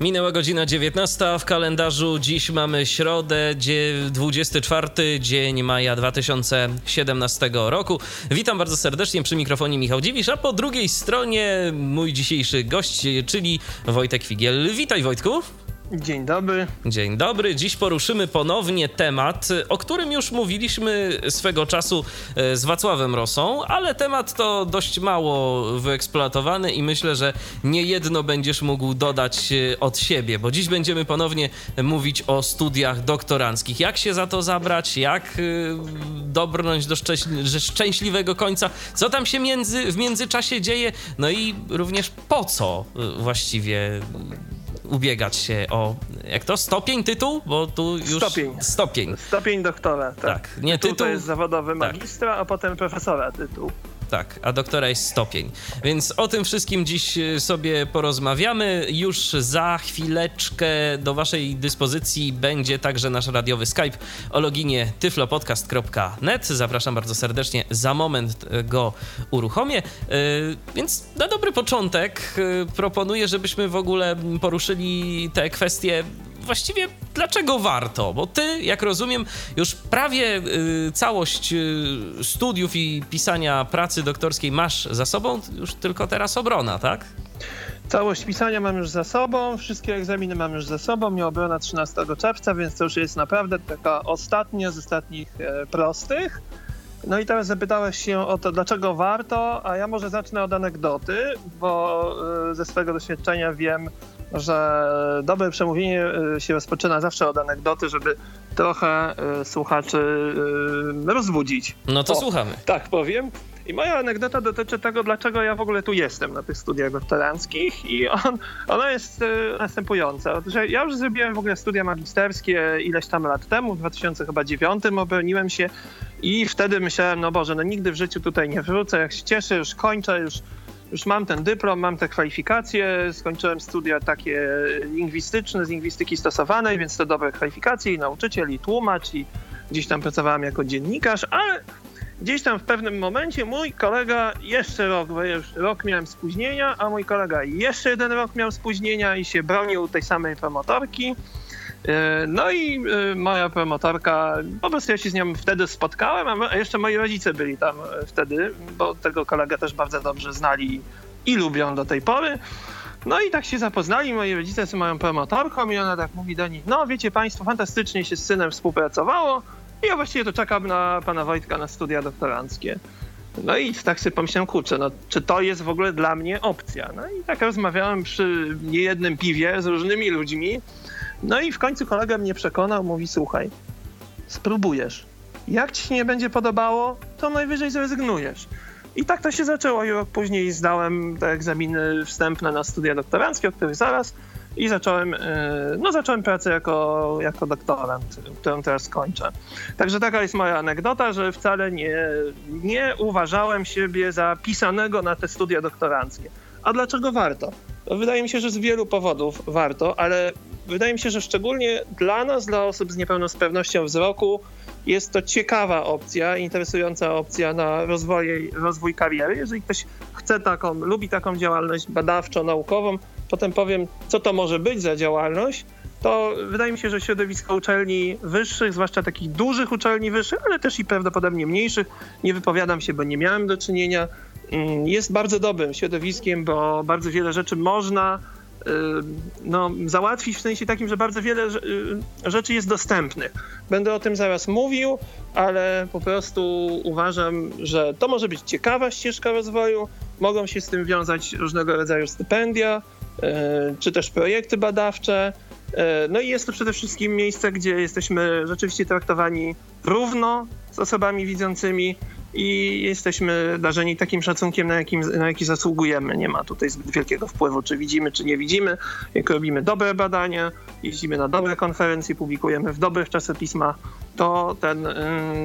Minęła godzina 19 w kalendarzu. Dziś mamy środę, 24 dzień maja 2017 roku. Witam bardzo serdecznie przy mikrofonie Michał Dziwisz, a po drugiej stronie mój dzisiejszy gość, czyli Wojtek Figiel. Witaj Wojtku. Dzień dobry. Dzień dobry. Dziś poruszymy ponownie temat, o którym już mówiliśmy swego czasu e, z Wacławem Rosą, ale temat to dość mało wyeksploatowany i myślę, że nie jedno będziesz mógł dodać e, od siebie, bo dziś będziemy ponownie mówić o studiach doktoranckich. Jak się za to zabrać, jak e, dobrnąć do szczęśliwego końca, co tam się między, w międzyczasie dzieje, no i również po co właściwie ubiegać się o, jak to, stopień, tytuł? Bo tu już... Stopień. Stopień. Stopień doktora, tak. tak. Nie, tytuł, tytuł to jest zawodowy tak. magistra, tak. a potem profesora tytuł. Tak, a doktora jest stopień. Więc o tym wszystkim dziś y, sobie porozmawiamy. Już za chwileczkę do Waszej dyspozycji będzie także nasz radiowy Skype o loginie tyflopodcast.net. Zapraszam bardzo serdecznie. Za moment y, go uruchomię. Y, więc na dobry początek proponuję, żebyśmy w ogóle poruszyli te kwestie właściwie dlaczego warto? Bo ty, jak rozumiem, już prawie y, całość y, studiów i pisania pracy doktorskiej masz za sobą, już tylko teraz obrona, tak? Całość pisania mam już za sobą, wszystkie egzaminy mam już za sobą, mnie obrona 13 czerwca, więc to już jest naprawdę taka ostatnia z ostatnich e, prostych. No i teraz zapytałeś się o to, dlaczego warto, a ja może zacznę od anegdoty, bo e, ze swojego doświadczenia wiem, że dobre przemówienie y, się rozpoczyna zawsze od anegdoty, żeby trochę y, słuchaczy y, rozbudzić. No to o, słuchamy. Tak powiem. I moja anegdota dotyczy tego, dlaczego ja w ogóle tu jestem na tych studiach doktoranckich i on, ona jest następująca. Że ja już zrobiłem w ogóle studia magisterskie ileś tam lat temu, w 2009 obroniłem się i wtedy myślałem, no Boże, no nigdy w życiu tutaj nie wrócę, jak się cieszę, już kończę, już już mam ten dyplom, mam te kwalifikacje, skończyłem studia takie lingwistyczne, z lingwistyki stosowanej, więc to dobre kwalifikacje i nauczyciel, i tłumacz, i gdzieś tam pracowałem jako dziennikarz, ale gdzieś tam w pewnym momencie mój kolega jeszcze rok, bo już rok miałem spóźnienia, a mój kolega jeszcze jeden rok miał spóźnienia i się bronił tej samej promotorki. E, no i e, moja promotorka, po prostu ja się z nią wtedy spotkałem, a jeszcze moi rodzice byli tam e, wtedy, bo tego kolegę też bardzo dobrze znali i lubią do tej pory. No i tak się zapoznali moi rodzice z moją promotorką i ona tak mówi do nich, no wiecie państwo, fantastycznie się z synem współpracowało i ja właściwie to czekam na pana Wojtka na studia doktoranckie. No i tak sobie pomyślałem, kurczę, no czy to jest w ogóle dla mnie opcja? No i tak rozmawiałem przy niejednym piwie z różnymi ludźmi, no i w końcu kolega mnie przekonał, mówi słuchaj, spróbujesz. Jak ci się nie będzie podobało, to najwyżej zrezygnujesz. I tak to się zaczęło i rok później zdałem te egzaminy wstępne na studia doktoranckie, o których zaraz i zacząłem, e, no zacząłem pracę jako, jako doktorant, którą teraz kończę. Także taka jest moja anegdota, że wcale nie, nie uważałem siebie za pisanego na te studia doktoranckie. A dlaczego warto? Wydaje mi się, że z wielu powodów warto, ale wydaje mi się, że szczególnie dla nas, dla osób z niepełnosprawnością wzroku, jest to ciekawa opcja, interesująca opcja na rozwój, rozwój kariery. Jeżeli ktoś chce taką, lubi taką działalność badawczo-naukową, potem powiem, co to może być za działalność, to wydaje mi się, że środowisko uczelni wyższych, zwłaszcza takich dużych uczelni wyższych, ale też i prawdopodobnie mniejszych, nie wypowiadam się, bo nie miałem do czynienia, mm, jest bardzo dobrym środowiskiem, bo bardzo wiele rzeczy można no, załatwić w sensie takim, że bardzo wiele y, rzeczy jest dostępnych. Będę o tym zaraz mówił, ale po prostu uważam, że to może być ciekawa ścieżka rozwoju. Mogą się z tym wiązać różnego rodzaju stypendia, y, czy też projekty badawcze. No i jest to przede wszystkim miejsce, gdzie jesteśmy rzeczywiście traktowani równo z osobami widzącymi i jesteśmy darzeni takim szacunkiem, na, jakim, na jaki zasługujemy. Nie ma tutaj zbyt wielkiego wpływu, czy widzimy, czy nie widzimy. Jak robimy dobre badania, jeździmy na dobre konferencje, publikujemy w dobrych czasopismach, to ten y,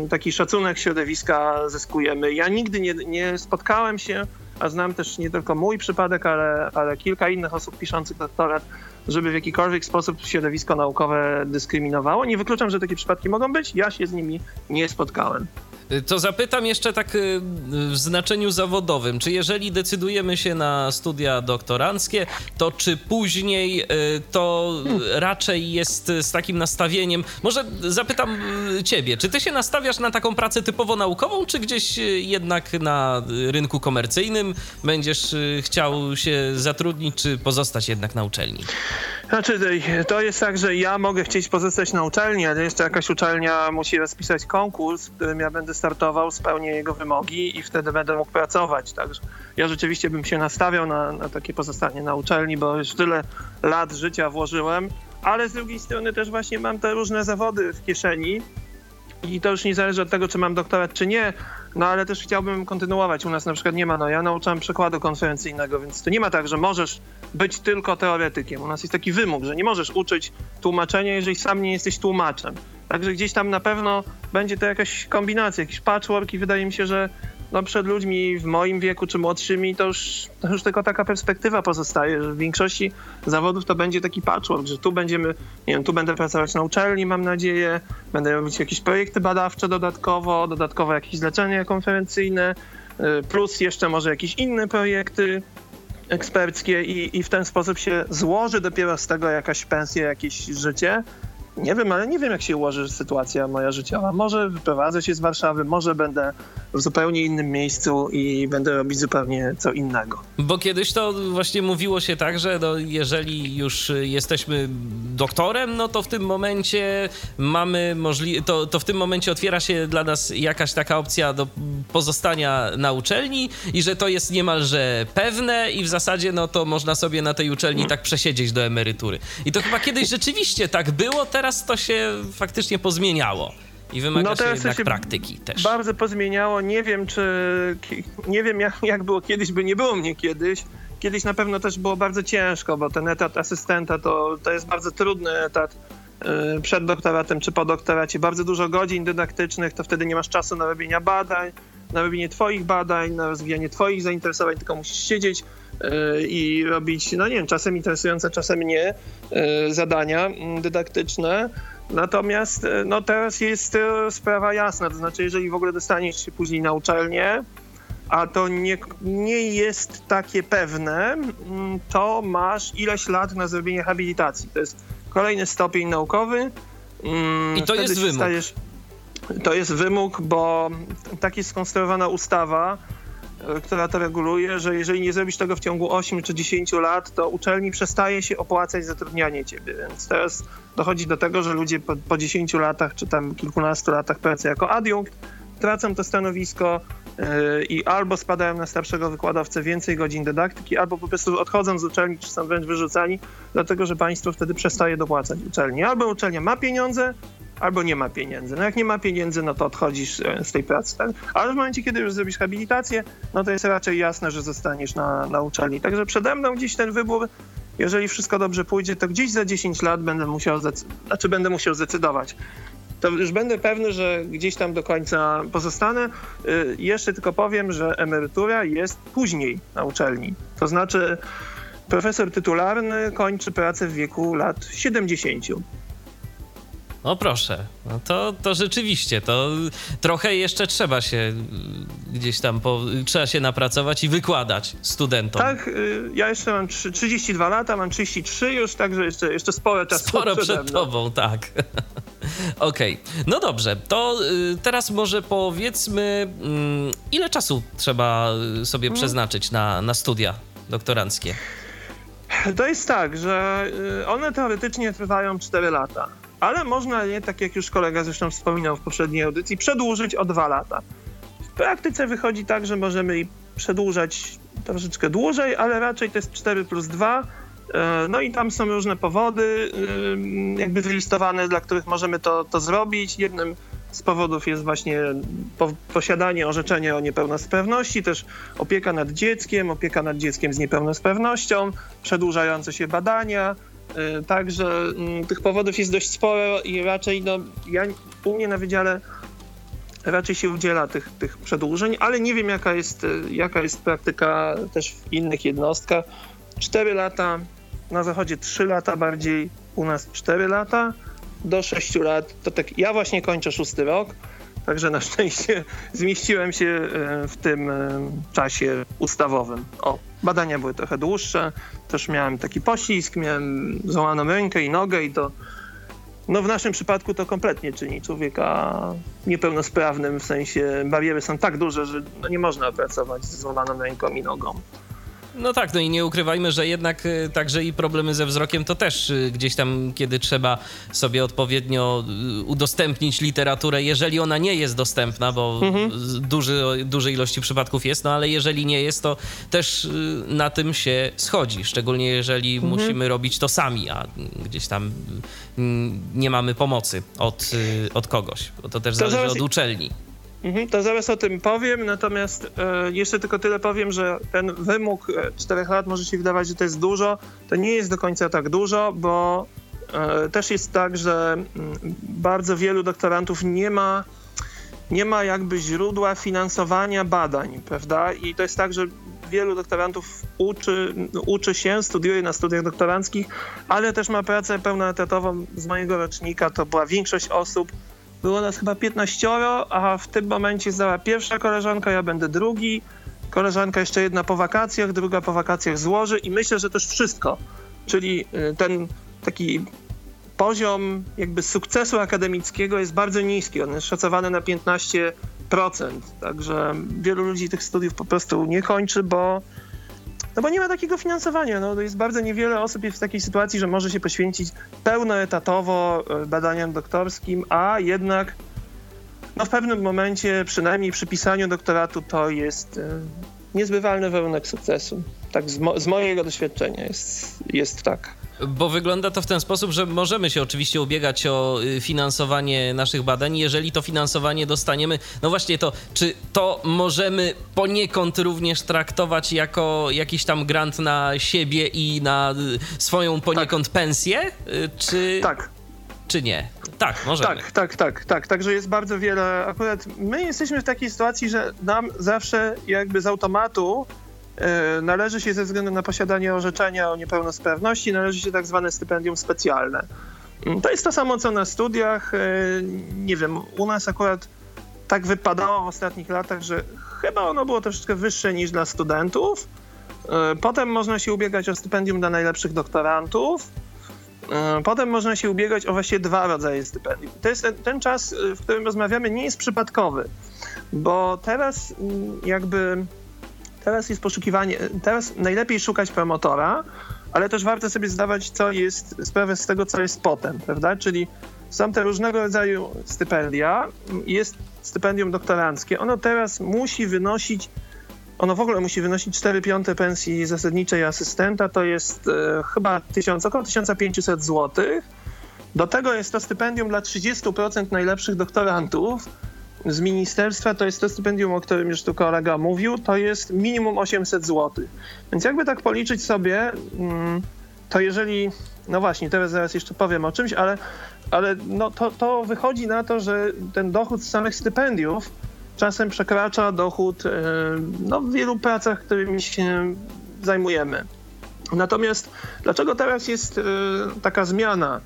taki szacunek środowiska zyskujemy. Ja nigdy nie, nie spotkałem się a znam też nie tylko mój przypadek, ale, ale kilka innych osób piszących doktorat, żeby w jakikolwiek sposób środowisko naukowe dyskryminowało. Nie wykluczam, że takie przypadki mogą być, ja się z nimi nie spotkałem. To zapytam jeszcze tak y, w znaczeniu zawodowym. Czy jeżeli decydujemy się na studia doktoranckie, to czy później y, to raczej jest z takim nastawieniem? Może zapytam y, ciebie, czy ty się nastawiasz na taką pracę typowo naukową, czy gdzieś jednak na rynku komercyjnym będziesz chciał się zatrudnić, czy pozostać jednak na uczelni? Znaczy, to jest tak, że ja mogę chcieć pozostać na uczelni, ale jeszcze jakaś uczelnia musi rozpisać konkurs, w którym ja będę startował, spełnię jego wymogi i wtedy będę mógł pracować. Także ja rzeczywiście bym się nastawiał na, na takie pozostanie na uczelni, bo już tyle lat życia włożyłem, ale z drugiej strony też właśnie mam te różne zawody w kieszeni i to już nie zależy od tego, czy mam doktorat, czy nie, no ale też chciałbym kontynuować. U nas na przykład nie ma, no ja nauczam przekładu konferencyjnego, więc to nie ma tak, że możesz być tylko teoretykiem. U nas jest taki wymóg, że nie możesz uczyć tłumaczenia, jeżeli sam nie jesteś tłumaczem. Także gdzieś tam na pewno będzie to jakaś kombinacja, jakiś patchwork i wydaje mi się, że no przed ludźmi w moim wieku czy młodszymi to już, to już tylko taka perspektywa pozostaje, że w większości zawodów to będzie taki patchwork, że tu będziemy, nie wiem, tu będę pracować na uczelni, mam nadzieję, będę robić jakieś projekty badawcze dodatkowo, dodatkowo jakieś zlecenia konferencyjne, y, plus jeszcze może jakieś inne projekty eksperckie i, i w ten sposób się złoży dopiero z tego jakaś pensja, jakieś życie. Nie wiem, ale nie wiem, jak się ułoży sytuacja moja życiowa. Może wyprowadzę się z Warszawy, może będę w zupełnie innym miejscu i będę robić zupełnie co innego. Bo kiedyś to właśnie mówiło się tak, że no, jeżeli już jesteśmy doktorem, no to w tym momencie mamy możliwość, to, to w tym momencie otwiera się dla nas jakaś taka opcja do pozostania na uczelni i że to jest niemalże pewne i w zasadzie no to można sobie na tej uczelni tak przesiedzieć do emerytury. I to chyba kiedyś rzeczywiście tak było, teraz to się faktycznie pozmieniało. I wymaga no się jednak się praktyki też. Bardzo pozmieniało. Nie wiem, czy. Nie wiem, jak, jak było kiedyś, by nie było mnie kiedyś. Kiedyś na pewno też było bardzo ciężko, bo ten etat asystenta to, to jest bardzo trudny etat y, przed doktoratem czy po doktoracie. Bardzo dużo godzin dydaktycznych, to wtedy nie masz czasu na robienie badań, na robienie twoich badań, na rozwijanie twoich zainteresowań, tylko musisz siedzieć y, i robić, no nie wiem, czasem interesujące, czasem nie, y, zadania mm, dydaktyczne. Natomiast e, no teraz jest e, sprawa jasna, to znaczy jeżeli w ogóle dostaniesz się później na uczelnię, a to nie, nie jest takie pewne, mm, to masz ileś lat na zrobienie habilitacji. To jest kolejny stopień naukowy. Mm, I to jest wymóg. Stajesz, to jest wymóg, bo tak jest skonstruowana ustawa, która to reguluje, że jeżeli nie zrobisz tego w ciągu 8 czy 10 lat, to uczelni przestaje się opłacać zatrudnianie ciebie. Więc teraz dochodzi do tego, że ludzie po, po 10 latach czy tam kilkunastu latach pracy jako adiunkt tracą to stanowisko yy, i albo spadają na starszego wykładowcę więcej godzin dydaktyki, albo po prostu odchodzą z uczelni, czy są wręcz wyrzucani, dlatego że państwo wtedy przestaje dopłacać uczelni. Albo uczelnia ma pieniądze, albo nie ma pieniędzy. No jak nie ma pieniędzy, no to odchodzisz e, z tej pracy. Tak? Ale w momencie, kiedy już zrobisz habilitację, no to jest raczej jasne, że zostaniesz na, na uczelni. Także przede mną dziś ten wybór jeżeli wszystko dobrze pójdzie, to gdzieś za 10 lat będę musiał, znaczy będę musiał zdecydować. To już będę pewny, że gdzieś tam do końca pozostanę. Y, jeszcze tylko powiem, że emerytura jest później na uczelni. To znaczy profesor tytularny kończy pracę w wieku lat 70. No proszę, no to, to rzeczywiście, to trochę jeszcze trzeba się gdzieś tam, po, trzeba się napracować i wykładać studentom. Tak, y, ja jeszcze mam 32 lata, mam 33 już, także jeszcze, jeszcze sporo czasu Sporo przed tobą, tak. Okej, okay. no dobrze, to y, teraz może powiedzmy, mm, ile czasu trzeba sobie hmm. przeznaczyć na, na studia doktoranckie? To jest tak, że y, one teoretycznie trwają 4 lata ale można je, tak jak już kolega zresztą wspominał w poprzedniej audycji, przedłużyć o dwa lata. W praktyce wychodzi tak, że możemy przedłużać troszeczkę dłużej, ale raczej to jest 4 plus 2. E, no i tam są różne powody, e, jakby wylistowane, dla których możemy to, to zrobić. Jednym z powodów jest właśnie posiadanie orzeczenia o niepełnosprawności, też opieka nad dzieckiem, opieka nad dzieckiem z niepełnosprawnością, przedłużające się badania, także mm, tych powodów jest dość sporo i raczej no, ja u mnie na wydziale raczej się udziela tych, tych przedłużeń, ale nie wiem jaka jest, jaka jest praktyka też w innych jednostkach. 4 lata, na zachodzie 3 lata bardziej, u nas 4 lata, do 6 lat, to tak ja właśnie kończę szósty rok, także na szczęście zmieściłem się e, w tym e, czasie ustawowym. O, badania były trochę dłuższe, też miałem taki poślizg, miałem złamaną rękę i nogę i to no w naszym przypadku to kompletnie czyni człowieka niepełnosprawnym, w sensie bariery są tak duże, że nie można pracować z złamaną ręką i nogą. No tak, no i nie ukrywajmy, że jednak y, także i problemy ze wzrokiem to też y, gdzieś tam, kiedy trzeba sobie odpowiednio y, udostępnić literaturę, jeżeli ona nie jest dostępna, bo mhm. duży, dużej ilości przypadków jest, no ale jeżeli nie jest, to też na tym się schodzi, szczególnie jeżeli mhm. musimy robić to sami, a gdzieś tam nie mamy pomocy od, od kogoś, bo to też to zależy od uczelni. Mhm, to zaraz o tym powiem, natomiast e, jeszcze tylko tyle powiem, że ten wymóg 4 e, lat może się wydawać, że to jest dużo. To nie jest do końca tak dużo, bo e, też jest tak, że m, mm, bardzo wielu doktorantów nie ma, nie ma jakby źródła finansowania badań, prawda? I to jest tak, że wielu doktorantów uczy, uczy się, studiuje na studiach doktoranckich, ale też ma pracę pełnoetatową z mojego rocznika. To była większość osób, było nas chyba 15, a w tym momencie zdała pierwsza koleżanka, ja będę drugi. Koleżanka jeszcze jedna po wakacjach, druga po wakacjach złoży i myślę, że też wszystko. Czyli y, ten taki poziom jakby sukcesu akademickiego jest bardzo niski. On jest szacowany na 15%. Także wielu ludzi tych studiów po prostu nie kończy, bo no bo nie ma takiego finansowania. No, jest bardzo niewiele osób jest w takiej sytuacji, że może się poświęcić pełnoetatowo e, badaniom doktorskim, a jednak no, w pewnym momencie, przynajmniej przy pisaniu doktoratu, to jest e, niezbywalny warunek sukcesu. Tak z, mo z mojego doświadczenia jest, jest tak. Bo wygląda to w ten sposób, że możemy się oczywiście ubiegać o y, finansowanie naszych badań. Jeżeli to finansowanie dostaniemy, no właśnie to, czy to możemy poniekąd również traktować jako jakiś tam grant na siebie i na y, swoją poniekąd tak. pensję? Y, czy... Tak czy nie? Tak, możemy. Tak, tak, tak, tak. Także jest bardzo wiele. Akurat my jesteśmy w takiej sytuacji, że nam zawsze jakby z automatu należy się ze względu na posiadanie orzeczenia o niepełnosprawności, należy się tak zwane stypendium specjalne. Mm, to jest to samo co na studiach. E, nie wiem, u nas akurat tak wypadało w ostatnich latach, że chyba ono było troszeczkę wyższe niż dla studentów. E, potem można się ubiegać o stypendium dla najlepszych doktorantów. Potem można się ubiegać o właśnie dwa rodzaje stypendium. To jest ten, ten czas, w którym rozmawiamy, nie jest przypadkowy, bo teraz mm, jakby Teraz jest poszukiwanie, teraz najlepiej szukać promotora, ale też warto sobie zdawać, co jest, sprawę z tego, co jest potem, prawda? Czyli są te różnego rodzaju stypendia, jest stypendium doktoranckie, ono teraz musi wynosić, ono w ogóle musi wynosić 4 piąte pensji zasadniczej asystenta, to jest e, chyba 1000, około 1500 zł. Do tego jest to stypendium dla 30% najlepszych doktorantów, z ministerstwa, to jest to stypendium, o którym już tu kolega mówił, to jest minimum 800 zł. Więc jakby tak policzyć sobie, mm, to jeżeli, no właśnie, teraz zaraz jeszcze powiem o czymś, ale, ale no to, to wychodzi na to, że ten dochód z samych stypendiów czasem przekracza dochód e, no, w wielu pracach, którymi się zajmujemy. Natomiast dlaczego teraz jest e, taka zmiana?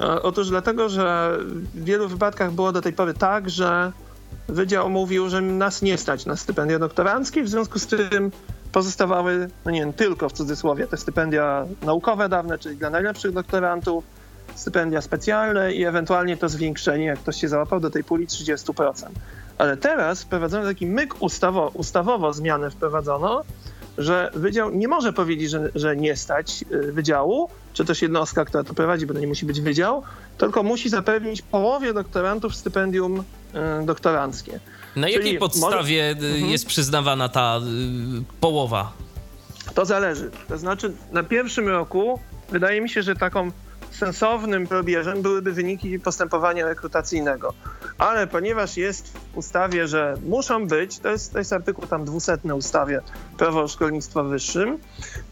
E, otóż dlatego, że w wielu wypadkach było do tej pory tak, że Wydział mówił, że nas nie stać na stypendia doktoranckie, w związku z tym pozostawały, no nie wiem, tylko w cudzysłowie te stypendia naukowe dawne, czyli dla najlepszych doktorantów, stypendia specjalne i ewentualnie to zwiększenie, jak ktoś się załapał do tej puli 30%. Ale teraz wprowadzono taki myk ustawo, ustawowo zmianę wprowadzono, że wydział nie może powiedzieć, że, że nie stać y, wydziału, czy też jednostka, która to prowadzi, bo to nie musi być wydział, tylko musi zapewnić połowie doktorantów stypendium y, doktoranckie. Na Czyli jakiej podstawie może... Y, mhm. jest przyznawana ta połowa? To zależy. To znaczy, na pierwszym roku wydaje mi się, że taką sensownym probierzem byłyby wyniki postępowania rekrutacyjnego. Ale ponieważ jest w ustawie, że muszą być, to jest, to jest artykuł tam 200 ustawie Prawo o szkolnictwie wyższym,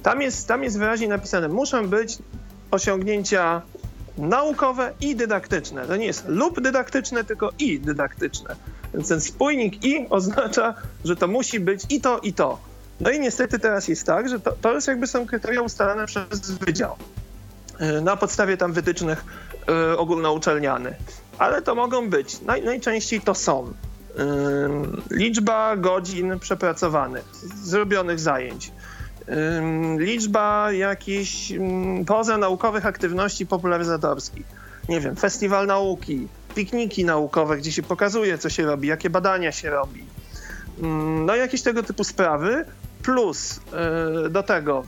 tam jest, tam jest wyraźnie napisane, muszą być osiągnięcia naukowe i dydaktyczne. To nie jest lub dydaktyczne, tylko i dydaktyczne. Więc ten spójnik i oznacza, że to musi być i to, i to. No i niestety teraz jest tak, że to, to jest jakby są kryteria ustalane przez wydział na podstawie tam wytycznych y, ogólnouczelnianych. Ale to mogą być, naj, najczęściej to są y, liczba godzin przepracowanych, zrobionych zajęć, liczba jakichś pozanaukowych aktywności popularyzatorskich. Nie wiem, festiwal nauki, pikniki naukowe, gdzie się pokazuje, co się robi, jakie badania się robi. No jakieś tego typu sprawy, plus y, do tego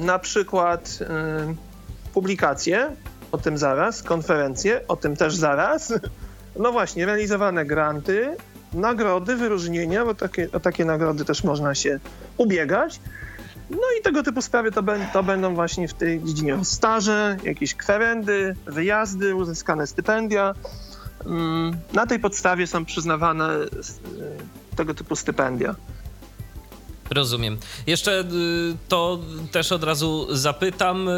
na przykład y, publikacje, o tym zaraz, konferencje, o tym też zaraz. No właśnie, realizowane granty, nagrody, wyróżnienia, bo takie, o takie nagrody też można się ubiegać. No i tego typu sprawy to, to będą właśnie w tej dziedzinie staże, jakieś kwerendy, wyjazdy, uzyskane stypendia. Mm, na tej podstawie są przyznawane y, tego typu stypendia. Rozumiem. Jeszcze y, to też od razu zapytam.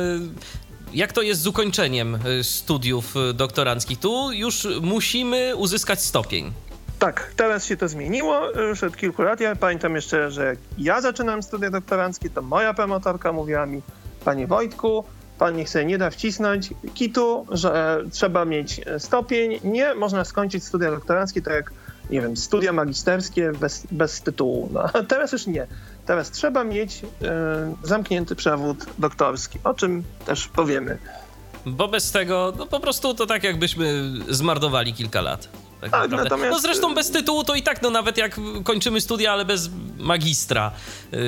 Y, jak to jest z ukończeniem studiów doktoranckich? Tu już musimy uzyskać stopień. Tak, teraz się to zmieniło już od kilku lat. Ja pamiętam jeszcze, że jak ja zaczynam studia doktoranckie, to moja promotorka mówiła mi, panie Wojtku, pan niech sobie nie da wcisnąć kitu, że trzeba mieć stopień. Nie można skończyć studia doktoranckie tak jak, nie wiem, studia magisterskie bez, bez tytułu. No, teraz już nie. Teraz trzeba mieć e, zamknięty przewód doktorski, o czym też powiemy. Bo bez tego, no po prostu to tak jakbyśmy zmarnowali kilka lat. Tak, tak natomiast... No zresztą bez tytułu to i tak, no nawet jak kończymy studia, ale bez magistra, yy,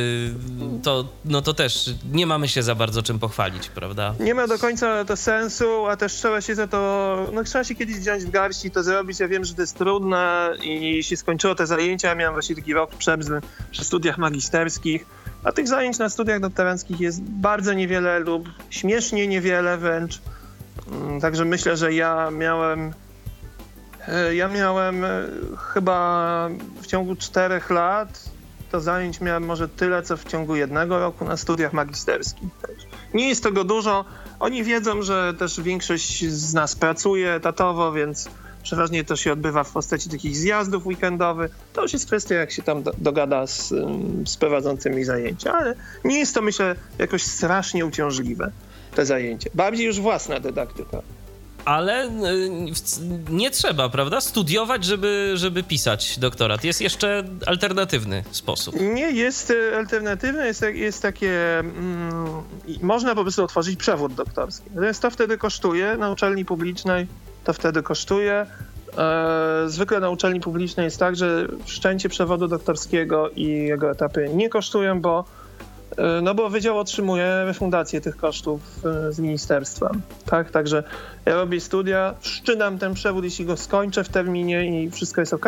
to, no to też nie mamy się za bardzo czym pochwalić, prawda? Nie ma do końca to sensu, a też trzeba się za to, no trzeba się kiedyś wziąć w garści to zrobić. Ja wiem, że to jest trudne i się skończyło te zajęcia. Ja miałem właśnie taki rok przebzy przy studiach magisterskich. A tych zajęć na studiach doktoranckich jest bardzo niewiele lub śmiesznie niewiele wręcz. Mm, także myślę, że ja miałem ja miałem e, chyba w ciągu czterech lat, to zajęć miałem może tyle, co w ciągu jednego roku na studiach magisterskich. Nie jest tego dużo. Oni wiedzą, że też większość z nas pracuje etatowo, więc przeważnie to się odbywa w postaci takich zjazdów weekendowych. To już jest kwestia, jak się tam dogada z, z prowadzącymi zajęcia, ale nie jest to, myślę, jakoś strasznie uciążliwe, te zajęcie. Bardziej już własna dydaktyka ale y, nie trzeba, prawda, studiować, żeby, żeby pisać doktorat. Jest jeszcze alternatywny sposób. Nie, jest y, alternatywny, jest, jest takie, mm, można po prostu otworzyć przewód doktorski. Natomiast to wtedy kosztuje, na uczelni publicznej to wtedy kosztuje. E, zwykle na uczelni publicznej jest tak, że wszczęcie przewodu doktorskiego i jego etapy nie kosztują, bo no bo wydział otrzymuje refundację tych kosztów e, z ministerstwa. Tak, także ja robię studia, wszczynam ten przewód, jeśli go skończę w terminie i wszystko jest ok,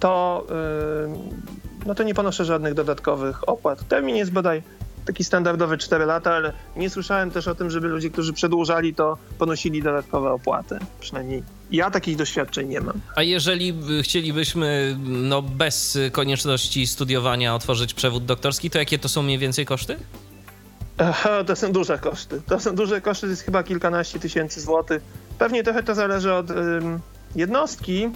to, e, no to nie ponoszę żadnych dodatkowych opłat. Termin jest bodaj taki standardowy 4 lata, ale nie słyszałem też o tym, żeby ludzie, którzy przedłużali to, ponosili dodatkowe opłaty. Przynajmniej ja takich doświadczeń nie mam. A jeżeli chcielibyśmy no, bez konieczności studiowania otworzyć przewód doktorski, to jakie to są mniej więcej koszty? Aha, to są duże koszty. To są duże koszty, to jest chyba kilkanaście tysięcy złotych. Pewnie trochę to zależy od ym, jednostki,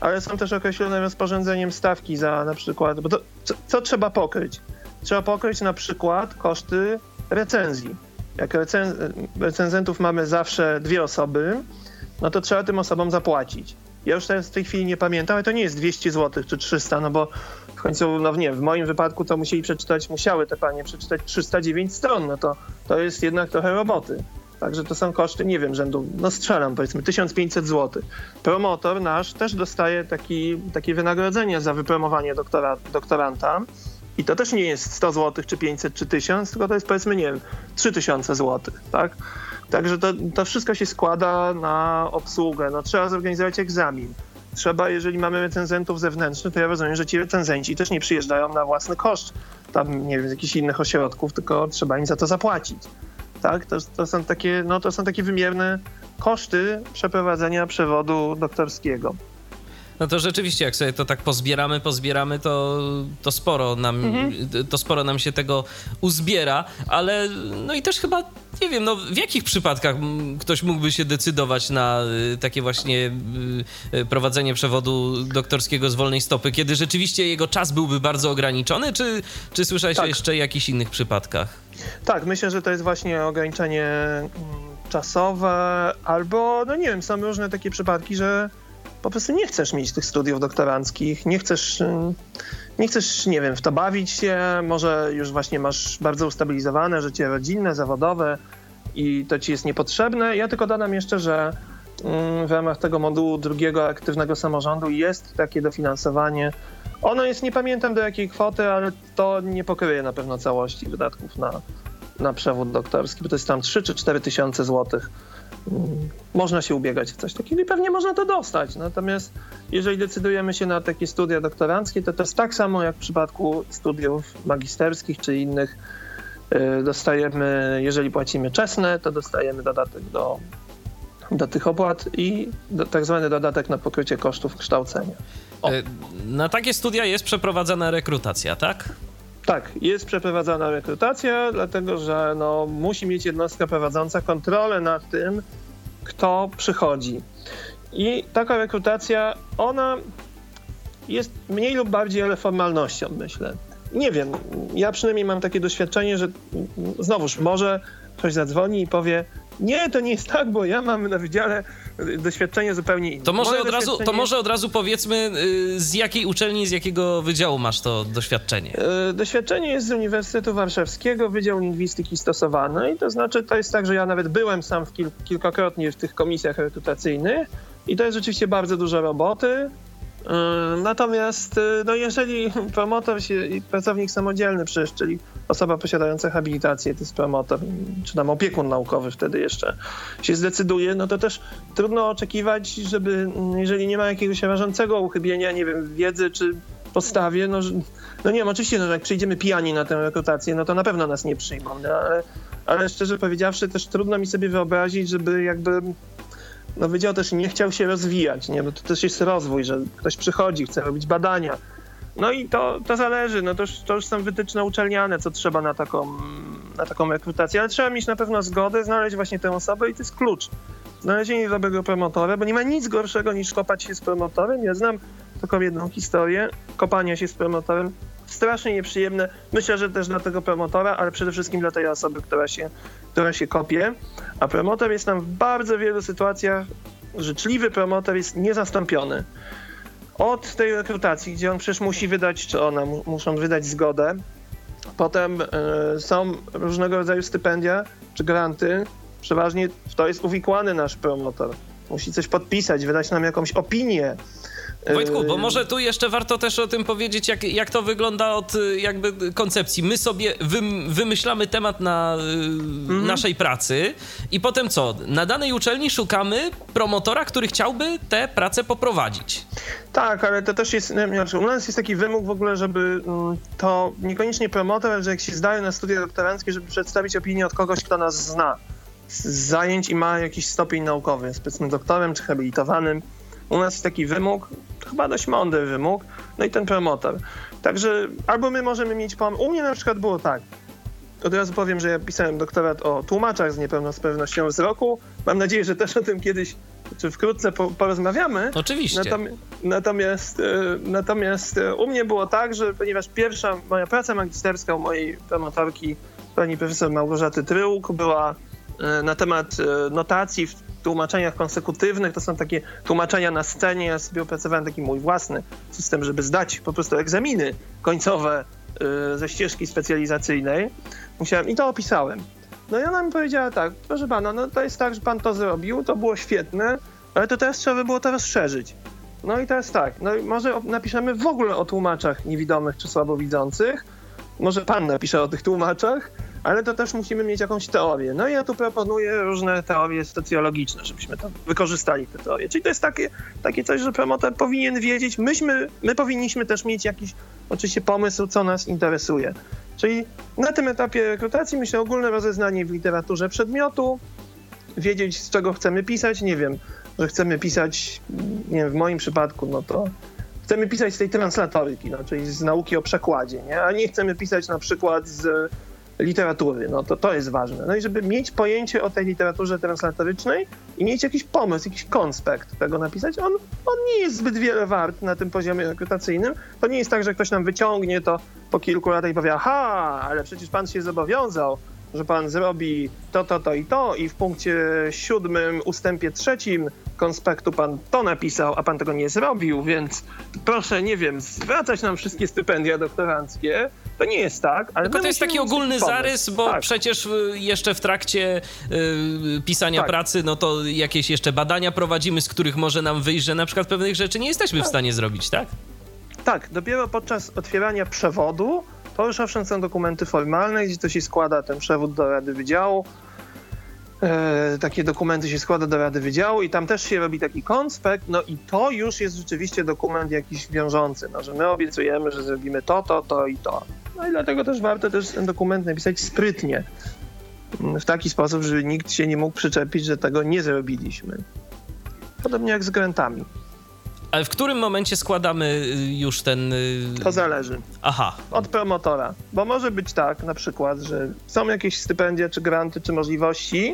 ale są też określone rozporządzeniem stawki za na przykład, bo to, co, co trzeba pokryć? Trzeba pokryć na przykład koszty recenzji. Jak recen recenzentów mamy zawsze dwie osoby, no to trzeba tym osobom zapłacić. Ja już teraz w tej chwili nie pamiętam, ale to nie jest 200 zł czy 300, no bo w końcu, no nie, w moim wypadku to musieli przeczytać, musiały te panie przeczytać 309 stron, no to to jest jednak trochę roboty. Także to są koszty, nie wiem, rzędu, no strzelam powiedzmy 1500 zł. Promotor nasz też dostaje taki, takie wynagrodzenie za wypromowanie doktora, doktoranta. I to też nie jest 100 zł, czy 500, czy 1000, tylko to jest powiedzmy, nie wiem, 3000 zł, tak? Także to, to wszystko się składa na obsługę. No, trzeba zorganizować egzamin. Trzeba, jeżeli mamy recenzentów zewnętrznych, to ja rozumiem, że ci recenzenci też nie przyjeżdżają na własny koszt, tam, nie wiem, z jakichś innych ośrodków, tylko trzeba im za to zapłacić. Tak? To, to, są takie, no, to są takie wymierne koszty przeprowadzenia przewodu doktorskiego. No to rzeczywiście, jak sobie to tak pozbieramy, pozbieramy, to, to, sporo nam, mhm. to sporo nam się tego uzbiera, ale no i też chyba nie wiem, no w jakich przypadkach ktoś mógłby się decydować na y, takie właśnie y, y, prowadzenie przewodu doktorskiego z wolnej stopy, kiedy rzeczywiście jego czas byłby bardzo ograniczony, czy, czy słyszałeś tak. jeszcze o jakichś innych przypadkach? Tak, myślę, że to jest właśnie ograniczenie mm, czasowe, albo, no nie wiem, są różne takie przypadki, że po prostu nie chcesz mieć tych studiów doktoranckich, nie chcesz, mm, nie chcesz, nie wiem, w to bawić się, może już właśnie masz bardzo ustabilizowane życie rodzinne, zawodowe i to ci jest niepotrzebne. Ja tylko dodam jeszcze, że mm, w ramach tego modułu drugiego aktywnego samorządu jest takie dofinansowanie. Ono jest, nie pamiętam do jakiej kwoty, ale to nie pokryje na pewno całości wydatków na, na przewód doktorski, bo to jest tam 3 czy 4 tysiące złotych można się ubiegać w coś takiego i pewnie można to dostać. Natomiast jeżeli decydujemy się na takie studia doktoranckie, to to jest tak samo jak w przypadku studiów magisterskich czy innych. Y, dostajemy, jeżeli płacimy czesne, to dostajemy dodatek do, do tych opłat i do, tak zwany dodatek na pokrycie kosztów kształcenia. O. Y, na takie studia jest przeprowadzana rekrutacja, tak? Tak, jest przeprowadzana rekrutacja, dlatego że no, musi mieć jednostka prowadząca kontrolę nad tym, kto przychodzi. I taka rekrutacja, ona jest mniej lub bardziej ale formalnością, myślę. Nie wiem, ja przynajmniej mam takie doświadczenie, że znowuż może ktoś zadzwoni i powie, nie, to nie jest tak, bo ja mam na wydziale doświadczenie zupełnie inne. To może, od razu, to może od razu powiedzmy, y, z jakiej uczelni, z jakiego wydziału masz to doświadczenie? Y, doświadczenie jest z Uniwersytetu Warszawskiego, Wydział Lingwistyki Stosowanej. To znaczy, to jest tak, że ja nawet byłem sam w kil kilkakrotnie w tych komisjach rekrutacyjnych i to jest rzeczywiście bardzo dużo roboty. Yy, natomiast yy, no jeżeli promotor się, pracownik samodzielny przecież, czyli osoba posiadająca habilitację, to jest promotor, czy tam opiekun naukowy wtedy jeszcze się zdecyduje, no to też trudno oczekiwać, żeby mm, jeżeli nie ma jakiegoś rażącego uchybienia, nie wiem, wiedzy czy postawie, no, no nie wiem, oczywiście, no, jak przyjdziemy pijani na tę rekrutację, no to na pewno nas nie przyjmą, no, ale, ale szczerze powiedziawszy też trudno mi sobie wyobrazić, żeby jakby no wydział też nie chciał się rozwijać, nie? bo to też jest rozwój, że ktoś przychodzi, chce robić badania. No i to, to zależy, no to już, to już są wytyczne uczelniane, co trzeba na taką, na taką rekrutację, ale trzeba mieć na pewno zgodę, znaleźć właśnie tę osobę i to jest klucz. Znalezienie dobrego promotora, bo nie ma nic gorszego niż kopać się z promotorem. Ja znam taką jedną historię, kopania się z promotorem strasznie nieprzyjemne. Myślę, że też dla tego promotora, ale przede wszystkim dla tej osoby, która się, która się kopie. A promotor jest nam w bardzo wielu sytuacjach, życzliwy promotor jest niezastąpiony. Od tej rekrutacji, gdzie on przecież musi wydać, czy ona muszą wydać zgodę. Potem y, są różnego rodzaju stypendia czy granty. Przeważnie w to jest uwikłany nasz promotor. Musi coś podpisać, wydać nam jakąś opinię Wojtku, bo może tu jeszcze warto też o tym powiedzieć, jak, jak to wygląda od y, jakby koncepcji. My sobie wymyślamy temat na mhm. naszej pracy i potem co? Na danej uczelni szukamy promotora, który chciałby tę pracę poprowadzić. Tak, ale to też jest, znaczy, u nas jest taki wymóg w ogóle, żeby mm, to niekoniecznie promotor, ale że jak się zdaje na studia doktoranckie, żeby przedstawić opinię od kogoś, kto nas zna z zajęć i ma jakiś stopień naukowy, jest powiedzmy doktorem czy habilitowanym. U nas jest taki wymóg, chyba dość mądry wymóg, no i ten promotor. Także albo my możemy mieć pomysł. U mnie na przykład było tak. Od razu powiem, że ja pisałem doktorat o tłumaczach z niepełnosprawnością wzroku. Mam nadzieję, że też o tym kiedyś, czy wkrótce po, porozmawiamy. Oczywiście. Natom, natomiast, e, natomiast e, u mnie było tak, że ponieważ pierwsza moja praca magisterska u mojej promotorki, pani profesor Małgorzaty Tryłk, była na temat notacji w tłumaczeniach konsekutywnych, to są takie tłumaczenia na scenie. Ja sobie opracowałem taki mój własny system, żeby zdać po prostu egzaminy końcowe yy, ze ścieżki specjalizacyjnej. Musiałem i to opisałem. No i ona mi powiedziała tak, proszę pana, no to jest tak, że pan to zrobił, to było świetne, ale to teraz trzeba by było to rozszerzyć. No i teraz tak, no może napiszemy w ogóle o tłumaczach niewidomych czy słabowidzących. Może pan napisze o tych tłumaczach, ale to też musimy mieć jakąś teorię. No i ja tu proponuję różne teorie socjologiczne, żebyśmy tam wykorzystali te teorie. Czyli to jest takie, takie coś, że promotor powinien wiedzieć. Myśmy, my powinniśmy też mieć jakiś oczywiście pomysł, co nas interesuje. Czyli na tym etapie rekrutacji myślę ogólne rozeznanie w literaturze przedmiotu, wiedzieć z czego chcemy pisać, nie wiem, że chcemy pisać, nie wiem, w moim przypadku, no to chcemy pisać z tej translatoryki, no, czyli z nauki o przekładzie, nie? a nie chcemy pisać na przykład z literatury. No to to jest ważne. No i żeby mieć pojęcie o tej literaturze translatorycznej i mieć jakiś pomysł, jakiś konspekt tego napisać, on, on nie jest zbyt wiele wart na tym poziomie rekrutacyjnym. To nie jest tak, że ktoś nam wyciągnie to po kilku latach i powie, aha, ale przecież pan się zobowiązał, że pan zrobi to, to, to i to i w punkcie siódmym, ustępie trzecim konspektu pan to napisał, a pan tego nie zrobił, więc proszę, nie wiem, zwracać nam wszystkie stypendia doktoranckie. To nie jest tak, ale Tylko to jest taki ogólny zarys, bo tak. przecież y, jeszcze w trakcie y, pisania tak. pracy, no to jakieś jeszcze badania prowadzimy, z których może nam wyjść, że na przykład pewnych rzeczy nie jesteśmy tak. w stanie zrobić, tak? Tak, dopiero podczas otwierania przewodu to już owszem są dokumenty formalne, gdzie to się składa ten przewód do Rady Wydziału. E, takie dokumenty się składa do Rady Wydziału i tam też się robi taki konspekt, no i to już jest rzeczywiście dokument jakiś wiążący, no, że my obiecujemy, że zrobimy to, to, to i to. No i dlatego też warto też ten dokument napisać sprytnie, w taki sposób, żeby nikt się nie mógł przyczepić, że tego nie zrobiliśmy. Podobnie jak z grantami. Ale w którym momencie składamy y, już ten. Y, to zależy. Aha. Od promotora. Bo może być tak na przykład, że są jakieś stypendia, czy granty, czy możliwości,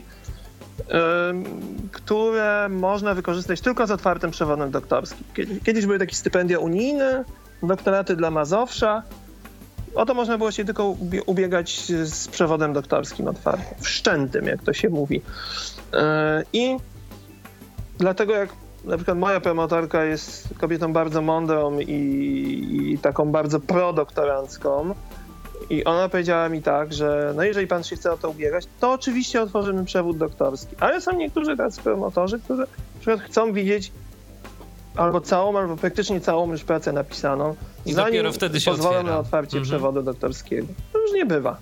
yy, które można wykorzystać tylko z otwartym przewodem doktorskim. Kiedyś były takie stypendia unijne, doktoraty dla Mazowsza. O to można było się tylko ubiegać z przewodem doktorskim otwartym, wszczętym, jak to się mówi. Yy, I dlatego jak na przykład moja promotorka jest kobietą bardzo mądrą i, i taką bardzo prodoktorancką. I ona powiedziała mi tak, że no jeżeli pan się chce o to ubiegać, to oczywiście otworzymy przewód doktorski. Ale są niektórzy tacy promotorzy, którzy na przykład chcą widzieć albo całą, albo praktycznie całą już pracę napisaną, I zanim wtedy się pozwolą otwiera. na otwarcie mhm. przewodu doktorskiego. To już nie bywa.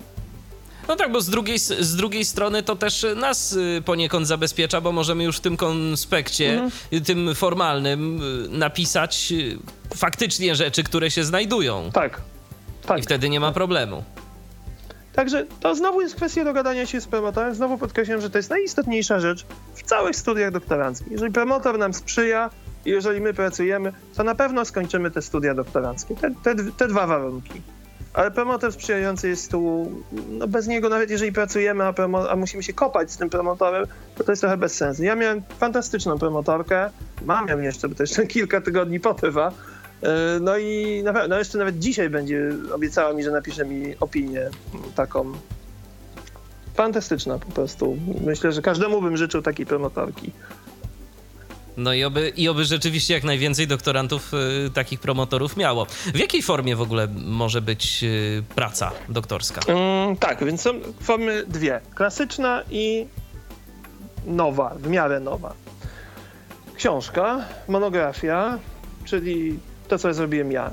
No tak, bo z drugiej, z drugiej strony to też nas y, poniekąd zabezpiecza, bo możemy już w tym konspekcie, mhm. tym formalnym, y, napisać y, faktycznie rzeczy, które się znajdują. Tak. tak. I wtedy nie ma problemu. Także to znowu jest kwestia dogadania się z promotorem. Znowu podkreślam, że to jest najistotniejsza rzecz w całych studiach doktoranckich. Jeżeli promotor nam sprzyja i jeżeli my pracujemy, to na pewno skończymy te studia doktoranckie. Te, te, te dwa warunki ale promotor sprzyjający jest tu, no bez niego nawet jeżeli pracujemy, a, promo, a, musimy się kopać z tym promotorem, to to jest trochę bez sensu. Ja miałem fantastyczną promotorkę, mam ją jeszcze, bo to jeszcze kilka tygodni potrwa, e, no i na, no jeszcze nawet dzisiaj będzie obiecała mi, że napisze mi opinię taką fantastyczna po prostu. Myślę, że każdemu bym życzył takiej promotorki. No i oby, i oby rzeczywiście jak najwięcej doktorantów y, takich promotorów miało. W jakiej formie w ogóle może być y, praca doktorska? Mm, tak, więc są formy dwie. Klasyczna i nowa, w miarę nowa. Książka, monografia, czyli to, co zrobiłem ja.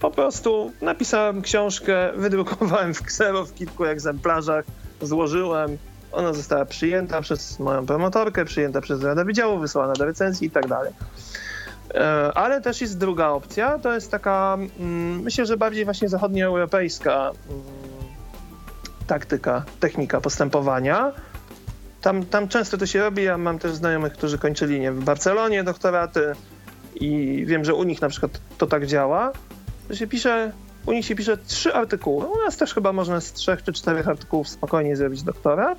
Po prostu napisałem książkę, wydrukowałem w ksero w kilku egzemplarzach, złożyłem, ona została przyjęta przez moją promotorkę, przyjęta przez Radę Wydziału, wysłana do recenzji i tak dalej. E, ale też jest druga opcja, to jest taka, mm, myślę, że bardziej właśnie zachodnioeuropejska mm, taktyka, technika postępowania. Tam, tam często to się robi, ja mam też znajomych, którzy kończyli nie, w Barcelonie doktoraty i wiem, że u nich na przykład to tak działa, że się pisze, u nich się pisze trzy artykuły. U nas też chyba można z trzech czy czterech artykułów spokojnie zrobić doktorat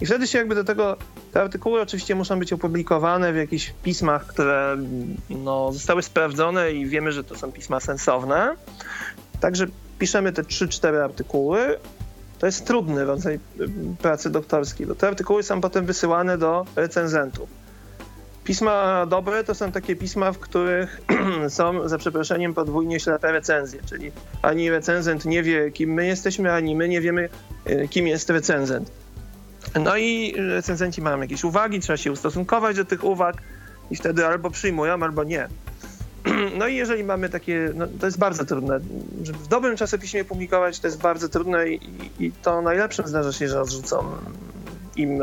i wtedy się jakby do tego, te artykuły oczywiście muszą być opublikowane w jakichś pismach, które no, zostały sprawdzone i wiemy, że to są pisma sensowne. Także piszemy te 3-4 artykuły. To jest trudny rodzaj pracy doktorskiej, bo te artykuły są potem wysyłane do recenzentów. Pisma dobre to są takie pisma, w których są, za przeproszeniem, podwójnie ślepe recenzje, czyli ani recenzent nie wie, kim my jesteśmy, ani my nie wiemy, e, kim jest recenzent. No i recenzenci mają jakieś uwagi, trzeba się ustosunkować do tych uwag i wtedy albo przyjmują, albo nie. No i jeżeli mamy takie, no to jest bardzo trudne, żeby w dobrym czasopiśmie publikować, to jest bardzo trudne i, i to najlepszym zdarza się, że odrzucą im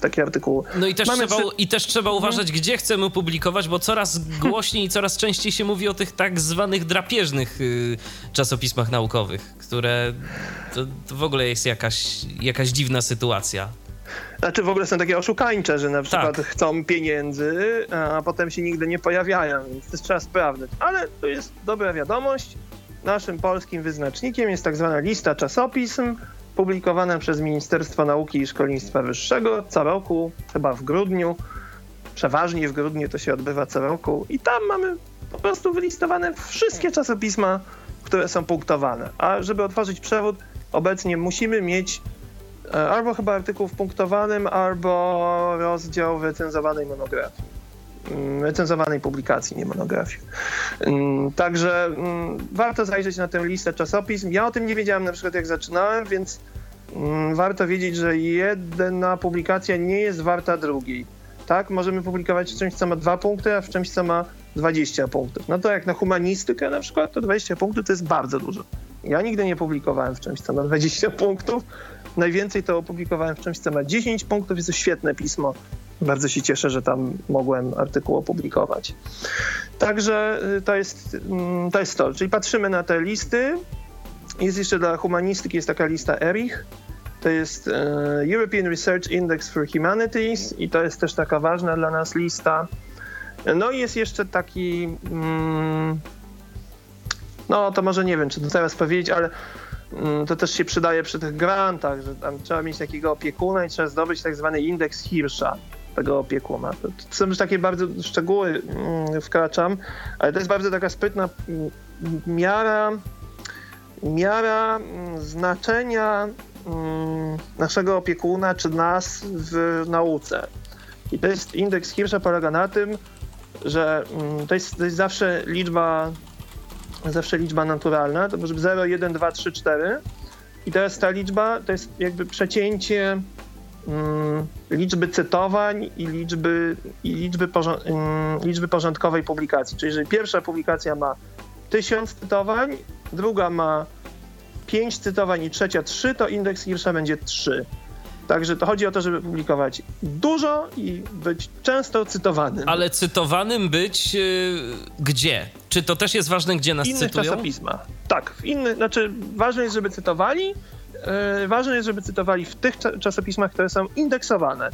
takie, artykuły. No i też, trzeba, i też trzeba mhm. uważać, hmm. gdzie chcemy publikować, bo coraz głośniej i coraz częściej się mówi o tych tak zwanych drapieżnych y, czasopismach naukowych, które to, to, w ogóle jest jakaś, jakaś dziwna sytuacja. Znaczy w ogóle są takie oszukańcze, że na przykład tak. chcą pieniędzy, a potem się nigdy nie pojawiają, więc to trzeba sprawdzać. Ale to jest dobra wiadomość. naszym polskim wyznacznikiem jest tak zwana lista czasopism, publikowana przez Ministerstwo Nauki i Szkolnictwa Wyższego co roku, chyba w grudniu. Przeważnie w grudniu to się odbywa co roku i tam mamy po prostu wylistowane wszystkie czasopisma, które są punktowane. A żeby otworzyć przewód, obecnie musimy mieć e, albo chyba artykuł w punktowanym, albo rozdział wycenzowanej monografii. Mm, recenzowanej publikacji, nie monografii. Mm, także mm, warto zajrzeć na tę listę czasopism. Ja o tym nie wiedziałem na przykład jak zaczynałem, więc warto wiedzieć, że jedna publikacja nie jest warta drugiej. Tak, możemy publikować w czymś, co ma dwa punkty, a w czymś, co ma 20 punktów. No to jak na humanistykę na przykład, to 20 punktów to jest bardzo dużo. Ja nigdy nie publikowałem w czymś, co ma 20 punktów. Najwięcej to opublikowałem w czymś, co ma 10 punktów. Jest to świetne pismo. Bardzo się cieszę, że tam mogłem artykuł opublikować. Także y, to jest, mm, to jest to. Czyli patrzymy na te listy. Jest jeszcze dla humanistyki jest taka lista Erich. To jest e, European Research Index for Humanities i to jest też taka ważna dla nas lista. No i jest jeszcze taki, mm, no to może nie wiem, czy to teraz powiedzieć, ale mm, to też się przydaje przy tych grantach, że tam trzeba mieć takiego opiekuna i trzeba zdobyć tak zwany indeks Hirscha tego opiekuna. To, są już takie bardzo szczegóły mm, wkraczam, ale to jest bardzo taka sprytna mm, miara, miara znaczenia naszego opiekuna czy nas w nauce. I to jest indeks Hirscha polega na tym, że to jest, to jest zawsze liczba zawsze liczba naturalna, to może być 0, 1, 2, 3, 4 i teraz ta liczba to jest jakby przecięcie liczby cytowań i liczby, i liczby, um, liczby porządkowej publikacji. Czyli jeżeli pierwsza publikacja ma 1000 cytowań, druga ma 5 cytowań i trzecia 3, to indeks Hirscha będzie 3. Także to chodzi o to, żeby publikować dużo i być często cytowanym. Ale cytowanym być yy, gdzie? Czy to też jest ważne, gdzie nas Innych cytują? czasopisma. Tak, w innych, znaczy ważne jest, żeby cytowali, ważne jest, żeby cytowali w tych czasopismach, które są indeksowane.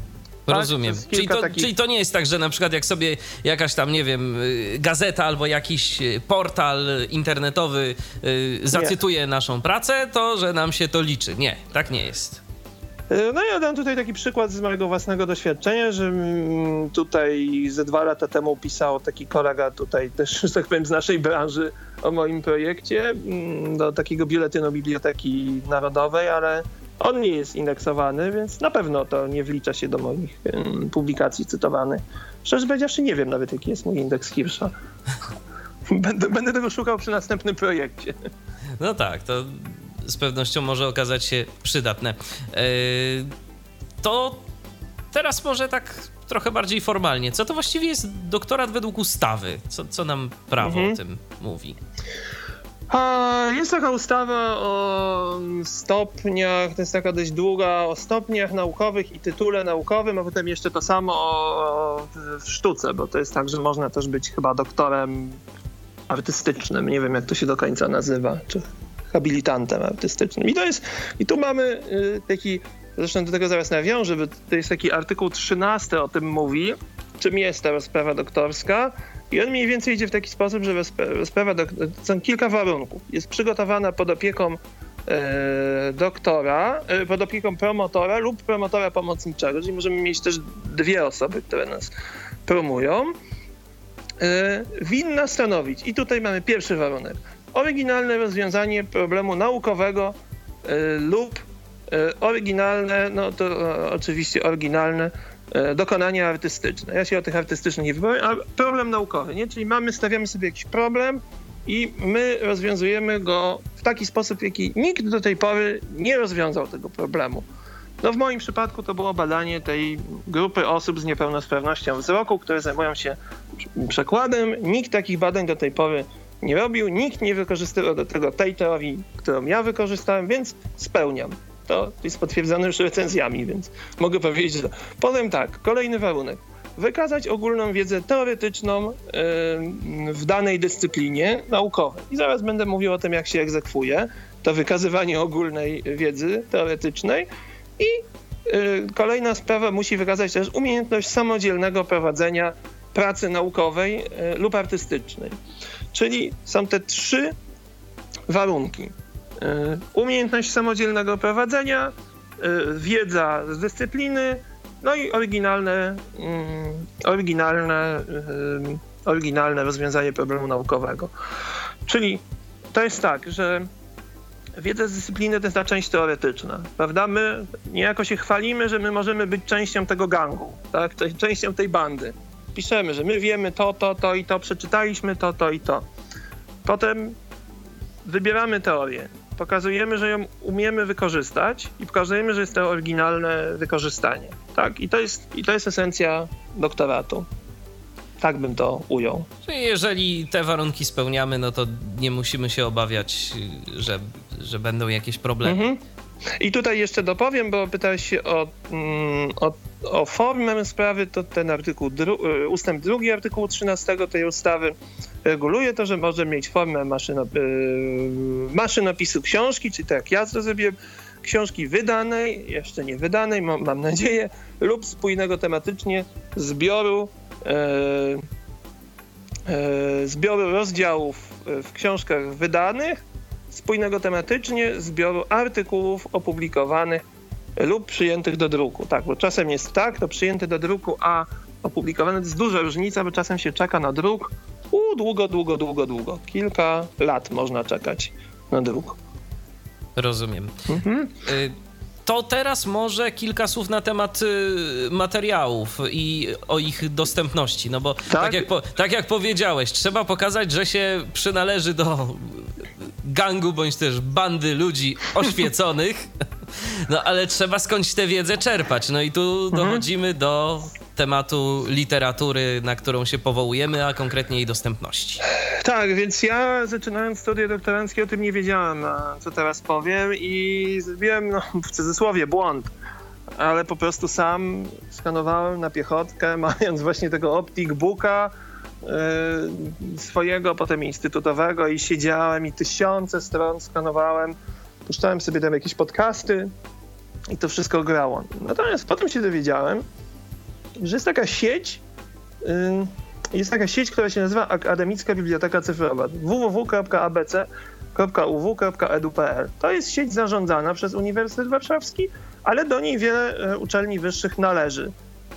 Tak? Rozumiem. Czyli to, takich... czyli to, nie jest tak, że na przykład jak sobie jakaś tam, nie wiem, y, gazeta albo jakiś y, portal internetowy yy, zacytuje nie. naszą pracę, to że nam się to liczy. Nie, tak nie jest. E, no ja dam tutaj taki przykład z mojego własnego doświadczenia, że mm, tutaj ze dwa lata temu pisał taki kolega tutaj też, że tak powiem, z naszej branży o moim projekcie mm, do takiego biuletynu Biblioteki Narodowej, ale on nie jest indeksowany, więc na pewno to nie wlicza się do moich publikacji cytowanych. Szczerze powiedziawszy, nie wiem nawet, jaki jest mój indeks Hirscha. Będę, będę tego szukał przy następnym projekcie. No tak, to z pewnością może okazać się przydatne. E, to teraz może tak trochę bardziej formalnie. Co to właściwie jest doktorat według ustawy? Co, co nam prawo mhm. o tym mówi? Jest taka ustawa o stopniach, to jest taka dość długa, o stopniach naukowych i tytule naukowym, a potem jeszcze to samo o, w sztuce, bo to jest tak, że można też być chyba doktorem artystycznym. Nie wiem, jak to się do końca nazywa. Czy habilitantem artystycznym. I to jest, i tu mamy y, taki, zresztą do tego zaraz nawiążę, bo to jest taki artykuł 13 o tym mówi, czym jest ta rozprawa doktorska. I on mniej więcej idzie w taki sposób, że rozprawa doktorska, są kilka warunków. Jest przygotowana pod opieką e, doktora, e, pod opieką promotora lub promotora pomocniczego, czyli możemy mieć też dwie osoby, które nas promują. E, winna stanowić, i tutaj mamy pierwszy warunek, oryginalne rozwiązanie problemu naukowego e, lub e, oryginalne, no to e, oczywiście oryginalne dokonania artystyczne. Ja się o tych artystycznych nie wypowiem, ale problem naukowy, nie? Czyli mamy, stawiamy sobie jakiś problem i my rozwiązujemy go w taki sposób, jaki nikt do tej pory nie rozwiązał tego problemu. No w moim przypadku to było badanie tej grupy osób z niepełnosprawnością wzroku, które zajmują się przekładem. Nikt takich badań do tej pory nie robił, nikt nie wykorzystywał do tego tej teorii, którą ja wykorzystałem, więc spełniam. To jest potwierdzone już recenzjami, więc mogę powiedzieć, że powiem tak, kolejny warunek. Wykazać ogólną wiedzę teoretyczną w danej dyscyplinie naukowej. I zaraz będę mówił o tym, jak się egzekwuje to wykazywanie ogólnej wiedzy teoretycznej. I yy, kolejna sprawa musi wykazać też umiejętność samodzielnego prowadzenia pracy naukowej yy, lub artystycznej. Czyli są te trzy warunki. Y, umiejętność samodzielnego prowadzenia, y, wiedza z dyscypliny, no i oryginalne, mm, oryginalne, oryginalne rozwiązanie problemu naukowego. Czyli to jest tak, że wiedza z dyscypliny to jest ta część teoretyczna, prawda? My niejako się chwalimy, że my możemy być częścią tego gangu, tak? Częścią tej bandy. Piszemy, że my wiemy to, to, to i to, przeczytaliśmy to, to i to. Potem wybieramy teorię, pokazujemy, że ją umiemy wykorzystać i pokazujemy, że jest to oryginalne wykorzystanie, tak? I to jest, i to jest esencja doktoratu. Tak bym to ujął. Czyli jeżeli te warunki spełniamy, no to nie musimy się obawiać, że, że będą jakieś problemy. Mhm. I tutaj jeszcze dopowiem, bo pytałeś się o, mm, o, o formę sprawy, to ten artykuł, dru, y, ustęp drugi artykułu 13 tej ustawy reguluje to, że może mieć formę maszyno, yy, maszynopisu książki, czy tak jak ja to zrobiłem, książki wydanej, jeszcze nie wydanej, mam, mam nadzieję, lub spójnego tematycznie zbioru E, e, zbioru rozdziałów e, w książkach wydanych, spójnego tematycznie zbioru artykułów opublikowanych lub przyjętych do druku. Tak, bo czasem jest tak, to przyjęty do druku, a opublikowany to jest duża różnica, bo czasem się czeka na druk u, długo, długo, długo, długo. Kilka lat można czekać na druk. Rozumiem. Mhm. Y to teraz może kilka słów na temat y, materiałów i o ich dostępności. No bo tak, tak jak, po, tak jak powiedziałeś, trzeba pokazać, że się przynależy do gangu bądź też bandy ludzi oświeconych. No ale trzeba skądś tę wiedzę czerpać. No i tu mhm. dochodzimy do tematu literatury, na którą się powołujemy, a konkretnie jej dostępności. Tak, więc ja zaczynając studia doktoranckie o tym nie wiedziałem, co teraz powiem i zrobiłem, no, w cudzysłowie, błąd. Ale po prostu sam skanowałem na piechotkę, mając właśnie tego optik booka yy, swojego, potem instytutowego i siedziałem i tysiące stron skanowałem. Puszczałem sobie tam jakieś podcasty i to wszystko grało. Natomiast potem się dowiedziałem, że jest taka sieć, jest taka sieć, która się nazywa Akademicka Biblioteka Cyfrowa www.abc.uw.edu.pl. To jest sieć zarządzana przez Uniwersytet Warszawski, ale do niej wiele e, uczelni wyższych należy.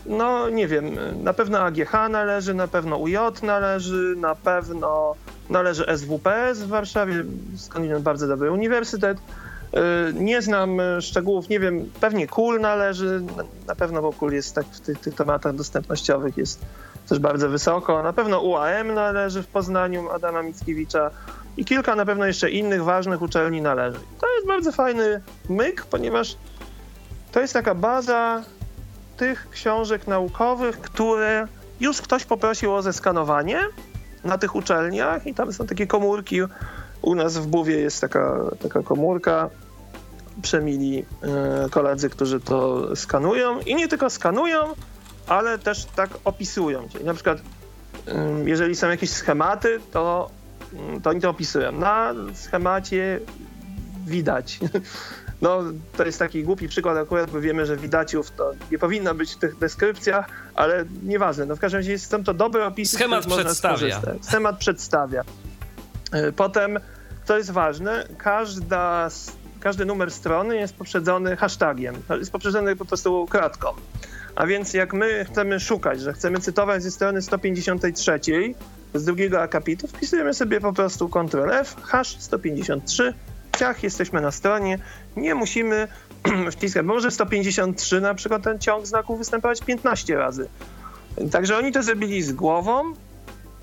No nie wiem, na pewno AGH należy, na pewno UJ należy, na pewno należy SWPS w Warszawie, skądinąd bardzo dobry uniwersytet. Y, nie znam y, szczegółów, nie wiem, pewnie KUL należy, na pewno, bo KUL jest tak w tych, tych tematach dostępnościowych jest też bardzo wysoko. Na pewno UAM należy w Poznaniu Adama Mickiewicza i kilka na pewno jeszcze innych ważnych uczelni należy. To jest bardzo fajny myk, ponieważ to jest taka baza tych książek naukowych, które już ktoś poprosił o zeskanowanie na tych uczelniach i tam są takie komórki u nas w Buwie jest taka, taka komórka, przemili e, koledzy, którzy to skanują i nie tylko skanują, ale też tak opisują. Czyli na przykład jeżeli są jakieś schematy, to, mm, to oni to opisują. Na schemacie widać. No, to jest taki głupi przykład akurat, bo wiemy, że widaciów to nie powinno być w tych deskrypcjach, ale nieważne. No w każdym razie są to dobre opisy. Schemat przedstawia. Schemat przedstawia. E, potem, co jest ważne, każda, każdy numer strony jest poprzedzony hashtagiem, jest poprzedzony po prostu kratką. A więc jak my chcemy szukać, że chcemy cytować ze strony 153 z drugiego akapitu, wpisujemy sobie po prostu Ctrl F, hash 153, ciach, jesteśmy na stronie, nie musimy wciskać, może 153 na przykład ten ciąg znaków występować 15 razy. Także oni to zrobili z głową,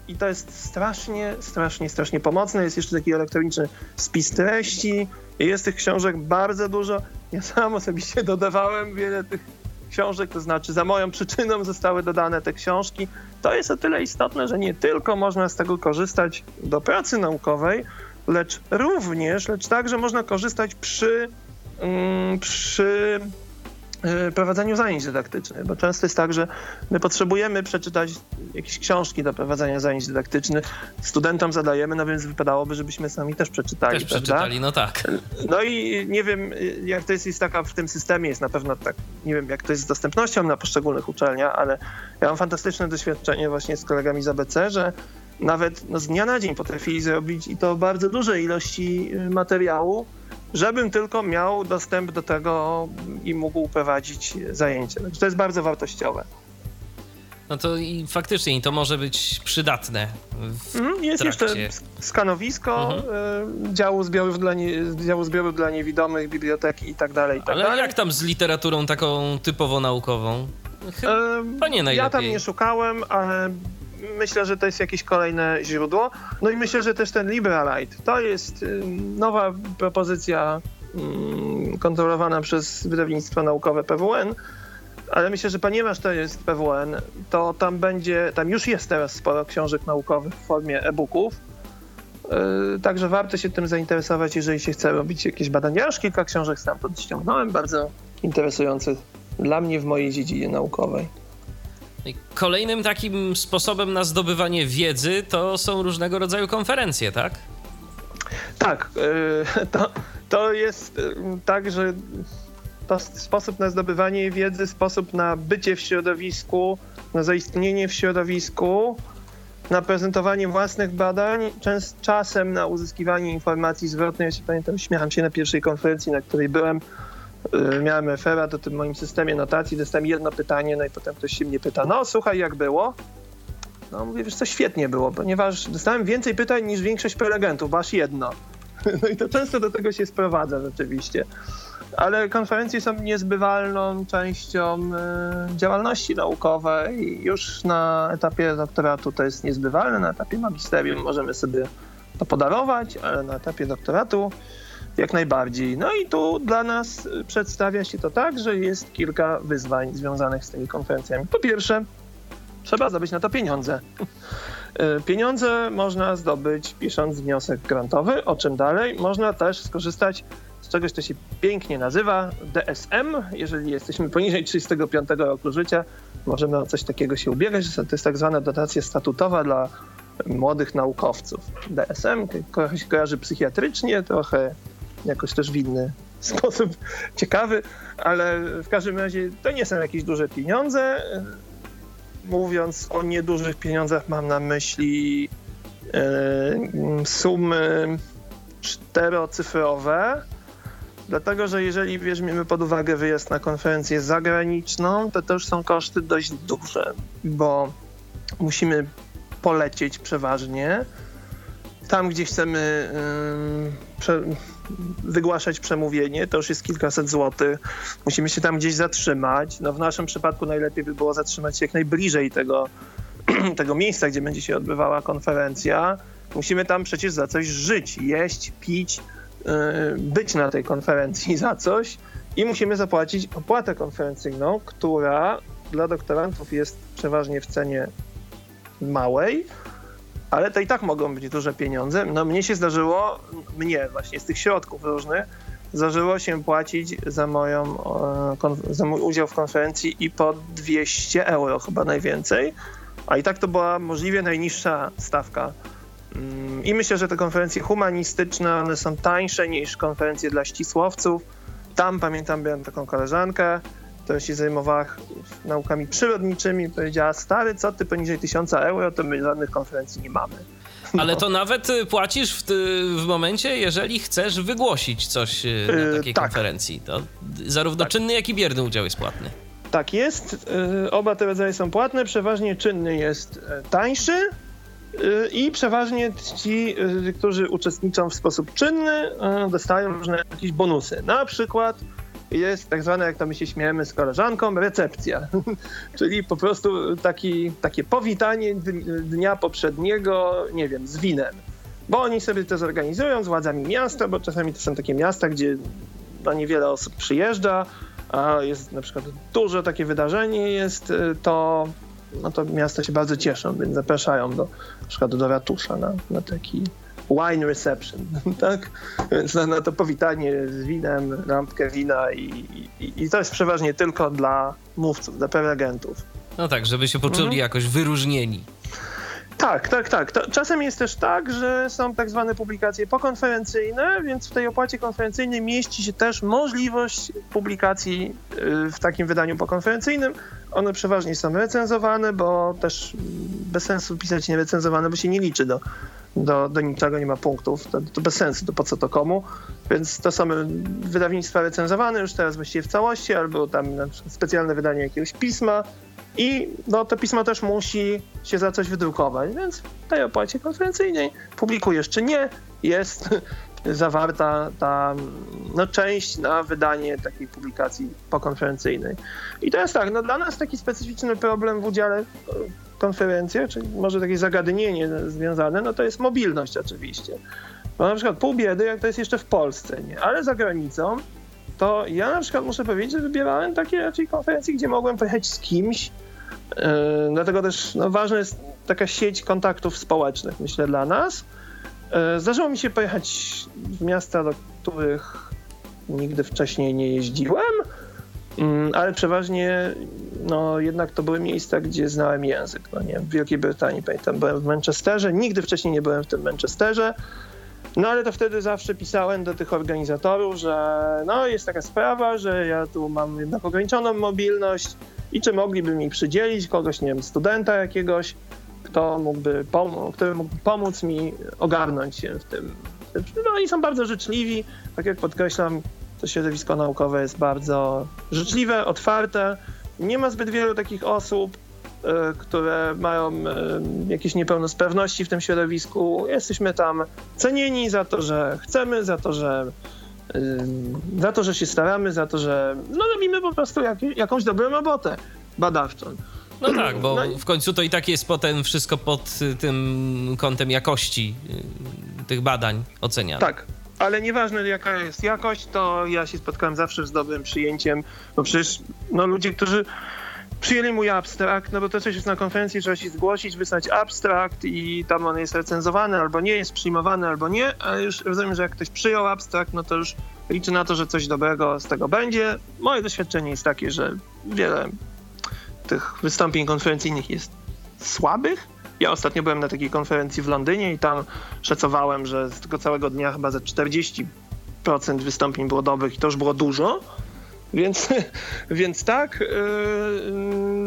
i to jest strasznie, strasznie, strasznie pomocne. Jest jeszcze taki elektroniczny spis treści. Jest tych książek bardzo dużo. Ja sam osobiście dodawałem wiele tych książek, to znaczy za moją przyczyną zostały dodane te książki. To jest o tyle istotne, że nie tylko można z tego korzystać do pracy naukowej, lecz również, lecz także można korzystać przy, mm, przy prowadzeniu zajęć dydaktycznych, bo często jest tak, że my potrzebujemy przeczytać jakieś książki do prowadzenia zajęć dydaktycznych. Studentom zadajemy, no więc wypadałoby, żebyśmy sami też przeczytali. Też przeczytali, no tak. No i nie wiem, jak to jest, jest taka w tym systemie, jest na pewno tak, nie wiem, jak to jest z dostępnością na poszczególnych uczelniach, ale ja mam fantastyczne doświadczenie właśnie z kolegami z ABC, że nawet no, z dnia na dzień potrafili zrobić i to bardzo duże ilości y, materiału, żebym tylko miał dostęp do tego i mógł prowadzić zajęcia. To jest bardzo wartościowe. No to i faktycznie i to może być przydatne. Mhm, jest trakcie. jeszcze skanowisko mhm. działu, zbiorów dla nie, działu zbiorów dla niewidomych, biblioteki i tak dalej. I tak Ale dalej. jak tam z literaturą taką typowo naukową? Chyba nie najlepiej. Ja tam nie szukałem, ale myślę, że to jest jakieś kolejne źródło. No i myślę, że też ten Liberalite to jest nowa propozycja kontrolowana przez wydawnictwo naukowe PWN, ale myślę, że ponieważ to jest PWN, to tam będzie, tam już jest teraz sporo książek naukowych w formie e-booków, yy, także warto się tym zainteresować, jeżeli się chce robić jakieś badania. Ja już kilka książek stamtąd ściągnąłem, bardzo interesujących dla mnie w mojej dziedzinie naukowej. Kolejnym takim sposobem na zdobywanie wiedzy to są różnego rodzaju konferencje, tak? Tak, yy, to, to jest yy, tak, że to sposób na zdobywanie wiedzy, sposób na bycie w środowisku, na zaistnienie w środowisku, na prezentowanie własnych badań, częst, czasem na uzyskiwanie informacji zwrotnej. Ja się pamiętam, śmiałam się na pierwszej konferencji, na której byłem. Yy, miałem referat o tym moim systemie notacji, dostałem jedno pytanie, no i potem ktoś się mnie pyta, no słuchaj, jak było? No mówię, wiesz co, świetnie było, ponieważ dostałem więcej pytań niż większość prelegentów, bo aż jedno. No i to często do tego się sprowadza rzeczywiście ale konferencje są niezbywalną częścią y, działalności naukowej. Już na etapie doktoratu to jest niezbywalne, na etapie magisterium możemy sobie to podarować, ale na etapie doktoratu jak najbardziej. No i tu dla nas przedstawia się to tak, że jest kilka wyzwań związanych z tymi konferencjami. Po pierwsze, trzeba zdobyć na to pieniądze. Y, pieniądze można zdobyć pisząc wniosek grantowy, o czym dalej. Można też skorzystać z czegoś, co się pięknie nazywa DSM. Jeżeli jesteśmy poniżej 35 roku życia, możemy o coś takiego się ubiegać. To jest tak zwana dotacja statutowa dla młodych naukowców. DSM trochę się kojarzy psychiatrycznie, trochę jakoś też w inny sposób ciekawy, ale w każdym razie to nie są jakieś duże pieniądze. Mówiąc o niedużych pieniądzach, mam na myśli e, sumy czterocyfrowe, Dlatego, że jeżeli weźmiemy pod uwagę wyjazd na konferencję zagraniczną, to też są koszty dość duże, bo musimy polecieć przeważnie. Tam, gdzie chcemy yy, wygłaszać przemówienie, to już jest kilkaset złotych. Musimy się tam gdzieś zatrzymać. No w naszym przypadku najlepiej by było zatrzymać się jak najbliżej tego, tego miejsca, gdzie będzie się odbywała konferencja. Musimy tam przecież za coś żyć, jeść, pić, E, być na tej konferencji za coś i musimy zapłacić opłatę konferencyjną, która dla doktorantów jest przeważnie w cenie małej, ale to i tak mogą być duże pieniądze. No mnie się zdarzyło, mnie właśnie z tych środków różnych, zdarzyło się płacić za, moją, e, za mój udział w konferencji i po 200 euro chyba najwięcej, a i tak to była możliwie najniższa stawka Mm, I myślę, że te konferencje humanistyczne, one są tańsze niż konferencje dla ścisłowców. Tam pamiętam, miałem taką koleżankę, która się zajmowała naukami przyrodniczymi. Powiedziała, stary, co ty poniżej 1000 euro, to my żadnych konferencji nie mamy. No. Ale to nawet y, płacisz w, w, momencie, jeżeli chcesz wygłosić coś y, na yy, takiej tak. konferencji. To zarówno tak. czynny, jak i bierny udział jest płatny. Tak jest. Yy, oba te rodzaje są płatne. Przeważnie czynny jest y, tańszy, i przeważnie ci, y, którzy uczestniczą w sposób czynny, y, dostają różne jakieś bonusy. Na przykład jest tak zwane, jak to my się śmiejemy z koleżanką, recepcja. Czyli po prostu taki, takie powitanie dnia poprzedniego, nie wiem, z winem. Bo oni sobie to zorganizują z władzami miasta, bo czasami to są takie miasta, gdzie no, niewiele osób przyjeżdża, a jest na przykład dużo takie wydarzenie jest, y, to no to miasta się bardzo cieszą, więc zapraszają do, na przykład do ratusza na, na taki wine reception, tak? Więc na, na, to powitanie z winem, lampkę wina i, i, i, to jest przeważnie tylko dla mówców, dla prelegentów. No tak, żeby się poczuli mhm. jakoś wyróżnieni. Tak, tak, tak. To czasem jest też tak, że są tak zwane publikacje pokonferencyjne, więc w tej opłacie konferencyjnej mieści się też możliwość publikacji y, w takim wydaniu pokonferencyjnym, One przeważnie są recenzowane, bo też bez sensu pisać nierecenzowane, bo się nie liczy do, do, do niczego, nie ma punktów. To, to bez sensu, to po co to komu. Więc to są wydawnictwa recenzowane już teraz właściwie w całości, albo tam specjalne wydanie jakiegoś pisma. I no, to pismo też musi się za coś wydrukować, więc w tej opłacie konferencyjnej publikujesz czy nie, jest zawarta ta no, część na wydanie takiej publikacji pokonferencyjnej. I to jest tak, no dla nas taki specyficzny problem w udziale w konferencjach, czyli może takie zagadnienie związane, no to jest mobilność oczywiście. Bo na przykład pół biedy, jak to jest jeszcze w Polsce, nie? Ale za granicą, to ja na przykład muszę powiedzieć, że wybierałem takie raczej konferencje, gdzie mogłem pojechać z kimś, dlatego też no, ważna jest taka sieć kontaktów społecznych, myślę, dla nas, E, zdarzyło mi się pojechać w miasta, do których nigdy wcześniej nie jeździłem, mm, ale przeważnie no, jednak to były miejsca, gdzie znałem język. No nie, w Wielkiej Brytanii pamiętam, byłem w Manchesterze, nigdy wcześniej nie byłem w tym Manchesterze. No ale to wtedy zawsze pisałem do tych organizatorów, że no jest taka sprawa, że ja tu mam jednak ograniczoną mobilność i czy mogliby mi przydzielić kogoś, nie wiem, studenta jakiegoś, kto mógłby, pom- mógłby pomóc mi ogarnąć się w tym. No oni są bardzo życzliwi, tak jak podkreślam, to środowisko naukowe jest bardzo życzliwe, otwarte. Nie ma zbyt wielu takich osób, które mają y, jakieś niepełnosprawności w tym środowisku. Jesteśmy tam cenieni za to, że chcemy, za to, że y, za to, że się staramy, za to, że no, robimy po prostu jak, jakąś dobrą robotę badawczą. No tak, bo no w końcu to i tak jest potem wszystko pod tym kątem jakości y, tych badań oceniane. Tak, ale nieważne jaka jest jakość, to ja się spotkałem zawsze z dobrym przyjęciem, bo przecież no, ludzie, którzy przyjęli mój abstrakt, no bo to coś jest na konferencji, trzeba się zgłosić, wysłać abstrakt i tam on jest recenzowany albo nie, jest przyjmowany albo nie, ale już rozumiem, że jak ktoś przyjął abstrakt, no to już liczy na to, że coś dobrego z tego będzie. Moje doświadczenie jest takie, że wiele tych wystąpień konferencyjnych jest słabych. Ja ostatnio byłem na takiej konferencji w Londynie i tam szacowałem, że z tego całego dnia chyba ze 40% wystąpień było dobrych i to już było dużo. Więc, więc tak, yy,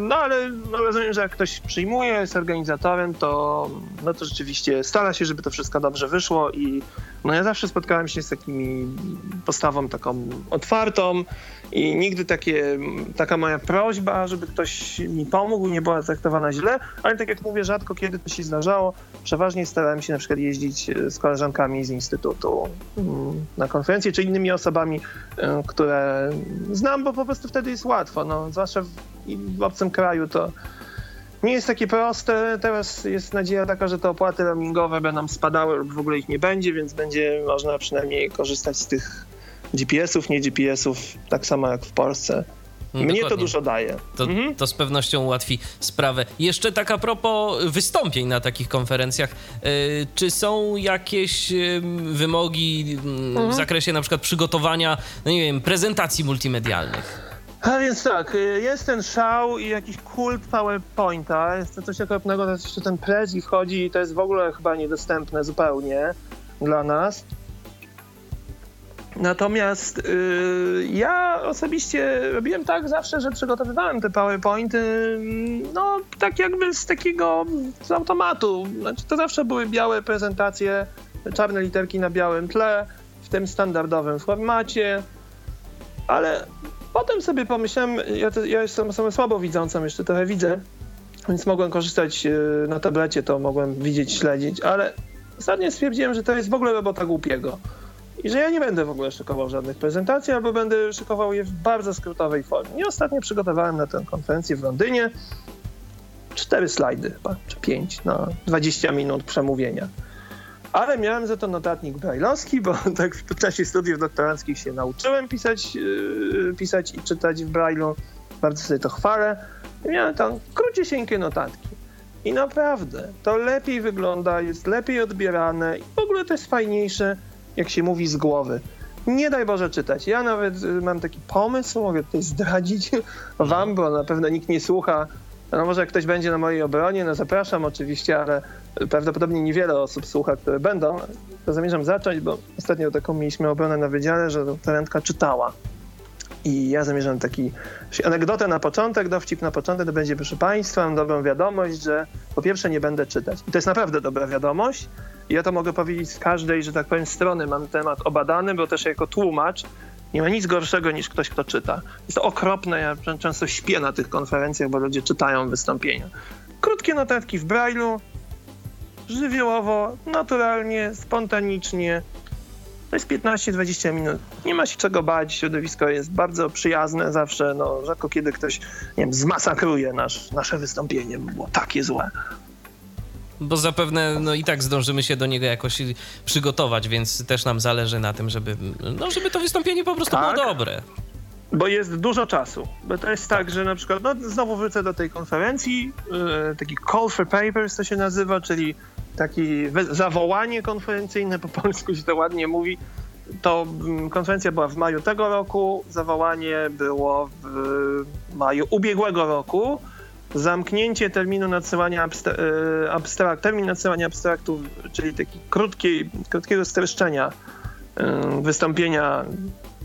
no ale no rozumiem, że jak ktoś przyjmuje, jest organizatorem, to, no to rzeczywiście stara się, żeby to wszystko dobrze wyszło i no ja zawsze spotkałem się z takimi postawą taką otwartą i nigdy takie, taka moja prośba, żeby ktoś mi pomógł, nie była traktowana źle, ale tak jak mówię, rzadko kiedy to się zdarzało. Przeważnie starałem się na przykład jeździć z koleżankami z instytutu mm, na konferencje, czy innymi osobami, y, które znam, bo po prostu wtedy jest łatwo, no, zwłaszcza w obcym kraju to nie jest takie proste. Teraz jest nadzieja taka, że te opłaty roamingowe będą spadały lub w ogóle ich nie będzie, więc będzie można przynajmniej korzystać z tych GPS-ów, nie GPS-ów, tak samo jak w Polsce. No, Mnie Dokładnie. to dużo daje. To, mhm. to, z pewnością ułatwi sprawę. Jeszcze tak a propos wystąpień na takich konferencjach. Yy, czy są jakieś wymogi mhm. w zakresie na przykład przygotowania, no nie wiem, prezentacji multimedialnych? A więc tak, y, jest ten szał i jakiś kult PowerPointa, jest coś okropnego, teraz jeszcze ten Prezi wchodzi i to jest w ogóle chyba niedostępne zupełnie dla nas. Natomiast yy, ja osobiście robiłem tak zawsze, że przygotowywałem te PowerPointy, mm, no tak jakby z takiego, z automatu. Znaczy to zawsze były białe prezentacje, czarne literki na białym tle, w tym standardowym formacie, ale Potem sobie pomyślałem, ja, ja jestem osobą słabo widzącą, jeszcze trochę widzę, więc mogłem korzystać e, na tablecie, to mogłem widzieć, śledzić, ale ostatnio stwierdziłem, że to jest w ogóle robota głupiego. I że ja nie będę w ogóle szykował żadnych prezentacji, albo będę szykował je w bardzo skrótowej formie. I ostatnio przygotowałem na tę konferencję w Londynie cztery slajdy chyba, czy pięć na 20 minut przemówienia ale miałem za to notatnik brajlowski, bo tak w czasie studiów doktoranckich się nauczyłem pisać, yy, pisać i czytać w brajlu. Bardzo sobie to chwalę. I miałem tam króciusieńkie notatki. I naprawdę, to lepiej wygląda, jest lepiej odbierane i w ogóle to jest fajniejsze, jak się mówi z głowy. Nie daj Boże czytać. Ja nawet y, mam taki pomysł, mogę tutaj zdradzić wam, bo na pewno nikt nie słucha no może jak ktoś będzie na mojej obronie, no zapraszam oczywiście, ale prawdopodobnie niewiele osób słucha, które będą. To zamierzam zacząć, bo ostatnio taką mieliśmy obronę na wydziale, że talentka czytała. I ja zamierzam taki anegdotę na początek, dowcip na początek, to będzie, proszę Państwa, mam dobrą wiadomość, że po pierwsze nie będę czytać. I to jest naprawdę dobra wiadomość. I ja to mogę powiedzieć z każdej, że tak powiem, strony mam temat obadany, bo też jako tłumacz nie ma nic gorszego niż ktoś, kto czyta. Jest to okropne, ja często śpię na tych konferencjach, bo ludzie czytają wystąpienia. Krótkie notatki w brailu, żywiołowo, naturalnie, spontanicznie, to jest 15-20 minut. Nie ma się czego bać, środowisko jest bardzo przyjazne zawsze. No, rzadko kiedy ktoś, nie wiem, zmasakruje nasz, nasze wystąpienie, bo było takie złe. Bo zapewne no i tak zdążymy się do niego jakoś przygotować, więc też nam zależy na tym, żeby, no, żeby to wystąpienie po prostu tak, było dobre. Bo jest dużo czasu. Bo to jest tak, tak że na przykład, no znowu wrócę do tej konferencji, yy, taki call for papers to się nazywa, czyli takie zawołanie konferencyjne, po polsku się to ładnie mówi. To mm, konferencja była w maju tego roku, zawołanie było w maju ubiegłego roku. Zamknięcie terminu nadsyłania e, abstrakt, termin nadsyłania abstraktów, czyli taki krótkiej, krótkiego streszczenia e, wystąpienia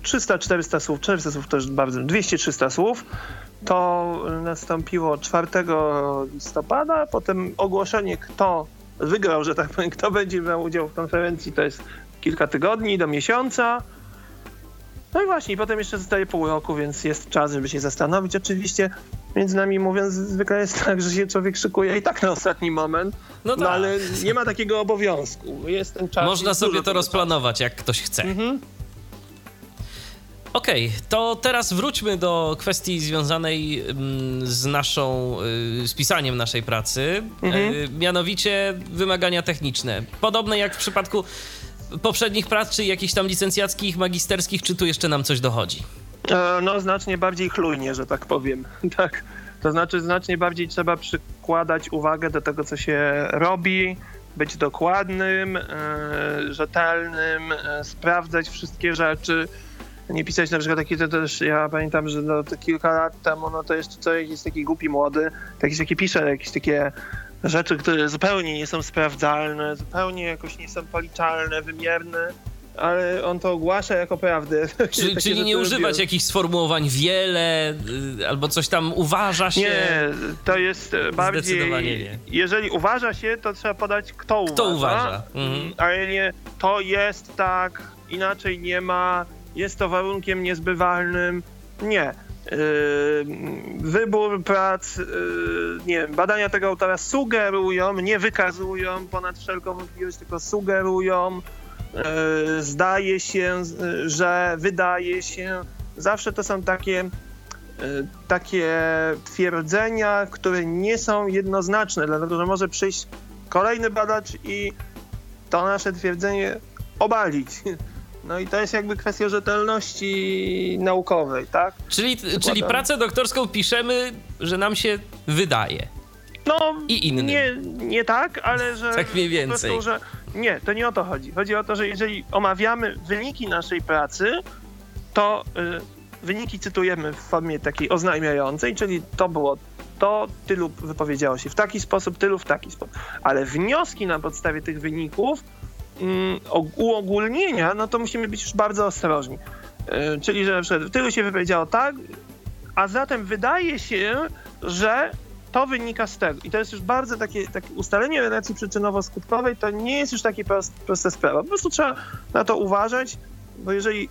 300-400 słów, 400 słów już bardzo, 200-300 słów. To nastąpiło 4 listopada, potem ogłoszenie, kto wygrał, że tak powiem, kto będzie brał udział w konferencji, to jest kilka tygodni do miesiąca. No i właśnie, potem jeszcze zostaje pół roku, więc jest czas, żeby się zastanowić. Oczywiście, między nami mówiąc, zwykle jest tak, że się człowiek szykuje i tak na ostatni moment, no, no tak. ale nie ma takiego obowiązku. Jest ten czas. Można sobie to rozplanować, jak ktoś chce. Mhm. Okej, okay, to teraz wróćmy do kwestii związanej mm, z naszą, y, z pisaniem naszej pracy, mhm. Y, mianowicie wymagania techniczne. Podobne jak w przypadku poprzednich prac, czy jakichś tam licencjackich, magisterskich, czy tu jeszcze nam coś dochodzi? E, no, znacznie bardziej chlujnie, że tak powiem. Tak. To znaczy, znacznie bardziej trzeba przykładać uwagę do tego, co się robi, być dokładnym, e, rzetelnym, e, sprawdzać wszystkie rzeczy nie pisać na przykład takie to też, ja pamiętam, że no, to kilka lat temu, no to jeszcze człowiek jest taki głupi młody, jakiś taki pisze jakieś takie rzeczy, które zupełnie nie są sprawdzalne, zupełnie jakoś nie są policzalne, wymierne, ale on to ogłasza jako prawdę. Czyli, czyli nie używać jakichś sformułowań wiele, y, albo coś tam uważa się? Nie, to jest bardziej... Nie. Jeżeli uważa się, to trzeba podać kto, kto uważa. uważa. Mhm. Ale nie, to jest tak, inaczej nie ma, jest to warunkiem niezbywalnym. Nie. Yy, wybór prac, yy, nie wiem, badania tego autora sugerują, nie wykazują ponad wszelką wątpliwość, tylko sugerują, zdaje się, że wydaje się. Zawsze to są takie, takie twierdzenia, które nie są jednoznaczne, dlatego że może przyjść kolejny badacz i to nasze twierdzenie obalić. No i to jest jakby kwestia rzetelności naukowej, tak? Czyli, czyli pracę doktorską piszemy, że nam się wydaje. No, I innym. Nie, nie tak, ale że. Tak mniej więcej. Prostu, że nie, to nie o to chodzi. Chodzi o to, że jeżeli omawiamy wyniki naszej pracy, to y, wyniki cytujemy w formie takiej oznajmiającej, czyli to było to, tylu wypowiedziało się w taki sposób, tylu w taki sposób. Ale wnioski na podstawie tych wyników Mm, uogólnienia, no to musimy być już bardzo ostrożni. E, czyli, że na przykład tylu się wypowiedziało tak, a zatem wydaje się, że to wynika z tego. I to jest już bardzo takie, takie ustalenie relacji przyczynowo-skutkowej, to nie jest już takie prost, prosta sprawa. Po prostu trzeba na to uważać, bo jeżeli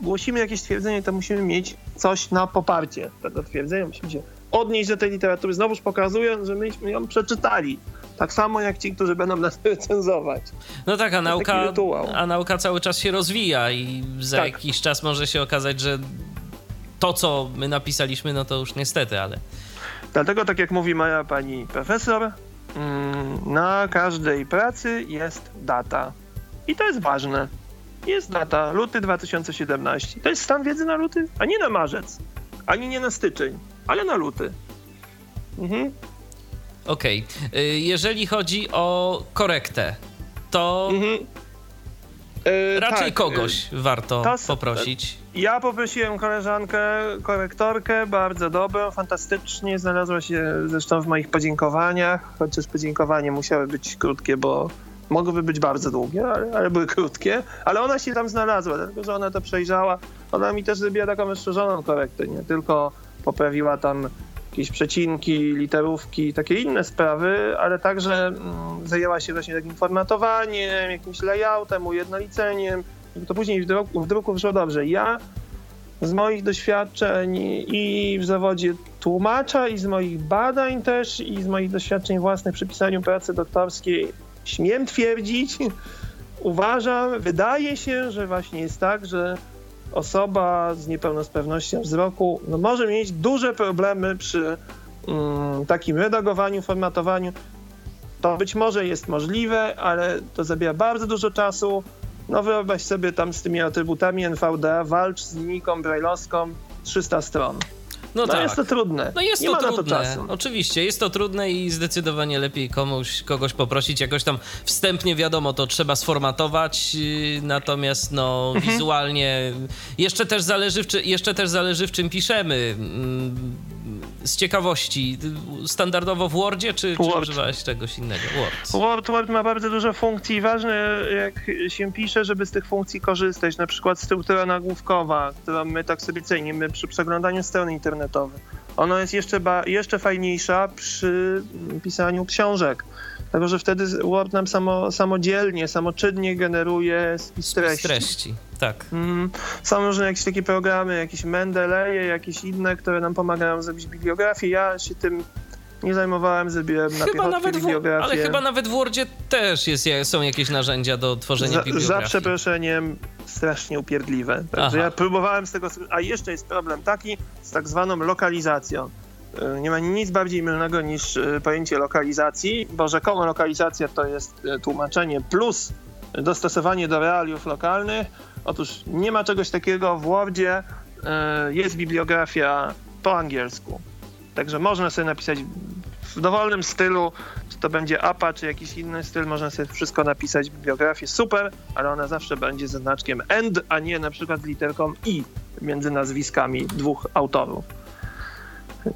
głosimy jakieś twierdzenie, to musimy mieć coś na poparcie tego twierdzenia. Musimy się odnieść do tej literatury, znowuż pokazując, że myśmy ją przeczytali. Tak samo jak ci, którzy będą nas recenzować. No tak, a nauka, a nauka cały czas się rozwija i za tak. jakiś czas może się okazać, że to, co my napisaliśmy, no to już niestety, ale... Dlatego, tak jak mówi moja pani profesor, mm, na każdej pracy jest data. I to jest ważne. Jest data, luty 2017. To jest stan wiedzy na luty, a nie na marzec, ani nie na styczeń, ale na luty. Mhm. Okej. Okay. Jeżeli chodzi o korektę, to mhm. Yy, raczej tak, kogoś yy, warto to, poprosić. Ja poprosiłem koleżankę, korektorkę, bardzo dobrą, fantastycznie, znalazła się zresztą w moich podziękowaniach, chociaż podziękowania musiały być krótkie, bo mogłyby być bardzo długie, ale, ale były krótkie, ale ona się tam znalazła, dlatego że ona to przejrzała, ona mi też zrobiła taką rozszerzoną korektę, nie? Tylko poprawiła tam jakieś przecinki, literówki, takie inne sprawy, ale także mm, zajęła się właśnie takim formatowaniem, jakimś layoutem, ujednoliceniem, to później w druku, w druku wyszło dobrze. Ja z moich doświadczeń i w zawodzie tłumacza, i z moich badań też, i z moich doświadczeń własnych przy pisaniu pracy doktorskiej śmiem twierdzić, uważam, wydaje się, że właśnie jest tak, że osoba z niepełnosprawnością wzroku no, może mieć duże problemy przy mm, takim redagowaniu, formatowaniu. To być może jest możliwe, ale to zabiera bardzo dużo czasu. No wyobraź sobie tam z tymi atrybutami NVDA, walcz z linijką brajlowską 300 stron. No, no tak. jest to trudne. No jest Nie to ma trudne. Na to czasu. Oczywiście, jest to trudne i zdecydowanie lepiej komuś, kogoś poprosić. Jakoś tam wstępnie wiadomo, to trzeba sformatować, yy, natomiast no mhm. wizualnie jeszcze też zależy, w, jeszcze też zależy w czym piszemy. Mm, z ciekawości, standardowo w Wordzie, czy, Word. czy używałeś czegoś innego? Word. Word. Word ma bardzo dużo funkcji ważne, jak się pisze, żeby z tych funkcji korzystać. Na przykład struktura nagłówkowa, którą my tak sobie cenimy przy przeglądaniu strony internetowej. Ona jest jeszcze, jeszcze fajniejsza przy pisaniu książek Dlatego, że wtedy Word nam samo, samodzielnie, samoczynnie generuje spis treści. treści. Tak. Mm, są różne jakieś takie programy, jakieś Mendeleje, jakieś inne, które nam pomagają zrobić bibliografię. Ja się tym nie zajmowałem, zrobiłem na chyba nawet bibliografię. ale chyba nawet w Wordzie też jest, są jakieś narzędzia do tworzenia za, bibliografii. Za przeproszeniem strasznie upierdliwe. Także ja próbowałem z tego... A jeszcze jest problem taki z tak zwaną lokalizacją. E, nie ma nic bardziej mylnego niż e, pojęcie lokalizacji, bo rzekomo lokalizacja to jest e, tłumaczenie plus dostosowanie do realiów lokalnych. Otóż nie ma czegoś takiego w Wordzie. Jest bibliografia po angielsku. Także można sobie napisać w dowolnym stylu, czy to będzie APA, czy jakiś inny styl, można sobie wszystko napisać w bibliografii. Super, ale ona zawsze będzie ze znaczkiem AND, a nie na przykład literką I między nazwiskami dwóch autorów.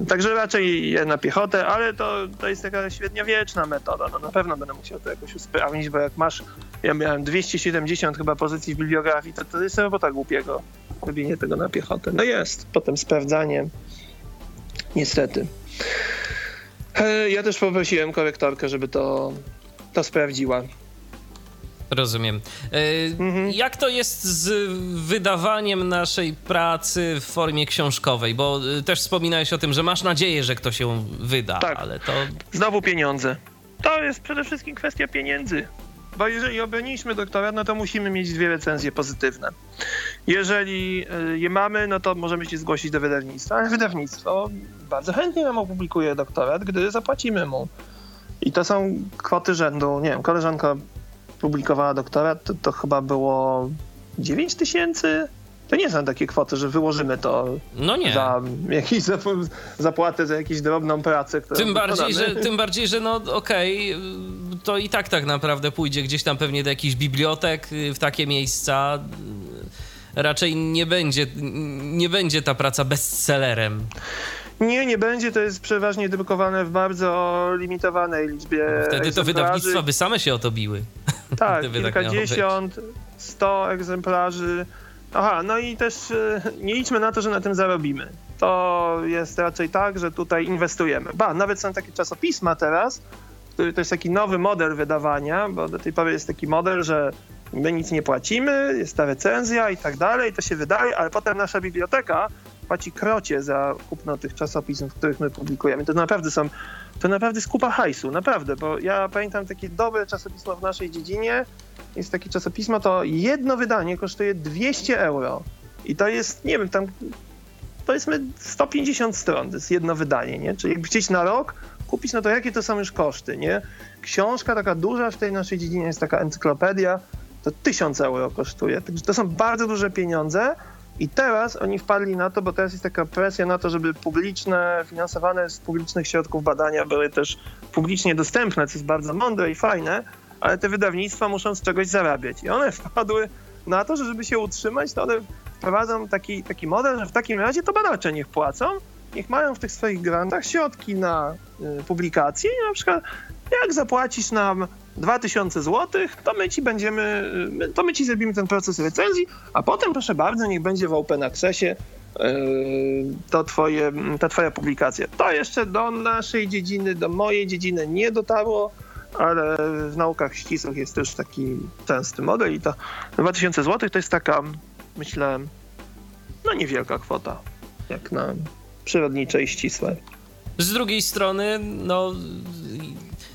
Także raczej na piechotę, ale to, to jest taka średniowieczna metoda. No na pewno będę musiał to jakoś usprawnić, bo jak masz, ja miałem 270 chyba pozycji w bibliografii, to to jest robota głupiego robienie tego na piechotę. No jest, potem sprawdzanie. Niestety. Ja też poprosiłem korektorkę, żeby to, to sprawdziła. Rozumiem. E, mhm. Jak to jest z wydawaniem naszej pracy w formie książkowej? Bo e, też wspominałeś o tym, że masz nadzieję, że kto się wyda, tak. ale to. Znowu pieniądze. To jest przede wszystkim kwestia pieniędzy. Bo jeżeli obroniliśmy doktorat, no to musimy mieć dwie recenzje pozytywne. Jeżeli e, je mamy, no to możemy się zgłosić do wydawnictwa, ale wydawnictwo bardzo chętnie nam opublikuje doktorat, gdy zapłacimy mu. I to są kwoty rzędu, nie wiem, koleżanka publikowała doktorat, to, to chyba było 9 tysięcy. To nie są takie kwoty, że wyłożymy to no nie. za jakieś zapłatę za jakąś drobną pracę. Tym bardziej, że, tym bardziej, że no okej, okay, to i tak tak naprawdę pójdzie gdzieś tam pewnie do jakichś bibliotek w takie miejsca. Raczej nie będzie, nie będzie ta praca bestsellerem. Nie, nie będzie. To jest przeważnie drukowane w bardzo limitowanej liczbie. Wtedy to wydawnictwa by same się o to biły. Tak, tak kilkadziesiąt, sto egzemplarzy. Aha, no i też e, nie liczmy na to, że na tym zarobimy. To jest raczej tak, że tutaj inwestujemy. Ba, nawet są takie czasopisma teraz, który to jest taki nowy model wydawania, bo do tej pory jest taki model, że my nic nie płacimy, jest ta recenzja i tak dalej, to się wydaje, ale potem nasza biblioteka płaci krocie za kupno tych czasopism, w których my publikujemy. To naprawdę są, to naprawdę skupa hajsu, naprawdę, bo ja pamiętam takie dobre czasopismo w naszej dziedzinie, jest takie czasopismo, to jedno wydanie kosztuje 200 euro. I to jest, nie wiem, tam powiedzmy 150 stron, to jest jedno wydanie, nie? Czyli jakby chcieć na rok kupić, no to jakie to są już koszty, nie? Książka taka duża w tej naszej dziedzinie jest taka encyklopedia, to 1000 euro kosztuje. Także to są bardzo duże pieniądze, i teraz oni wpadli na to, bo teraz jest taka presja na to, żeby publiczne, finansowane z publicznych środków badania były też publicznie dostępne, co jest bardzo mądre i fajne, ale te wydawnictwa muszą z czegoś zarabiać. I one wpadły na to, że żeby się utrzymać, to one wprowadzą taki, taki model, że w takim razie to badacze niech płacą, niech mają w tych swoich grantach środki na y, publikacje i na przykład jak zapłacisz nam 2000 zł, to my ci będziemy, to my ci zrobimy ten proces recenzji, a potem proszę bardzo, niech będzie w Open Accessie to twoje, ta twoja publikacja. To jeszcze do naszej dziedziny, do mojej dziedziny nie dotarło, ale w naukach ścisłych jest też taki częsty model i to 2000 zł to jest taka, myślę, no niewielka kwota, jak na przyrodnicze i ścisłe. Z drugiej strony, no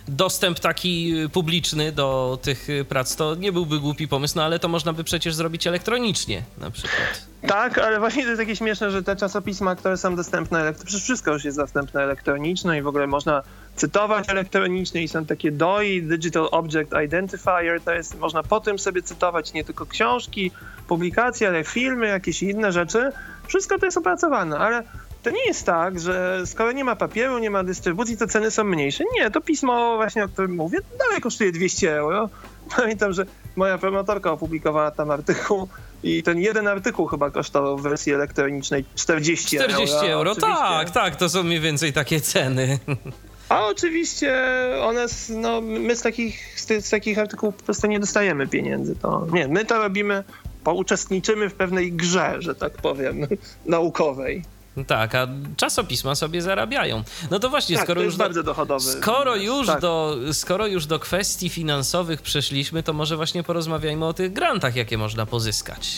dostęp taki publiczny do tych prac to nie byłby głupi pomysł, no ale to można by przecież zrobić elektronicznie na przykład. Tak, ale właśnie to jest takie śmieszne, że te czasopisma, które są dostępne, przecież wszystko już jest dostępne elektronicznie i w ogóle można cytować elektronicznie i są takie DOI, Digital Object Identifier, to jest, można po tym sobie cytować nie tylko książki, publikacje, ale filmy, jakieś inne rzeczy. Wszystko to jest opracowane, ale to nie jest tak, że skoro nie ma papieru, nie ma dystrybucji, to ceny są mniejsze. Nie, to pismo właśnie, o którym mówię, dalej kosztuje 200 euro. Pamiętam, że moja promotorka opublikowała tam artykuł i ten jeden artykuł chyba kosztował w wersji elektronicznej 40 euro. 40 euro, tak, tak, to są mniej więcej takie ceny. A oczywiście one, no, my z takich, z, z takich artykułów po prostu nie dostajemy pieniędzy. To, nie, my to robimy, uczestniczymy w pewnej grze, że tak powiem, naukowej. Tak, a czasopisma sobie zarabiają. No to właśnie, tak, skoro to już. Do. Skoro już, tak. do, skoro już do kwestii finansowych przeszliśmy, to może właśnie porozmawiajmy o tych grantach, jakie można pozyskać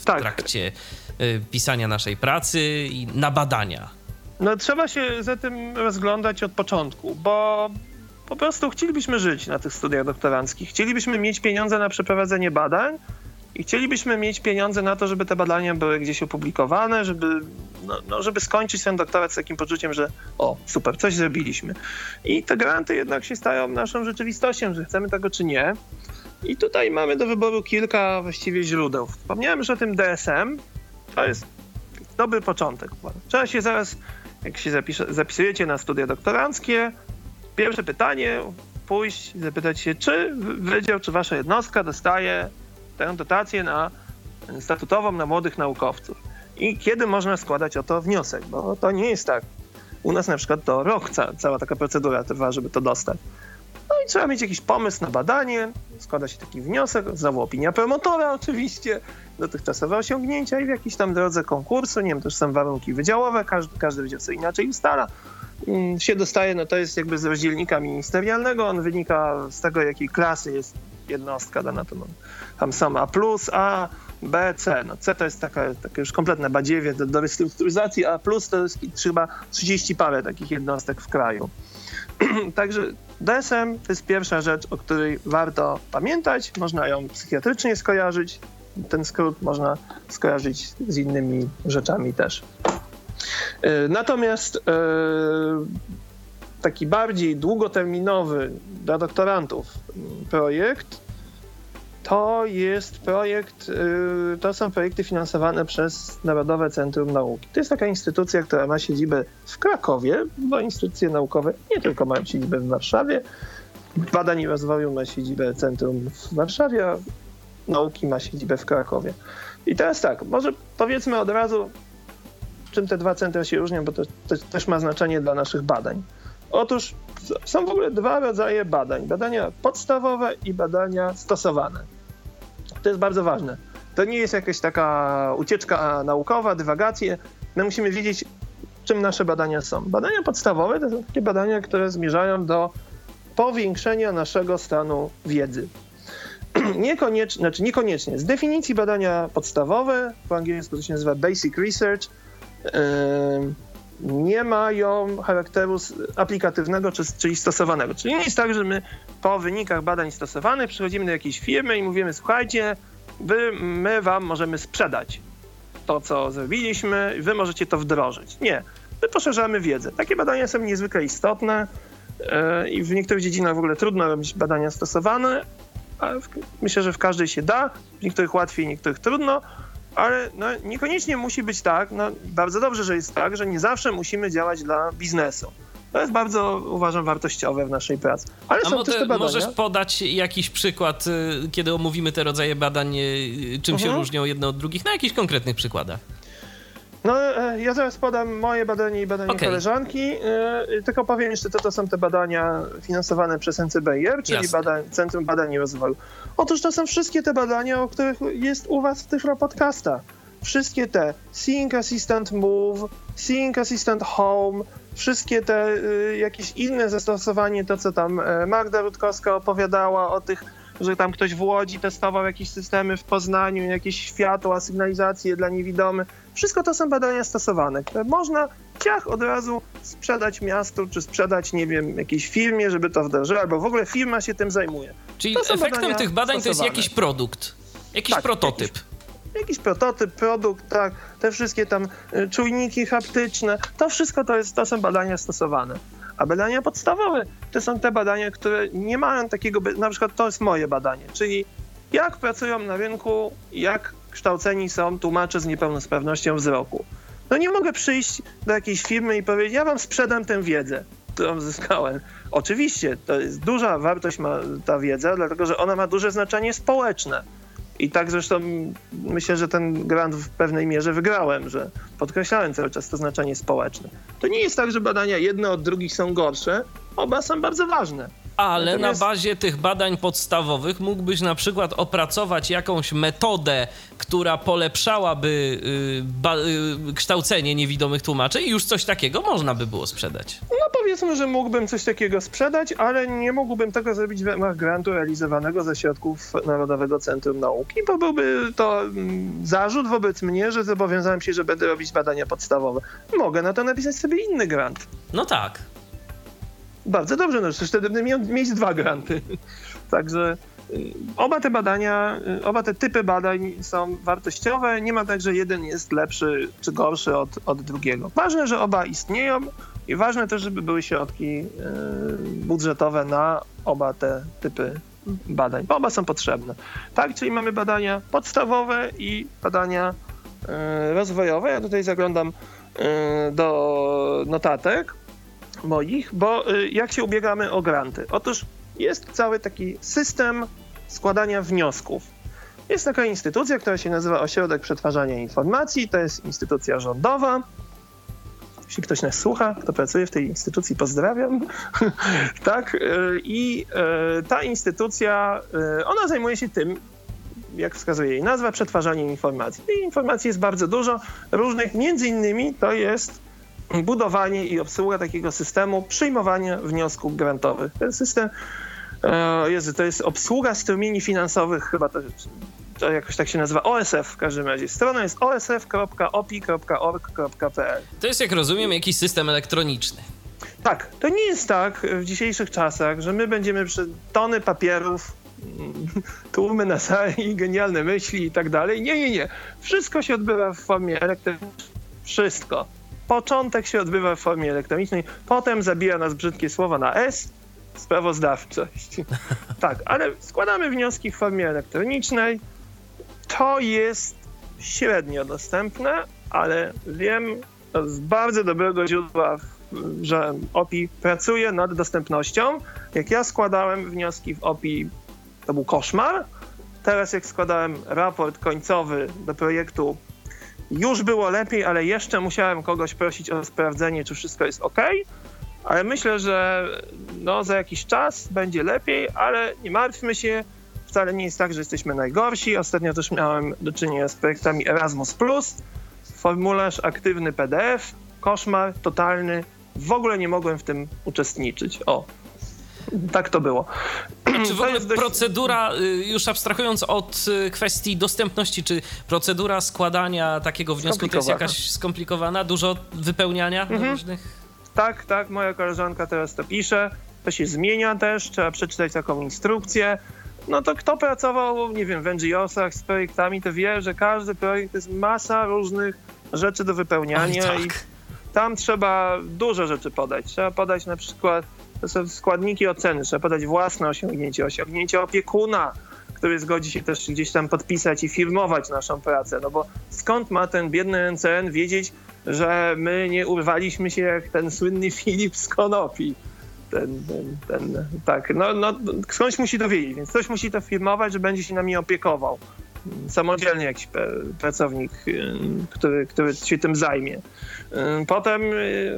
w tak. trakcie y, pisania naszej pracy i na badania. No trzeba się za tym rozglądać od początku, bo po prostu chcielibyśmy żyć na tych studiach doktoranckich. Chcielibyśmy mieć pieniądze na przeprowadzenie badań, i chcielibyśmy mieć pieniądze na to, żeby te badania były gdzieś opublikowane, żeby, no, no, żeby skończyć ten doktorat z takim poczuciem, że o, super, coś zrobiliśmy. I te granty jednak się stają naszą rzeczywistością, że chcemy tego czy nie. I tutaj mamy do wyboru kilka właściwie źródeł. Wspomniałem już o tym DSM. To jest dobry początek. Trzeba się zaraz, jak się zapisze, zapisujecie na studia doktoranckie, pierwsze pytanie, pójść i zapytać się, czy wydział, czy wasza jednostka dostaje tę dotację na statutową na młodych naukowców. I kiedy można składać o to wniosek, bo to nie jest tak. U nas na przykład to rok ca cała taka procedura trwa, żeby to dostać. No i trzeba mieć jakiś pomysł na badanie, składa się taki wniosek, znowu opinia promotora oczywiście, dotychczasowe osiągnięcia i w jakiejś tam drodze konkursu, nie wiem, też są warunki wydziałowe, każdy, każdy wydział sobie inaczej ustala, mm, się dostaje, no to jest jakby z rozdzielnika ministerialnego, on wynika z tego, jakiej klasy jest jednostka dana, to no, tam są A+, A, B, C. No C to jest taka, takie już kompletne badziewie do, do restrukturyzacji, A+, to jest chyba 30 parę takich jednostek w kraju. Także DSM to jest pierwsza rzecz, o której warto pamiętać. Można ją psychiatrycznie skojarzyć. Ten skrót można skojarzyć z innymi rzeczami też. Y, natomiast y, taki bardziej długoterminowy dla doktorantów projekt to jest projekt, y, to są projekty finansowane przez Narodowe Centrum Nauki. To jest taka instytucja, która ma siedzibę w Krakowie, bo instytucje naukowe nie tylko mają siedzibę w Warszawie. Badań i rozwoju ma siedzibę Centrum w Warszawie, a nauki ma siedzibę w Krakowie. I teraz tak, może powiedzmy od razu, czym te dwa centra się różnią, bo to, to też ma znaczenie dla naszych badań. Otóż są w ogóle dwa rodzaje badań: badania podstawowe i badania stosowane. To jest bardzo ważne. To nie jest jakaś taka ucieczka naukowa, dywagacje. My musimy wiedzieć, czym nasze badania są. Badania podstawowe to są takie badania, które zmierzają do powiększenia naszego stanu wiedzy. Niekoniecznie, znaczy niekoniecznie. Z definicji badania podstawowe, po angielsku to się nazywa basic research, yy, nie mają charakteru aplikatywnego, czyli stosowanego. Czyli nie jest tak, że my po wynikach badań stosowanych przychodzimy do jakiejś firmy i mówimy, słuchajcie, wy, my wam możemy sprzedać to, co zrobiliśmy, wy możecie to wdrożyć. Nie. My poszerzamy wiedzę. Takie badania są niezwykle istotne yy, i w niektórych dziedzinach w ogóle trudno robić badania stosowane, ale myślę, że w każdej się da, w niektórych łatwiej, w niektórych trudno, ale no, niekoniecznie musi być tak, no, bardzo dobrze, że jest tak, że nie zawsze musimy działać dla biznesu. To jest bardzo, uważam, wartościowe w naszej pracy. Ale A są też te badania. Możesz podać jakiś przykład, y, kiedy omówimy te rodzaje badań, y, czym się mhm. różnią jedne od drugich, na jakichś konkretnych przykładach? No, e, ja zaraz podam moje badanie i badanie okay. koleżanki. E, tylko powiem jeszcze, co to są te badania finansowane przez NCBR, czyli badań, Centrum Badań i Rozwoju. Otóż to są wszystkie te badania, o których jest u was w Tyflo Podcasta. Wszystkie te Seeing Assistant Move, Seeing Assistant Home, wszystkie te y, jakieś inne zastosowanie, to co tam Magda Rutkowska opowiadała o tych że tam ktoś w Łodzi testował jakieś systemy w Poznaniu, jakieś światła, sygnalizacje dla niewidomych. Wszystko to są badania stosowane, które można ciach od razu sprzedać miastu, czy sprzedać, nie wiem, jakiejś firmie, żeby to wdrożyła, albo w ogóle firma się tym zajmuje. Czyli efektem tych badań stosowane. to jest jakiś produkt, jakiś tak, prototyp. Jakiś, jakiś prototyp, produkt, tak, te wszystkie tam y, czujniki haptyczne, to wszystko to, jest, to są badania stosowane. A badania podstawowe to są te badania, które nie mają takiego, na przykład to jest moje badanie, czyli jak pracują na rynku, jak kształceni są tłumacze z niepełnosprawnością wzroku. No nie mogę przyjść do jakiejś firmy i powiedzieć, ja wam sprzedam tę wiedzę, którą zyskałem. Oczywiście, to jest duża wartość ma ta wiedza, dlatego że ona ma duże znaczenie społeczne. I tak zresztą myślę, że ten grant w pewnej mierze wygrałem, że podkreślałem cały czas to znaczenie społeczne. To nie jest tak, że badania jedne od drugich są gorsze, oba są bardzo ważne. Ale Natomiast... na bazie tych badań podstawowych mógłbyś na przykład opracować jakąś metodę, która polepszałaby y, y, kształcenie niewidomych tłumaczy i już coś takiego można by było sprzedać. No powiedzmy, że mógłbym coś takiego sprzedać, ale nie mógłbym tego zrobić w ramach grantu realizowanego ze środków Narodowego Centrum Nauki, bo byłby to mm, zarzut wobec mnie, że zobowiązałem się, że będę robić badania podstawowe. Mogę na to napisać sobie inny grant. No tak. Bardzo dobrze, no przecież wtedy będę mieć dwa granty. Także y, oba te badania, y, oba te typy badań są wartościowe. Nie ma tak, że jeden jest lepszy czy gorszy od, od drugiego. Ważne, że oba istnieją i ważne też, żeby były środki y, budżetowe na oba te typy badań, bo oba są potrzebne. Tak, czyli mamy badania podstawowe i badania rozwojowe. Ja tutaj zaglądam do notatek moich, bo y, jak się ubiegamy o granty? Otóż jest cały taki system składania wniosków. Jest taka instytucja, która się nazywa Ośrodek Przetwarzania Informacji, to jest instytucja rządowa. Jeśli ktoś nas słucha, kto pracuje w tej instytucji, pozdrawiam. tak, y, i y, ta instytucja, ona zajmuje się tym, jak wskazuje jej nazwa, przetwarzaniem informacji. I informacji jest bardzo dużo, różnych, między innymi to jest budowanie i obsługa takiego systemu przyjmowania wniosków grantowych. Ten system e, Jezu, to jest obsługa strumieni finansowych, chyba to, to jakoś tak się nazywa, OSF w każdym razie. Strona jest osf.opi.org.pl. To jest, jak rozumiem, jakiś system elektroniczny. Tak, to nie jest tak w dzisiejszych czasach, że my będziemy przy tony papierów, tłumy na sali, genialne myśli i tak dalej. Nie, nie, nie. Wszystko się odbywa w formie elektronicznej. Wszystko. Początek się odbywa w formie elektronicznej, potem zabija nas brzydkie słowa na S, sprawozdawczość. Tak, ale składamy wnioski w formie elektronicznej. To jest średnio dostępne, ale wiem z bardzo dobrego źródła, że OPI pracuje nad dostępnością. Jak ja składałem wnioski w OPI, to był koszmar. Teraz jak składałem raport końcowy do projektu już było lepiej, ale jeszcze musiałem kogoś prosić o sprawdzenie, czy wszystko jest ok. Ale myślę, że no, za jakiś czas będzie lepiej, ale nie martwmy się. Wcale nie jest tak, że jesteśmy najgorsi. Ostatnio też miałem do czynienia z projektami Erasmus, formularz aktywny PDF, koszmar totalny. W ogóle nie mogłem w tym uczestniczyć. O, tak to było. Czy w ogóle dość... procedura, y, już abstrahując od y, kwestii dostępności, czy procedura składania takiego wniosku to jest jakaś skomplikowana? Dużo wypełniania mhm. różnych? Tak, tak, moja koleżanka teraz to pisze. To się zmienia też, trzeba przeczytać taką instrukcję. No to kto pracował, nie wiem, w NGO-sach z projektami, to wie, że każdy projekt to jest masa różnych rzeczy do wypełniania Oj, tak. i tam trzeba dużo rzeczy podać. Trzeba podać na przykład to są składniki oceny. Trzeba podać własne osiągnięcie, osiągnięcie opiekuna, który zgodzi się też gdzieś tam podpisać i firmować naszą pracę. No bo skąd ma ten biedny NCN wiedzieć, że my nie urwaliśmy się jak ten słynny Filip z Konopi? Ten, ten, ten, tak, no, no, ktoś musi to wiedzieć, więc ktoś musi to firmować, że będzie się nami opiekował. Samodzielnie jakiś pracownik, który, który się tym zajmie. Potem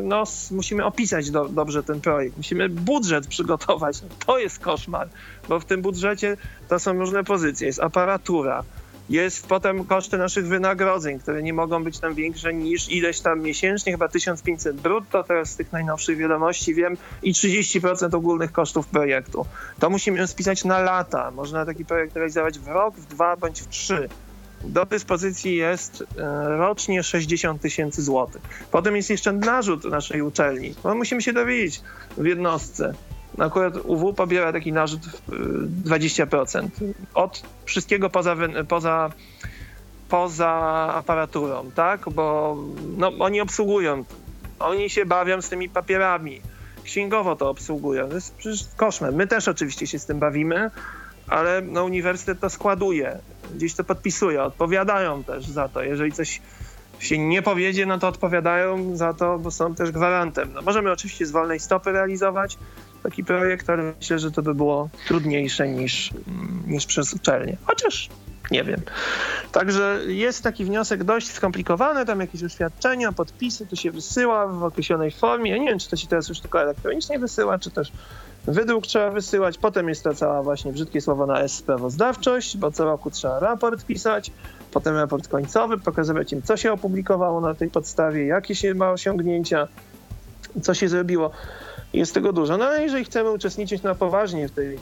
no, musimy opisać do, dobrze ten projekt, musimy budżet przygotować. To jest koszmar, bo w tym budżecie to są różne pozycje, jest aparatura, jest potem koszty naszych wynagrodzeń, które nie mogą być tam większe niż ileś tam miesięcznie, chyba 1500 brutto, teraz z tych najnowszych wiadomości wiem, i 30% ogólnych kosztów projektu. To musimy spisać na lata. Można taki projekt realizować w rok, w dwa bądź w trzy. Do dyspozycji jest e, rocznie 60 tysięcy złotych. Potem jest jeszcze narzut naszej uczelni. No, musimy się dowiedzieć w jednostce, Akurat UW pobiera taki narzut 20% od wszystkiego poza, poza, poza aparaturą, tak? Bo no, oni obsługują, oni się bawią z tymi papierami, księgowo to obsługują. To jest przecież koszmar. My też oczywiście się z tym bawimy, ale no, uniwersytet to składuje, gdzieś to podpisuje, odpowiadają też za to. Jeżeli coś się nie powiedzie, no to odpowiadają za to, bo są też gwarantem. No, możemy oczywiście z wolnej stopy realizować, taki projekt, ale myślę, że to by było trudniejsze niż, niż przez uczelnię. Chociaż nie wiem. Także jest taki wniosek dość skomplikowany, tam jakieś oświadczenia, podpisy, to się wysyła w określonej formie. Ja nie wiem, czy to się teraz już tylko elektronicznie wysyła, czy też wydruk trzeba wysyłać. Potem jest to cała właśnie brzydkie słowo na S sprawozdawczość, bo co roku trzeba raport pisać, potem raport końcowy, pokazywać im, co się opublikowało na tej podstawie, jakie się ma osiągnięcia, co się zrobiło. Jest tego dużo. No ale jeżeli chcemy uczestniczyć na poważnie w tej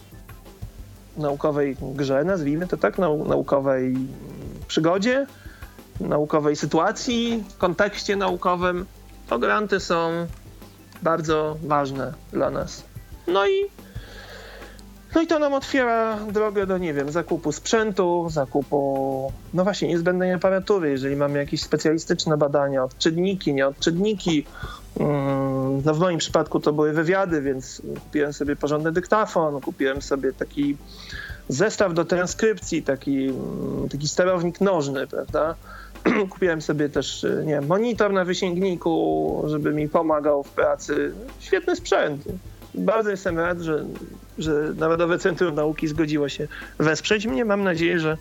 naukowej grze, nazwijmy to tak, nau naukowej przygodzie, naukowej sytuacji, kontekście naukowym, to granty są bardzo ważne dla nas. No i no i to nam otwiera drogę do, nie wiem, zakupu sprzętu, zakupu, no właśnie, niezbędnej aparatury. Jeżeli mamy jakieś specjalistyczne badania, odczynniki, nieodczynniki, no w moim przypadku to były wywiady, więc kupiłem sobie porządny dyktafon, kupiłem sobie taki zestaw do transkrypcji, taki, mm, taki sterownik nożny, prawda? Kupiłem sobie też, nie wiem, monitor na wysięgniku, żeby mi pomagał w pracy. Świetny sprzęt bardzo jestem rad, że, że Narodowe Centrum Nauki zgodziło się wesprzeć mnie. Mam nadzieję, że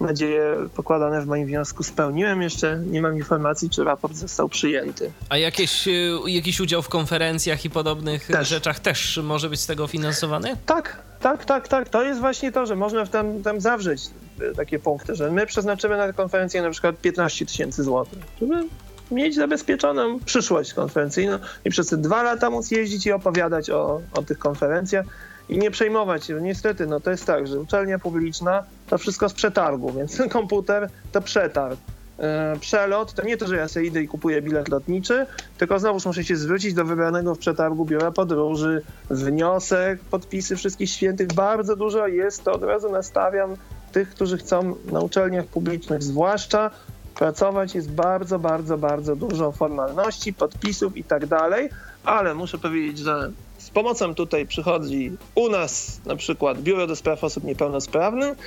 nadzieje pokładane w moim wniosku spełniłem. Jeszcze nie mam informacji, czy raport został przyjęty. A jakieś, e, jakiś udział w konferencjach i podobnych też. rzeczach też może być z tego finansowany? Tak, tak, tak, tak. To jest właśnie to, że można tam, tam zawrzeć takie punkty, że my przeznaczymy na tę konferencję na przykład 15 tysięcy złotych, żeby mieć zabezpieczoną przyszłość konferencyjną i przez te dwa lata móc jeździć i opowiadać o, o tych konferencjach i nie przejmować się. Niestety, no to jest tak, że uczelnia publiczna to wszystko z przetargu, więc ten komputer to przetarg. E, przelot to nie to, że ja sobie idę i kupuję bilet lotniczy, tylko znowuż muszę się zwrócić do wybranego w przetargu biura podróży, wniosek, podpisy wszystkich świętych. Bardzo dużo jest, to od razu nastawiam tych, którzy chcą na uczelniach publicznych, zwłaszcza pracować jest bardzo, bardzo, bardzo dużo formalności, podpisów i tak dalej, ale muszę powiedzieć, że pomocą tutaj przychodzi u nas na przykład Biuro do Spraw Osób Niepełnosprawnych,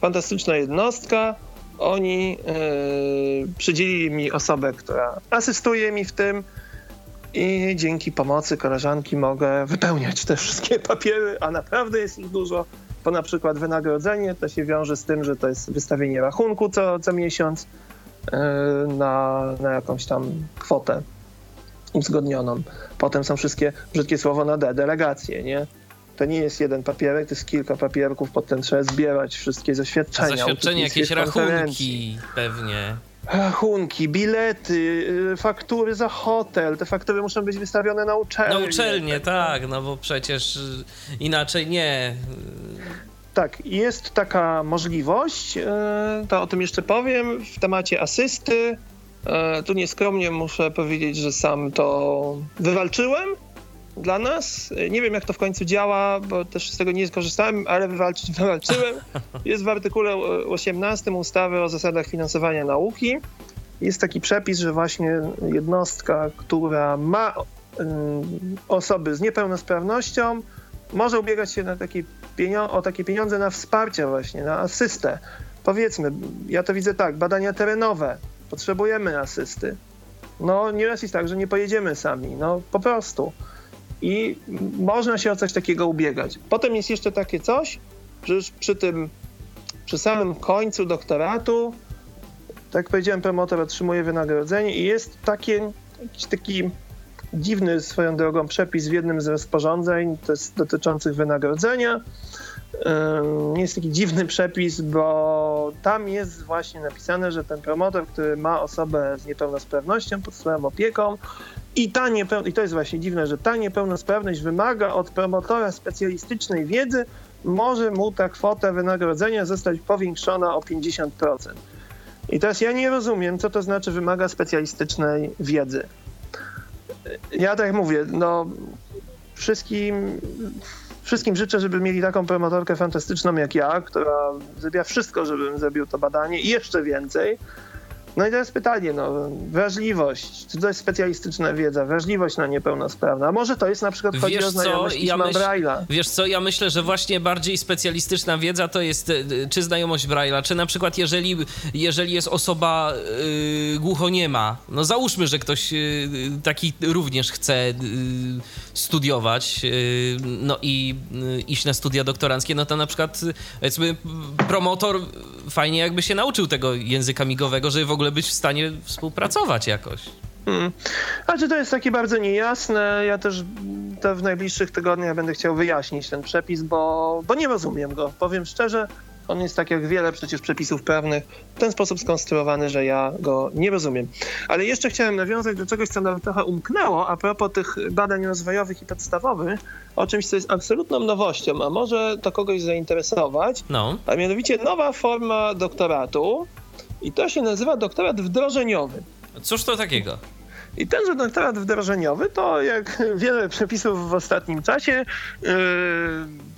fantastyczna jednostka. Oni yy, przydzielili mi osobę, która asystuje mi w tym i dzięki pomocy koleżanki mogę wypełniać te wszystkie papiery, a naprawdę jest ich dużo, bo na przykład wynagrodzenie to się wiąże z tym, że to jest wystawienie rachunku co, co miesiąc, E, na, na jakąś tam kwotę uzgodnioną. Potem są wszystkie, brzydkie słowo na D, delegacje, nie? To nie jest jeden papierek, to jest kilka papierków, potem trzeba zbierać wszystkie zaświadczenia. Zaświadczenia, jakieś rachunki pewnie. Rachunki, bilety, y, faktury za hotel. Te faktury muszą być wystawione na uczelnię. Na uczelnię, tak, no bo przecież y, inaczej nie. Tak, jest taka możliwość, e, to o tym jeszcze powiem, w temacie asysty. E, tu nieskromnie muszę powiedzieć, że sam to wywalczyłem dla nas. Nie wiem, jak to w końcu działa, bo też z tego nie skorzystałem, ale wywalczyć wywalczyłem. Jest w artykule 18 ustawy o zasadach finansowania nauki. Jest taki przepis, że właśnie jednostka, która ma osoby z niepełnosprawnością, może ubiegać się na taki o takie pieniądze na wsparcie właśnie, na asystę. Powiedzmy, ja to widzę tak, badania terenowe, potrzebujemy asysty. No nieraz jest tak, że nie pojedziemy sami, no po prostu. I można się o coś takiego ubiegać. Potem jest jeszcze takie coś, że już przy tym przy samym końcu doktoratu, tak jak powiedziałem, promotor otrzymuje wynagrodzenie i jest takie, taki dziwny swoją drogą przepis w jednym z rozporządzeń, to jest dotyczących wynagrodzenia. Ym, Jest taki dziwny przepis, bo tam jest właśnie napisane, że ten promotor, który ma osobę z niepełnosprawnością pod swoją opieką i ta niepeł- i to jest właśnie dziwne, że ta niepełnosprawność wymaga od promotora specjalistycznej wiedzy, może mu ta kwota wynagrodzenia zostać powiększona o 50%. I teraz ja nie rozumiem, co to znaczy wymaga specjalistycznej wiedzy. Ja tak mówię, no wszystkim, wszystkim życzę, żeby mieli taką promotorkę fantastyczną jak ja, która zrobiła wszystko, żebym zrobił to badanie i jeszcze więcej. No i teraz pytanie, no, wrażliwość, czy to jest specjalistyczna wiedza, wrażliwość na niepełnosprawna, a może to jest na przykład chodzi Wiesz o co, znajomość ja pisma myśl- Braille'a. Wiesz co, ja myślę, że właśnie bardziej specjalistyczna wiedza to jest y, czy znajomość Braille'a, czy na przykład jeżeli, jeżeli jest osoba y, głuchoniema, no załóżmy, że ktoś y, taki również chce y, studiować no i iść na studia doktoranckie, no to na przykład powiedzmy promotor fajnie jakby się nauczył tego języka migowego, żeby w ogóle być w stanie współpracować jakoś. Hmm. A czy to jest takie bardzo niejasne? Ja też w najbliższych tygodniach będę chciał wyjaśnić ten przepis, bo, bo nie rozumiem go. Powiem szczerze, on jest tak jak wiele przecież przepisów prawnych w ten sposób skonstruowany, że ja go nie rozumiem. Ale jeszcze chciałem nawiązać do czegoś, co nam trochę umknęło a propos tych badań rozwojowych i podstawowych, o czymś, co jest absolutną nowością, a może to kogoś zainteresować, No. a mianowicie nowa forma doktoratu i to się nazywa doktorat wdrożeniowy. Cóż to takiego? I tenże doktorat wdrożeniowy to jak wiele przepisów w ostatnim czasie, yy,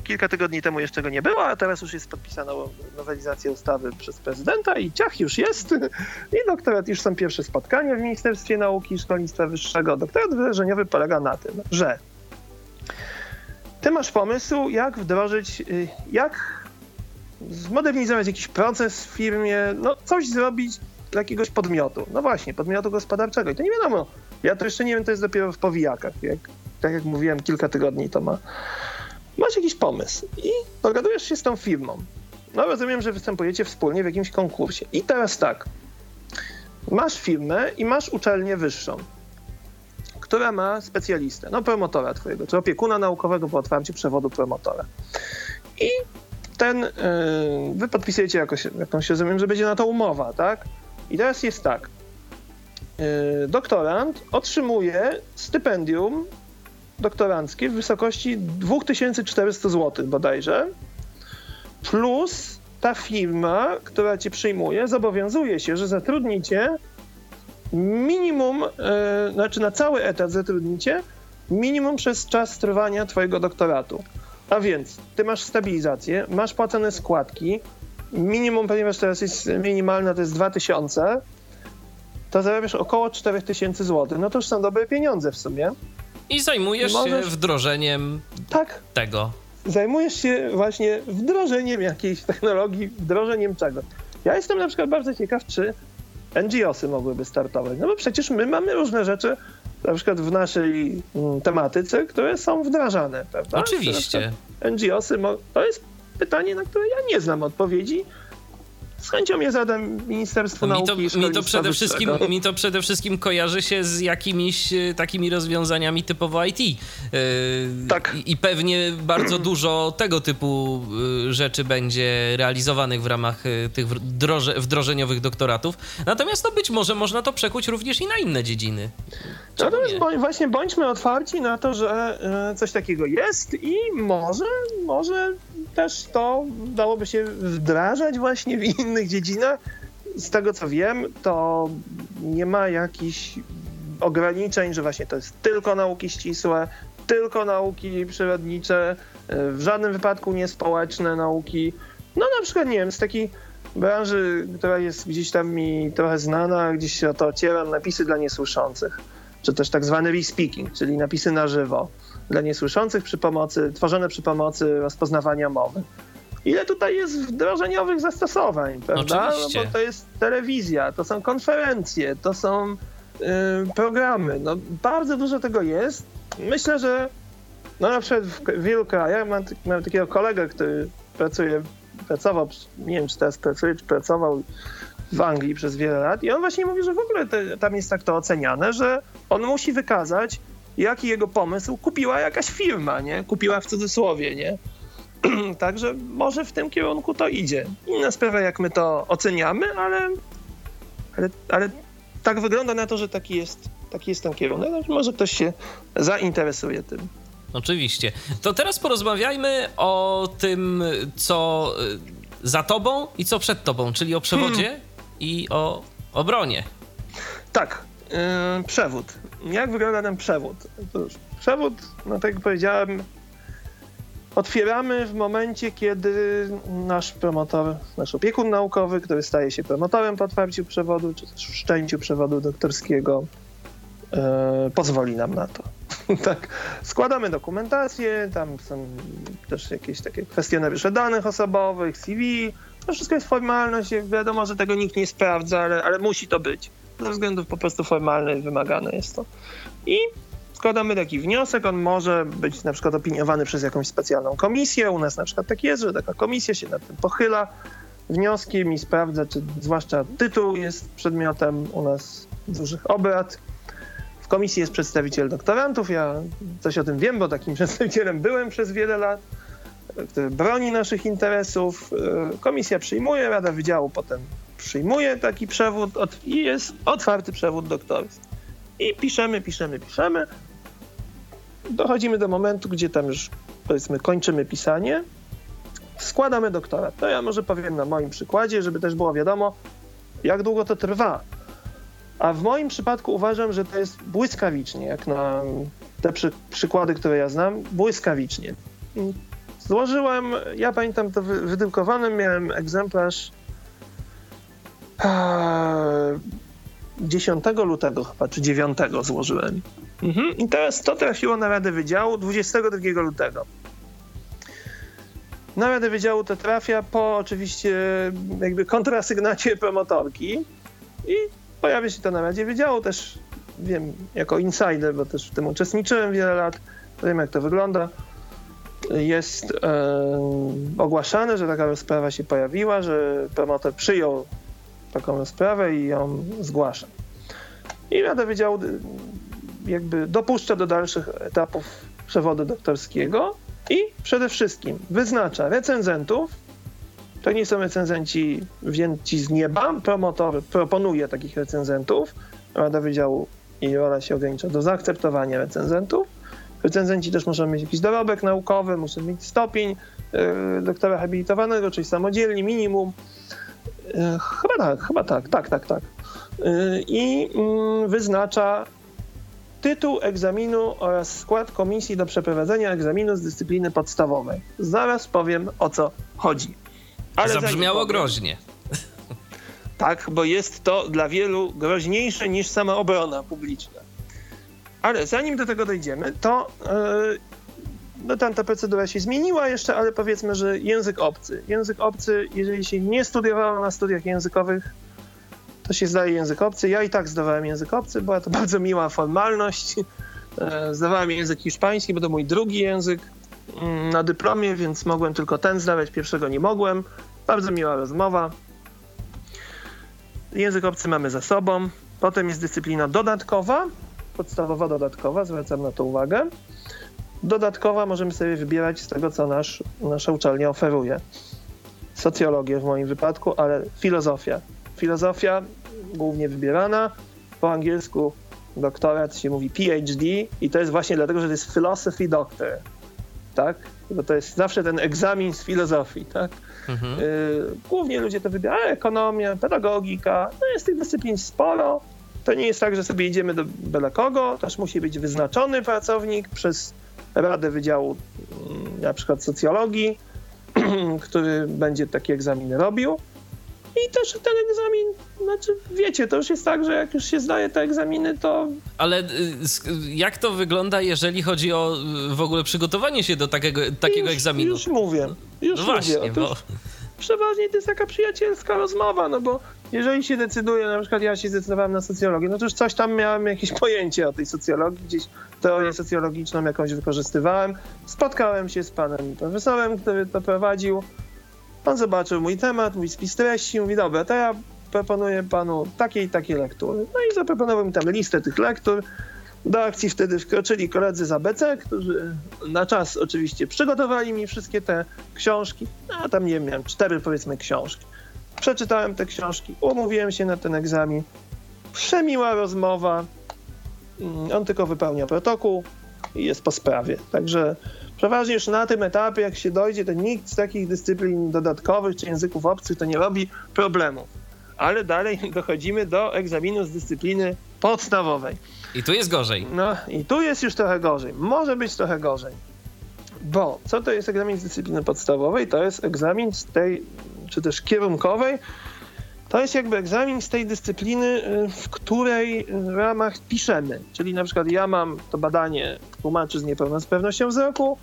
kilka tygodni temu jeszcze go nie było, a teraz już jest podpisana nowelizacja ustawy przez prezydenta i ciach już jest. I doktorat, już są pierwsze spotkania w Ministerstwie Nauki i Szkolnictwa Wyższego. Doktorat wdrożeniowy polega na tym, że ty masz pomysł, jak wdrożyć, yy, jak zmodernizować jakiś proces w firmie, no coś zrobić dla jakiegoś podmiotu. No właśnie, podmiotu gospodarczego. I to nie wiadomo. Ja to jeszcze nie wiem, to jest dopiero w powijakach. Jak, tak jak mówiłem, kilka tygodni to ma. Masz jakiś pomysł i dogadujesz się z tą firmą. No rozumiem, że występujecie wspólnie w jakimś konkursie. I teraz tak. Masz firmę i masz uczelnię wyższą, która ma specjalistę, no promotora twojego, czy opiekuna naukowego po otwarciu przewodu promotora. I ten, yy, wy podpisujecie jakoś, jakąś, rozumiem, że będzie na to umowa, tak? I teraz jest tak. Yy, doktorant otrzymuje stypendium doktoranckie w wysokości 2400 zł bodajże, plus ta firma, która cię przyjmuje, zobowiązuje się, że zatrudnicie minimum, yy, znaczy na cały etat zatrudnicie minimum przez czas trwania twojego doktoratu. A więc ty masz stabilizację, masz płacone składki, minimum, ponieważ teraz jest minimalna, to jest 2000, to zarabiasz około 4000 zł. No to już są dobre pieniądze w sumie. I zajmujesz Możesz- się wdrożeniem Tak, tego. zajmujesz się właśnie wdrożeniem jakiejś technologii, wdrożeniem czego. Ja jestem na przykład bardzo ciekaw, czy NGOsy mogłyby startować. No bo przecież my mamy różne rzeczy, na przykład w naszej mm, tematyce, które są wdrażane, prawda? Oczywiście. NGOsy, to jest pytanie, na które ja nie znam odpowiedzi. Z chęcią je zadam Ministerstwu Mi Nauki to, i mi, to przede wszystkim, Wyższego. mi to przede wszystkim kojarzy się z jakimiś e, takimi rozwiązaniami typowo IT. Yy, Tak. I, pewnie bardzo dużo tego typu y, rzeczy będzie realizowanych w ramach tych wdroże, wdrożeniowych doktoratów. Natomiast no być może można to przekuć również i na inne dziedziny. Czemu Natomiast nie? bądź, właśnie bądźmy otwarci na to, że e, coś takiego jest i może, może też to dałoby się wdrażać właśnie w innych dziedzinach. Z tego co wiem, to nie ma jakichś ograniczeń, że właśnie to jest tylko nauki ścisłe, tylko nauki przyrodnicze, e, w żadnym wypadku nie społeczne nauki. No na przykład, nie wiem, z takiej branży, która jest gdzieś tam mi trochę znana, gdzieś się o to ocieram, napisy dla niesłyszących czy też tak zwany re-speaking, czyli napisy na żywo dla niesłyszących przy pomocy, tworzone przy pomocy rozpoznawania mowy. Ile tutaj jest wdrożeniowych zastosowań, prawda? Oczywiście. No bo to jest telewizja, to są konferencje, to są y, programy. No, bardzo dużo tego jest. Myślę, że no na przykład w wielu krajach, mam, mam takiego kolegę, który pracuje pracował, nie wiem czy teraz pracuje, czy pracował w Anglii przez wiele lat i on właśnie mówi, że w ogóle te, tam jest tak to oceniane, że on musi wykazać, jaki jego pomysł kupiła jakaś firma, nie? Kupiła w cudzysłowie, nie? Także może w tym kierunku to idzie. Inna sprawa, jak my to oceniamy, ale, ale, ale tak wygląda na to, że taki jest, taki jest ten kierunek. Może ktoś się zainteresuje tym. Oczywiście. To teraz porozmawiajmy o tym, co y, za tobą i co przed tobą, czyli o przewodzie hmm. i o obronie. Tak, yy, przewód. Jak wygląda ten przewód? Przewód, no tak jak powiedziałem, otwieramy w momencie, kiedy nasz promotor, nasz opiekun naukowy, który staje się promotorem po otwarciu przewodu, czy też wszczęciu przewodu doktorskiego, e, pozwoli nam na to. tak, składamy dokumentację, tam są też jakieś takie kwestionariusze danych osobowych, CV, to wszystko jest formalność, wiadomo, że tego nikt nie sprawdza, ale, ale musi to być. Ze względów po prostu formalnych wymagane jest to. I składamy taki wniosek, on może być na przykład opiniowany przez jakąś specjalną komisję. U nas na przykład tak jest, że taka komisja się nad tym pochyla wnioskiem i sprawdza, czy zwłaszcza tytuł jest przedmiotem u nas dużych obrad. W komisji jest przedstawiciel doktorantów, ja coś o tym wiem, bo takim przedstawicielem byłem przez wiele lat, który broni naszych interesów. Komisja przyjmuje, Rada Wydziału potem przyjmuje taki przewód i jest otwarty przewód doktorski. I piszemy, piszemy, piszemy dochodzimy do momentu, gdzie tam już powiedzmy kończymy pisanie, składamy doktorat. To ja może powiem na moim przykładzie, żeby też było wiadomo, jak długo to trwa. A w moim przypadku uważam, że to jest błyskawicznie, jak na te przy, przykłady, które ja znam, błyskawicznie. Złożyłem, ja pamiętam to wydrukowane, miałem egzemplarz 10 lutego chyba, czy 9 złożyłem. Mhm. I teraz to trafiło na Radę Wydziału 22 lutego. Na Radę Wydziału to trafia po oczywiście jakby kontrasygnacie promotorki i pojawia się to na Radzie Wydziału. Też wiem jako insider, bo też w tym uczestniczyłem wiele lat, wiem jak to wygląda. Jest e, ogłaszane, że taka rozprawa się pojawiła, że promotor przyjął taką rozprawę i ją zgłasza. I Rada Wydziału jakby dopuszcza do dalszych etapów przewodu doktorskiego i przede wszystkim wyznacza recenzentów. To nie są recenzenci wzięci z nieba. Promotor proponuje takich recenzentów. Rada Wydziału i rola się ogranicza do zaakceptowania recenzentów. Recenzenci też muszą mieć jakiś dorobek naukowy, muszą mieć stopień y, doktora habilitowanego, czyli samodzielnie minimum. Y, chyba tak, chyba tak, tak, tak, tak. Y, I mm, wyznacza tytuł egzaminu oraz skład komisji do przeprowadzenia egzaminu z dyscypliny podstawowej. Zaraz powiem o co chodzi. Ale Zabrzmiało powiem, groźnie. Tak, bo jest to dla wielu groźniejsze niż sama obrona publiczna. Ale zanim do tego dojdziemy, to yy, no tam ta procedura się zmieniła jeszcze, ale powiedzmy, że język obcy. Język obcy, jeżeli się nie studiowało na studiach językowych, to się zdaje język obcy. Ja i tak zdawałem język obcy, była to bardzo miła formalność. E, zdawałem język hiszpański, bo to mój drugi język mm, na dyplomie, więc mogłem tylko ten zdawać, pierwszego nie mogłem. Bardzo miła rozmowa. Język obcy mamy za sobą. Potem jest dyscyplina dodatkowa, podstawowa dodatkowa, zwracam na to uwagę. Dodatkowa możemy sobie wybierać z tego, co nasz, nasza uczelnia oferuje. Socjologię w moim wypadku, ale filozofia, filozofia głównie wybierana. Po angielsku doktorat się mówi PhD i to jest właśnie dlatego, że to jest philosophy doctor, tak? Bo to jest zawsze ten egzamin z filozofii, tak? Mhm. Y, głównie ludzie to wybierają, ekonomia, pedagogika, no jest tych dyscyplin sporo. To nie jest tak, że sobie idziemy do byle kogo, też musi być wyznaczony pracownik przez Radę Wydziału mm, na przykład socjologii, który będzie takie egzaminy robił. I też ten egzamin, znaczy wiecie, to już jest tak, że jak już się zdaje te egzaminy, to... Ale y, jak to wygląda, jeżeli chodzi o y, w ogóle przygotowanie się do takiego, takiego już, egzaminu? Już mówię, już no mówię. Właśnie, bo... Przeważnie to jest taka przyjacielska rozmowa, no bo jeżeli się decyduje, na przykład ja się zdecydowałem na socjologię, no to już coś tam miałem jakieś pojęcie o tej socjologii, gdzieś teorię socjologiczną jakąś wykorzystywałem. Spotkałem się z panem profesorem, który to prowadził On zobaczył mój temat, mój spis treści, mówi, dobra, to ja proponuję panu takie i takie lektury. No i zaproponował mi tam listę tych lektur. Do akcji wtedy wkroczyli koledzy z ABC, którzy na czas oczywiście przygotowali mi wszystkie te książki. No, a tam nie wiem, miałem cztery powiedzmy książki. Przeczytałem te książki, umówiłem się na ten egzamin. Przemiła rozmowa. Mm, on tylko wypełnia protokół i jest po sprawie. Także przeważnie już na tym etapie, jak się dojdzie, to nikt z takich dyscyplin dodatkowych czy języków obcych to nie robi problemów. Ale dalej dochodzimy do egzaminu z dyscypliny podstawowej. I tu jest gorzej. No i tu jest już trochę gorzej. Może być trochę gorzej. Bo co to jest egzamin z dyscypliny podstawowej? To jest egzamin z tej, czy też kierunkowej. To jest jakby egzamin z tej dyscypliny, y, w której w ramach piszemy. Czyli na przykład ja mam to badanie tłumaczy z niepełnosprawnością wzroku,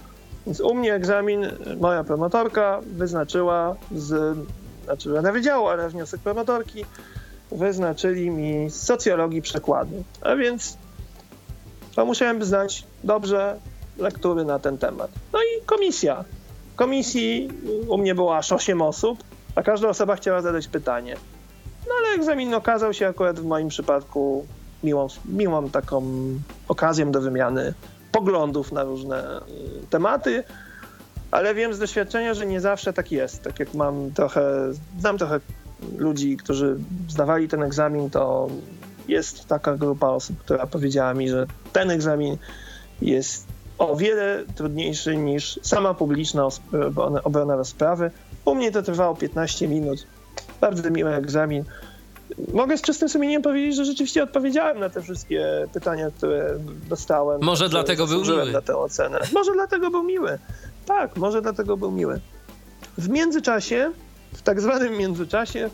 więc u mnie egzamin moja promotorka wyznaczyła z, znaczy Rada Wydziału, ale wniosek promotorki wyznaczyli mi z socjologii przekładu. A więc to musiałem znać dobrze lektury na ten temat. No i komisja. Komisji u mnie było aż 8 osób, a każda osoba chciała zadać pytanie. No ale egzamin okazał się akurat w moim przypadku miłą, miłą taką okazją do wymiany poglądów na różne y, tematy, ale wiem z doświadczenia, że nie zawsze tak jest. Tak jak mam trochę, znam trochę ludzi, którzy zdawali ten egzamin, to jest taka grupa osób, która powiedziała mi, że ten egzamin jest o wiele trudniejszy niż sama publiczna obrona rozprawy. U mnie to trwało 15 minut. Bardzo miły egzamin. Mogę z czystym sumieniem powiedzieć, że rzeczywiście odpowiedziałem na te wszystkie pytania, które dostałem. Może dlatego był miły. na tę ocenę. Może dlatego był miły. Tak, może dlatego był miły. W międzyczasie, w tak zwanym międzyczasie,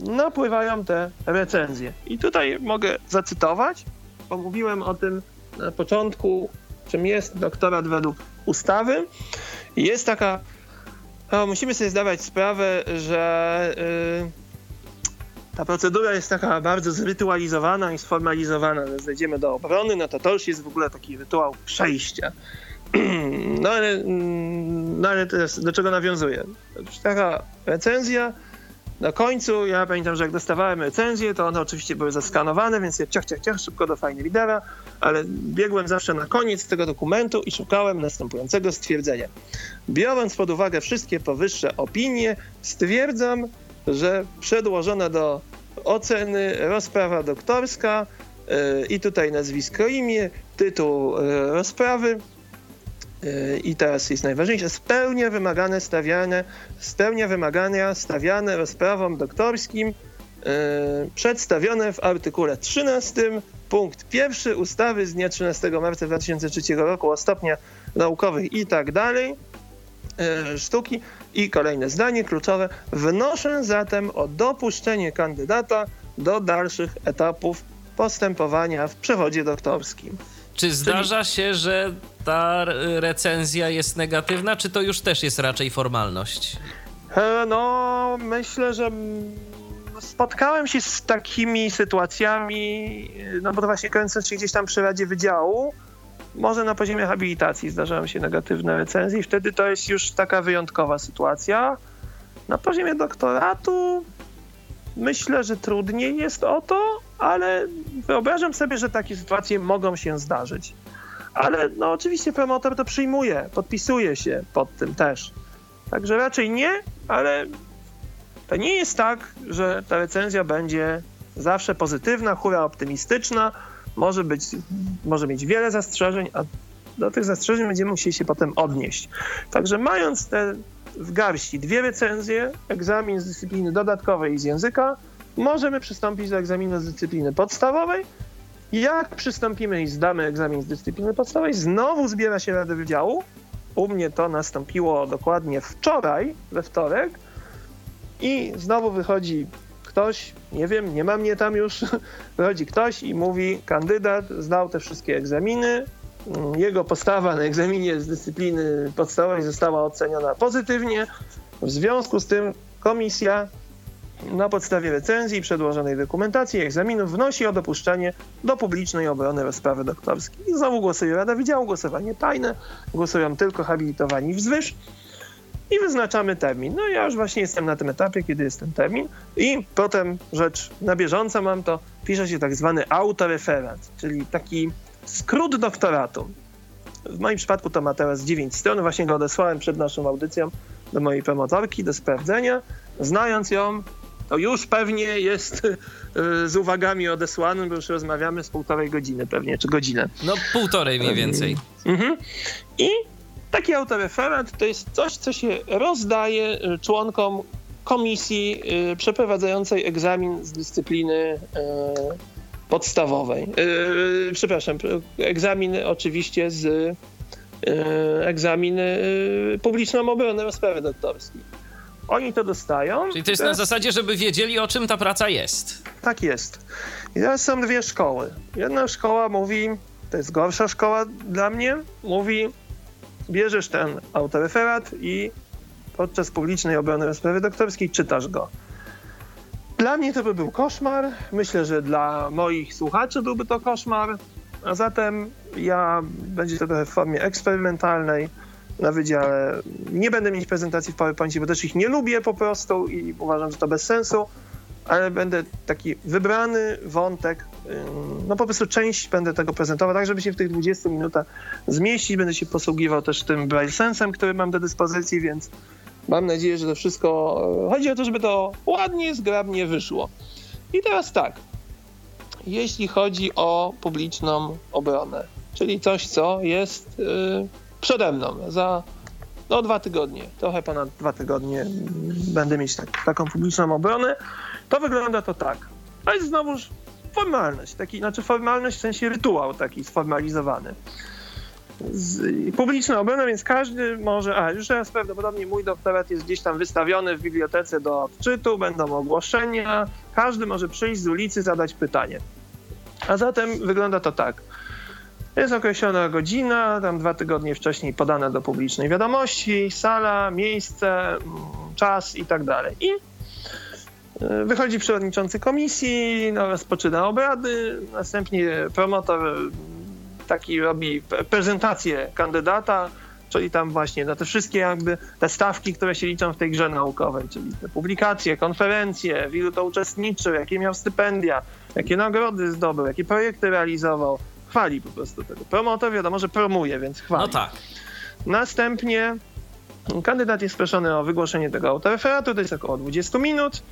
napływają te recenzje. I tutaj mogę zacytować, bo mówiłem o tym na początku, czym jest doktorat według ustawy. Jest taka, no, musimy sobie zdawać sprawę, że yy, ta procedura jest taka bardzo zrytualizowana i sformalizowana. Zejdziemy do obrony, no to to już jest w ogóle taki rytuał przejścia. No ale, mm, no ale teraz do czego nawiązuję? Taka recenzja na końcu, ja pamiętam, że jak dostawałem recenzję, to one oczywiście były zaskanowane, więc ja ciach, ciach, ciach, szybko do fajny lidera, ale biegłem zawsze na koniec tego dokumentu i szukałem następującego stwierdzenia. Biorąc pod uwagę wszystkie powyższe opinie, stwierdzam, że przedłożona do oceny rozprawa doktorska yy, i tutaj nazwisko, imię, tytuł yy, rozprawy i teraz jest najważniejsze, spełnia wymagane stawiane, spełnia wymagania stawiane rozprawom doktorskim yy, przedstawione w artykule 13 punkt pierwszy ustawy z dnia 13 marca 2003 roku o stopniach naukowych i tak dalej yy, sztuki. I kolejne zdanie kluczowe. Wnoszę zatem o dopuszczenie kandydata do dalszych etapów postępowania w przewodzie doktorskim. Czy zdarza się, że ta recenzja jest negatywna, czy to już też jest raczej formalność? E, no, myślę, że spotkałem się z takimi sytuacjami, no bo to właśnie kręcąc się gdzieś tam przy Radzie Wydziału, może na poziomie habilitacji zdarzają się negatywne recenzje i wtedy to jest już taka wyjątkowa sytuacja. Na poziomie doktoratu myślę, że trudniej jest o to, ale wyobrażam sobie, że takie sytuacje mogą się zdarzyć. Ale no oczywiście promotor to przyjmuje, podpisuje się pod tym też. Także raczej nie, ale to nie jest tak, że ta recenzja będzie zawsze pozytywna, hura optymistyczna. Może, być, może mieć wiele zastrzeżeń, a do tych zastrzeżeń będziemy musieli się potem odnieść. Także mając te w garści dwie recenzje, egzamin z dyscypliny dodatkowej i z języka, możemy przystąpić do egzaminu z dyscypliny podstawowej. Jak przystąpimy i zdamy egzamin z dyscypliny podstawowej, znowu zbiera się Rada Wydziału. U mnie to nastąpiło dokładnie wczoraj, we wtorek. I znowu wychodzi ktoś, nie wiem, nie ma mnie tam już, wychodzi ktoś i mówi, kandydat zdał te wszystkie egzaminy, jego postawa na egzaminie z dyscypliny podstawowej została oceniona pozytywnie. W związku z tym komisja na podstawie recenzji i przedłożonej dokumentacji egzaminów wnosi o dopuszczenie do publicznej obrony rozprawy doktorskiej. I znowu głosuje Rada Wydziału, głosowanie tajne, głosują tylko habilitowani wzwyż. i wyznaczamy termin. No ja już właśnie jestem na tym etapie, kiedy jest ten termin i potem rzecz na bieżąco mam to, pisze się tak zwany autoreferat, czyli taki skrót doktoratu. W moim przypadku to ma teraz 9 stron, właśnie go odesłałem przed naszą audycją do mojej promotorki do sprawdzenia. Znając ją, to już pewnie jest y, z uwagami odesłanym, bo już rozmawiamy z półtorej godziny pewnie, czy godzinę. No półtorej mniej więcej. Mhm. I taki autoreferat to jest coś, co się rozdaje y, członkom komisji y, przeprowadzającej egzamin z dyscypliny podstawowej. Przepraszam, egzamin oczywiście z egzaminy publiczną obrony rozprawy doktorskiej. Oni to dostają. Czyli to jest teraz... na zasadzie, żeby wiedzieli, o czym ta praca jest. Tak jest. I teraz są dwie szkoły. Jedna szkoła mówi, to jest gorsza szkoła dla mnie, mówi, bierzesz ten autoreferat i podczas publicznej obrony rozprawy doktorskiej czytasz go. Dla mnie to by był koszmar. Myślę, że dla moich słuchaczy byłby to koszmar. A zatem ja będzie to trochę w formie eksperymentalnej na wydziale. Nie będę mieć prezentacji w PowerPoincie, bo też ich nie lubię po prostu i uważam, że to bez sensu, ale będę taki wybrany wątek, no po prostu część będę tego prezentował, tak żeby się w tych 20 minutach zmieścić. Będę się posługiwał też tym braille sensem, który mam do dyspozycji, więc mam nadzieję, że to wszystko, chodzi o to, żeby to ładnie, zgrabnie wyszło. I teraz tak, jeśli chodzi o publiczną obronę, czyli coś, co jest... Yy, przede mną. Za no, dwa tygodnie, trochę ponad dwa tygodnie będę mieć tak, taką publiczną obronę. To wygląda to tak. To jest znowuż formalność, taki, znaczy formalność w sensie rytuał taki sformalizowany. Z, publiczna obrona, więc każdy może, a już teraz prawdopodobnie mój doktorat jest gdzieś tam wystawiony w bibliotece do odczytu, będą ogłoszenia, każdy może przyjść z ulicy, zadać pytanie. A zatem wygląda to tak. Jest określona godzina, tam dwa tygodnie wcześniej podana do publicznej wiadomości, sala, miejsce, mm, czas i tak dalej. I e, wychodzi przewodniczący komisji, no, rozpoczyna obrady, następnie promotor mm, taki robi prezentację kandydata, czyli tam właśnie na te wszystkie jakby te stawki, które się liczą w tej grze naukowej, czyli te publikacje, konferencje, w ilu to uczestniczył, jakie miał stypendia, jakie nagrody zdobył, jakie projekty realizował, chwali po prostu tego. Promotor wiadomo, że promuje, więc chwali. No tak. Następnie kandydat jest proszony o wygłoszenie tego autoreferatu, to jest około 20 minut,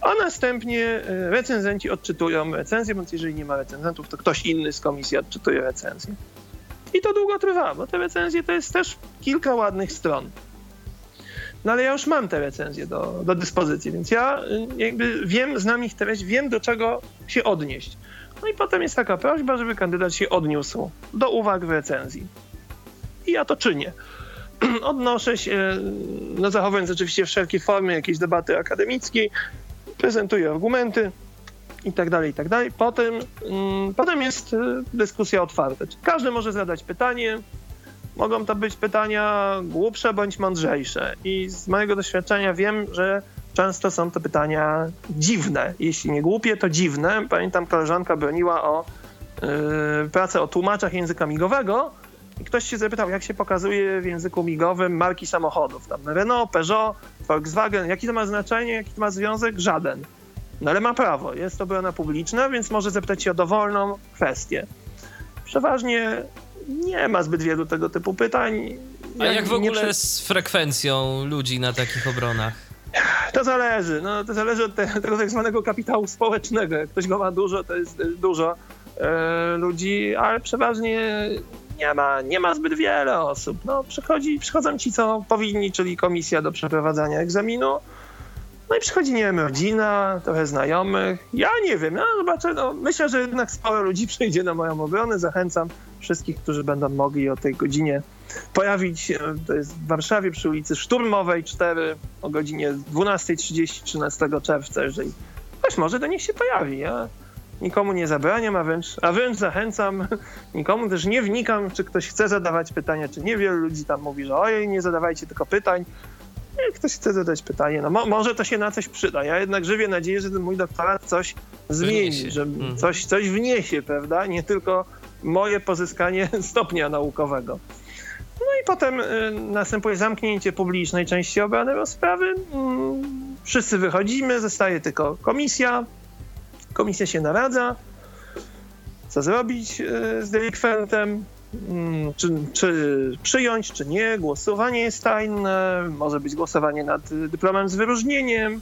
a następnie e, recenzenci odczytują recenzję, bądź jeżeli nie ma recenzentów, to ktoś inny z komisji odczytuje recenzję. I to długo trwa, bo te recenzje to jest też kilka ładnych stron. No ale ja już mam te recenzje do, do dyspozycji, więc ja e, jakby wiem, znam ich treść, wiem do czego się odnieść. No i potem jest taka prośba, żeby kandydat się odniósł do uwag w recenzji. I ja to czynię. Odnoszę się, no zachowując oczywiście wszelkie formy jakiejś debaty akademickiej, prezentuję argumenty i tak dalej, i tak dalej. Potem, mm, potem jest e, dyskusja otwarta. Każdy może zadać pytanie, mogą to być pytania głupsze bądź mądrzejsze. I z mojego doświadczenia wiem, że często są to pytania dziwne. Jeśli nie głupie, to dziwne. Pamiętam, koleżanka broniła o yy, pracę o tłumaczach języka migowego i ktoś się zapytał, jak się pokazuje w języku migowym marki samochodów. Tam Renault, Peugeot, Volkswagen. Jaki to ma znaczenie, jaki to ma związek? Żaden. No ale ma prawo. Jest to obrona publiczna, więc może zapytać się o dowolną kwestię. Przeważnie nie ma zbyt wielu tego typu pytań. A jak w ogóle prze... z frekwencją ludzi na takich obronach? To zależy. No, to zależy od tego tak zwanego kapitału społecznego. Jak ktoś go ma dużo, to jest dużo e, ludzi, ale przeważnie nie ma, nie ma zbyt wiele osób. No, przychodzi, przychodzą ci, co powinni, czyli komisja do przeprowadzania egzaminu. No i przychodzi, nie wiem, rodzina, trochę znajomych. Ja nie wiem, no zobaczę, no, myślę, że jednak sporo ludzi przyjdzie na moją obronę. Zachęcam wszystkich, którzy będą mogli o tej godzinie pojawić. To jest w Warszawie przy ulicy Szturmowej 4 o godzinie 12.30 13 czerwca. Jeżeli ktoś może, to niech się pojawi. Ja nikomu nie zabraniam, a wręcz, a wręcz zachęcam. Nikomu też nie wnikam, czy ktoś chce zadawać pytania, czy nie. Wielu ludzi tam mówi, że ojej, nie zadawajcie tylko pytań. Jak ktoś chce zadać pytanie, no mo może to się na coś przyda. Ja jednak żywię nadzieję, że ten mój doktorat coś zmieni, wniesie. że mhm. coś, coś wniesie, prawda? Nie tylko moje pozyskanie stopnia naukowego. No i potem y, następuje zamknięcie publicznej części obrady rozprawy. Mm, wszyscy wychodzimy, zostaje tylko komisja. Komisja się naradza, co zrobić y, z delikwentem, czy, czy przyjąć, czy nie. Głosowanie jest tajne, może być głosowanie nad dyplomem z wyróżnieniem.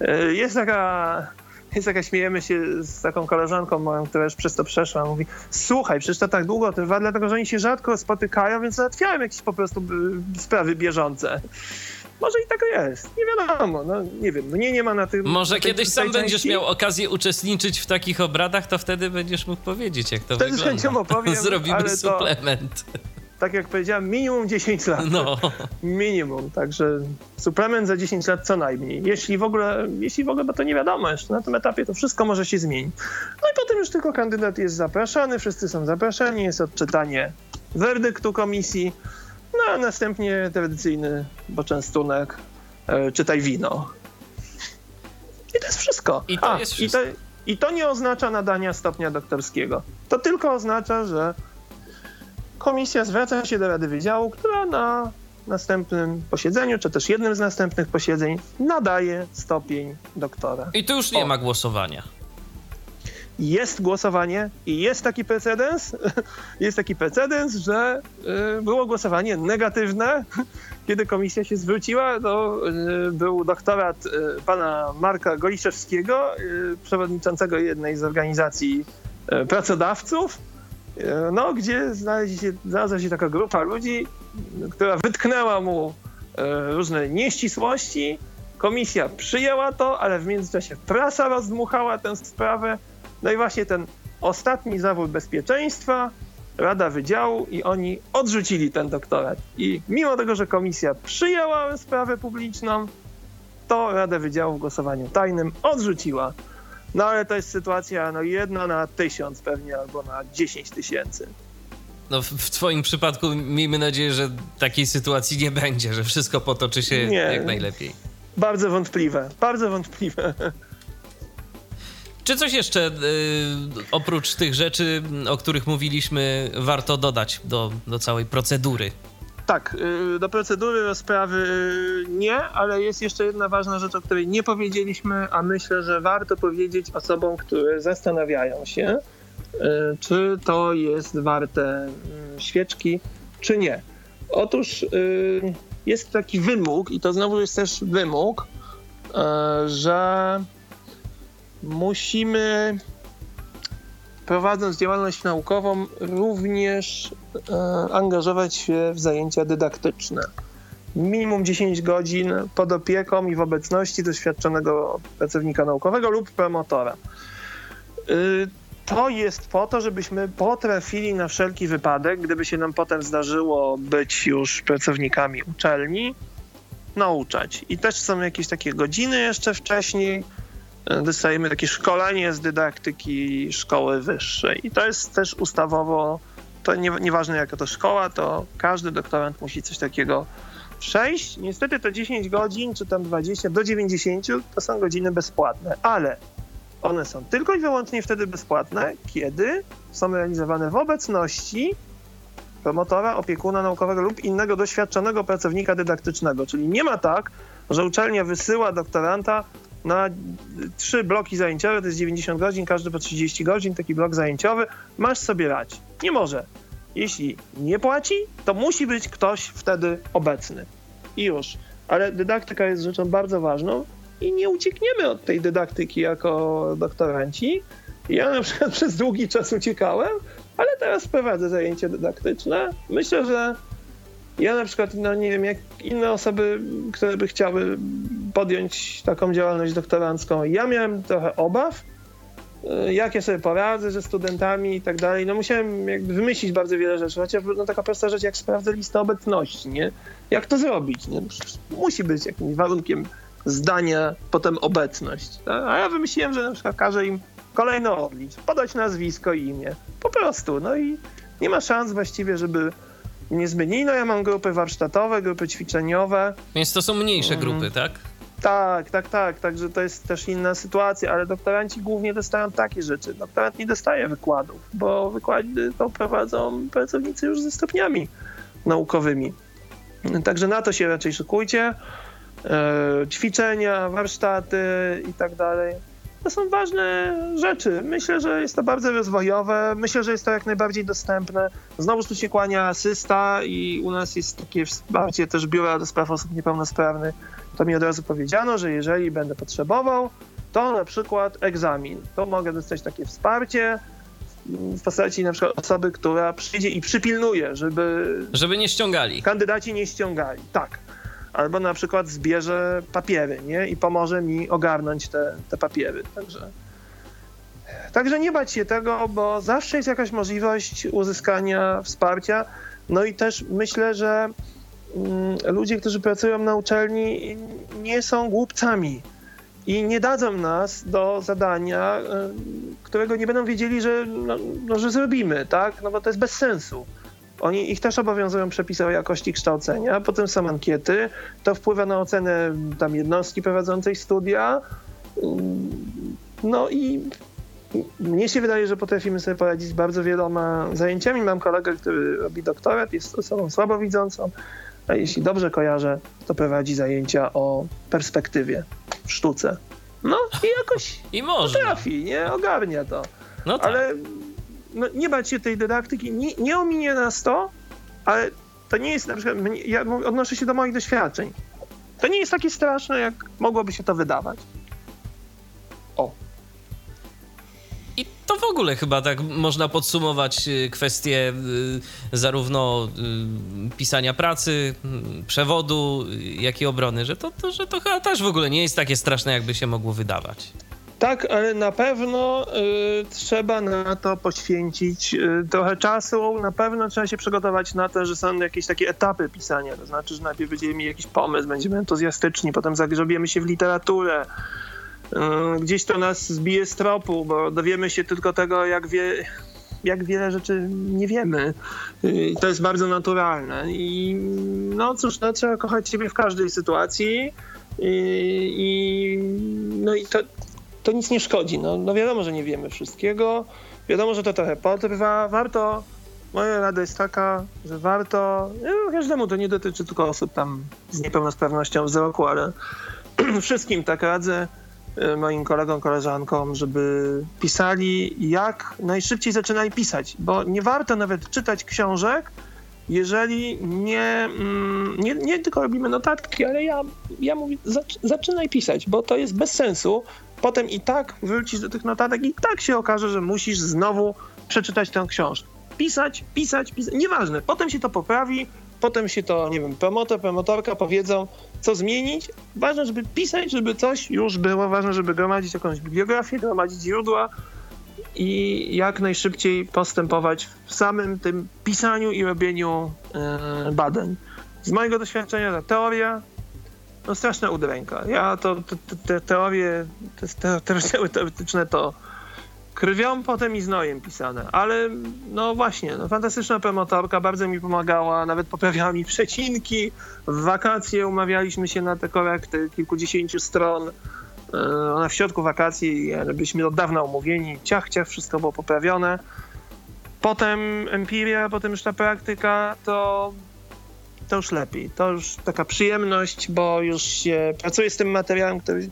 Y, jest taka jest jaka śmiejemy się z taką koleżanką moją, która już przez to przeszła. Mówi, słuchaj, przecież to tak długo trwa, dlatego że oni się rzadko spotykają, więc załatwiają jakieś po prostu y, sprawy bieżące. Może i tak jest. Nie wiadomo. No, nie wiem. Mnie nie ma na tym. Może na tej, kiedyś sam będziesz miał okazję uczestniczyć w takich obradach, to wtedy będziesz mógł powiedzieć, jak to wtedy wygląda. chęcią opowiem, Zrobimy suplement. To tak jak powiedziałem, minimum 10 lat. No. Minimum, także suplement za 10 lat co najmniej. Jeśli w ogóle, jeśli w ogóle, bo to nie wiadomo jeszcze, na tym etapie to wszystko może się zmienić. No i potem już tylko kandydat jest zapraszany, wszyscy są zapraszani, jest odczytanie werdyktu komisji, no a następnie tradycyjny poczęstunek, e, czytaj wino. I to jest wszystko. I to a, jest wszystko. I to, I to nie oznacza nadania stopnia doktorskiego. To tylko oznacza, że komisja zwraca się do Rady Wydziału, która na następnym posiedzeniu, czy też jednym z następnych posiedzeń nadaje stopień doktora. I tu już nie o. ma głosowania. Jest głosowanie i jest taki precedens, jest taki precedens, że y, było głosowanie negatywne. Kiedy komisja się zwróciła, to y, był doktorat y, pana Marka Goliszewskiego, przewodniczącego jednej z organizacji pracodawców, no, gdzie się, znalazła się taka grupa ludzi, która wytknęła mu różne nieścisłości. Komisja przyjęła to, ale w międzyczasie prasa rozdmuchała tę sprawę. No i właśnie ten ostatni zawód bezpieczeństwa, Rada Wydziału i oni odrzucili ten doktorat. I mimo tego, że komisja przyjęła sprawę publiczną, to Rada Wydziału w głosowaniu tajnym odrzuciła no ale to jest sytuacja no jedna na tysiąc pewnie albo na dziesięć tysięcy. No w, twoim przypadku miejmy nadzieję, że takiej sytuacji nie będzie, że wszystko potoczy się nie. jak najlepiej. Bardzo wątpliwe, bardzo wątpliwe. Czy coś jeszcze y, oprócz tych rzeczy, o których mówiliśmy, warto dodać do, do całej procedury? Tak, y, do procedury rozprawy y, nie, ale jest jeszcze jedna ważna rzecz, o której nie powiedzieliśmy, a myślę, że warto powiedzieć osobom, które zastanawiają się, czy to jest warte świeczki, czy nie. Otóż jest taki wymóg, i to znowu jest też wymóg, że musimy prowadząc działalność naukową, również e, angażować się w zajęcia dydaktyczne. Minimum 10 godzin pod opieką i w obecności doświadczonego pracownika naukowego lub promotora. Y, to jest po to, żebyśmy potrafili na wszelki wypadek, gdyby się nam potem zdarzyło być już pracownikami uczelni, nauczać. I też są jakieś takie godziny jeszcze wcześniej, dostajemy takie szkolenie z dydaktyki szkoły wyższej. I to jest też ustawowo, to nie, nieważne jaka to szkoła, to każdy doktorant musi coś takiego przejść. Niestety to 10 godzin, czy tam 20, do 90 to są godziny bezpłatne, ale one są tylko i wyłącznie wtedy bezpłatne, kiedy są realizowane w obecności promotora, opiekuna naukowego lub innego doświadczonego pracownika dydaktycznego. Czyli nie ma tak, że uczelnia wysyła doktoranta na trzy bloki zajęciowe, to jest 90 godzin, każdy po 30 godzin, taki blok zajęciowy, masz sobie rać. Nie może. Jeśli nie płaci, to musi być ktoś wtedy obecny. I już. Ale dydaktyka jest rzeczą bardzo ważną i nie uciekniemy od tej dydaktyki jako doktoranci. Ja na przykład przez długi czas uciekałem, ale teraz prowadzę zajęcia dydaktyczne. Myślę, że ja na przykład, no nie wiem, jak inne osoby, które by chciały podjąć taką działalność doktorancką, ja miałem trochę obaw, y, jak ja sobie poradzę ze studentami i tak dalej. No musiałem jakby wymyślić bardzo wiele rzeczy, chociaż no taka prosta rzecz, jak sprawdzę listę obecności, nie? Jak to zrobić, nie? Musi być jakimś warunkiem zdania potem obecność. Tak? A ja wymyśliłem, że na przykład każę im kolejno odlicz, podać nazwisko i imię. Po prostu, no i nie ma szans właściwie, żeby nie zmienili. No ja mam grupy warsztatowe, grupy ćwiczeniowe. Więc to są mniejsze grupy, mm. tak? Tak, tak, tak. Także to jest też inna sytuacja, ale doktoranci głównie dostają takie rzeczy. Doktorant nie dostaje wykładów, bo wykłady to prowadzą pracownicy już ze stopniami naukowymi. Także na to się raczej szykujcie. E, ćwiczenia, warsztaty i tak dalej. To są ważne rzeczy. Myślę, że jest to bardzo rozwojowe. Myślę, że jest to jak najbardziej dostępne. Znowu tu się kłania asysta i u nas jest takie wsparcie też biura do spraw osób niepełnosprawnych. To mi od razu powiedziano, że jeżeli będę potrzebował, to na przykład egzamin. To mogę dostać takie wsparcie w postaci na przykład osoby, która przyjdzie i przypilnuje, żeby... Żeby nie ściągali. Kandydaci nie ściągali, tak. Albo na przykład zbierze papiery, nie? I pomoże mi ogarnąć te, te papiery. Także... Także nie bać się tego, bo zawsze jest jakaś możliwość uzyskania wsparcia. No i też myślę, że mm, ludzie, którzy pracują na uczelni, nie są głupcami i nie dadzą nas do zadania, y, którego nie będą wiedzieli, że, no, no, że zrobimy, tak? No bo to jest bez sensu. Oni, ich też obowiązują przepisy o jakości kształcenia, potem są ankiety, to wpływa na ocenę tam jednostki prowadzącej studia. No i mnie się wydaje, że potrafimy sobie poradzić z bardzo wieloma zajęciami. Mam kolegę, który robi doktorat, jest osobą słabowidzącą, a jeśli dobrze kojarzę, to prowadzi zajęcia o perspektywie w sztuce. No i jakoś I można. potrafi, nie? Ogarnia to. No tak. Ale no, nie bać się tej dydaktyki, nie, nie ominie nas to, ale to nie jest na przykład, ja odnoszę się do moich doświadczeń. To nie jest takie straszne, jak mogłoby się to wydawać. O. I to w ogóle chyba tak można podsumować y, kwestię y, zarówno y, pisania pracy, przewodu, jak i obrony, że to, to, że to chyba też w ogóle nie jest takie straszne, jakby się mogło wydawać. Tak, ale na pewno y, trzeba na to poświęcić y, trochę czasu. Na pewno trzeba się przygotować na to, że są jakieś takie etapy pisania. To znaczy, że najpierw będziemy mieli jakiś pomysł, będziemy entuzjastyczni, potem zagrzebiemy się w literaturę. Y, gdzieś to nas zbije z tropu, bo dowiemy się tylko tego, jak, wie, jak wiele rzeczy nie wiemy. Y, to jest bardzo naturalne. I no cóż, no, trzeba kochać siebie w każdej sytuacji. I, i no i to, to nic nie szkodzi. No, no wiadomo, że nie wiemy wszystkiego, wiadomo, że to trochę potrwa, warto, moja rada jest taka, że warto, no, każdemu to nie dotyczy tylko osób tam z niepełnosprawnością wzroku, ale wszystkim tak radzę, y, moim kolegom, koleżankom, żeby pisali jak najszybciej zaczynali pisać, bo nie warto nawet czytać książek, jeżeli nie, mm, nie, nie tylko robimy notatki, ale ja, ja mówię, zaczynaj pisać, bo to jest bez sensu, potem i tak wrócisz do tych notatek i tak się okaże, że musisz znowu przeczytać tę książkę. Pisać, pisać, pisać, nieważne. Potem się to poprawi, potem się to, nie wiem, promotor, promotorka powiedzą, co zmienić. Ważne, żeby pisać, żeby coś już było. Ważne, żeby gromadzić jakąś bibliografię, gromadzić źródła i jak najszybciej postępować w samym tym pisaniu i robieniu yy, badań. Z mojego doświadczenia ta teoria no straszna udręka. Ja to, te, te teorie, te, te teoretyczne to krwią, potem i znojem pisane, ale no właśnie, no, fantastyczna promotorka, bardzo mi pomagała, nawet poprawiała mi przecinki, w wakacje umawialiśmy się na te korekty kilkudziesięciu stron, e, ona w środku wakacji, byliśmy od dawna umówieni, ciach, ciach, wszystko było poprawione. Potem empiria, potem już ta praktyka, to to już lepiej. To już taka przyjemność, bo już się pracuje z tym materiałem, który,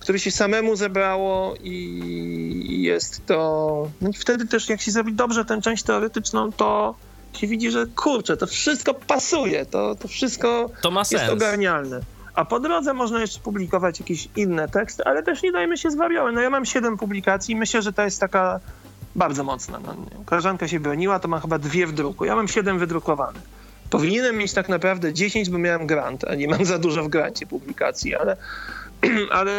który się samemu zebrało i jest to. No i wtedy też, jak się zrobi dobrze tę część teoretyczną, to się widzi, że kurczę, to wszystko pasuje, to, to wszystko to ma jest ogarnialne. A po drodze można jeszcze publikować jakieś inne teksty, ale też nie dajmy się zwariować. No ja mam siedem publikacji, myślę, że to jest taka bardzo mocna. No, koleżanka się broniła, to ma chyba dwie w druku. Ja mam siedem wydrukowanych. Powinienem mieć tak naprawdę 10, bo miałem grant, a nie mam za dużo w grancie publikacji, ale, ale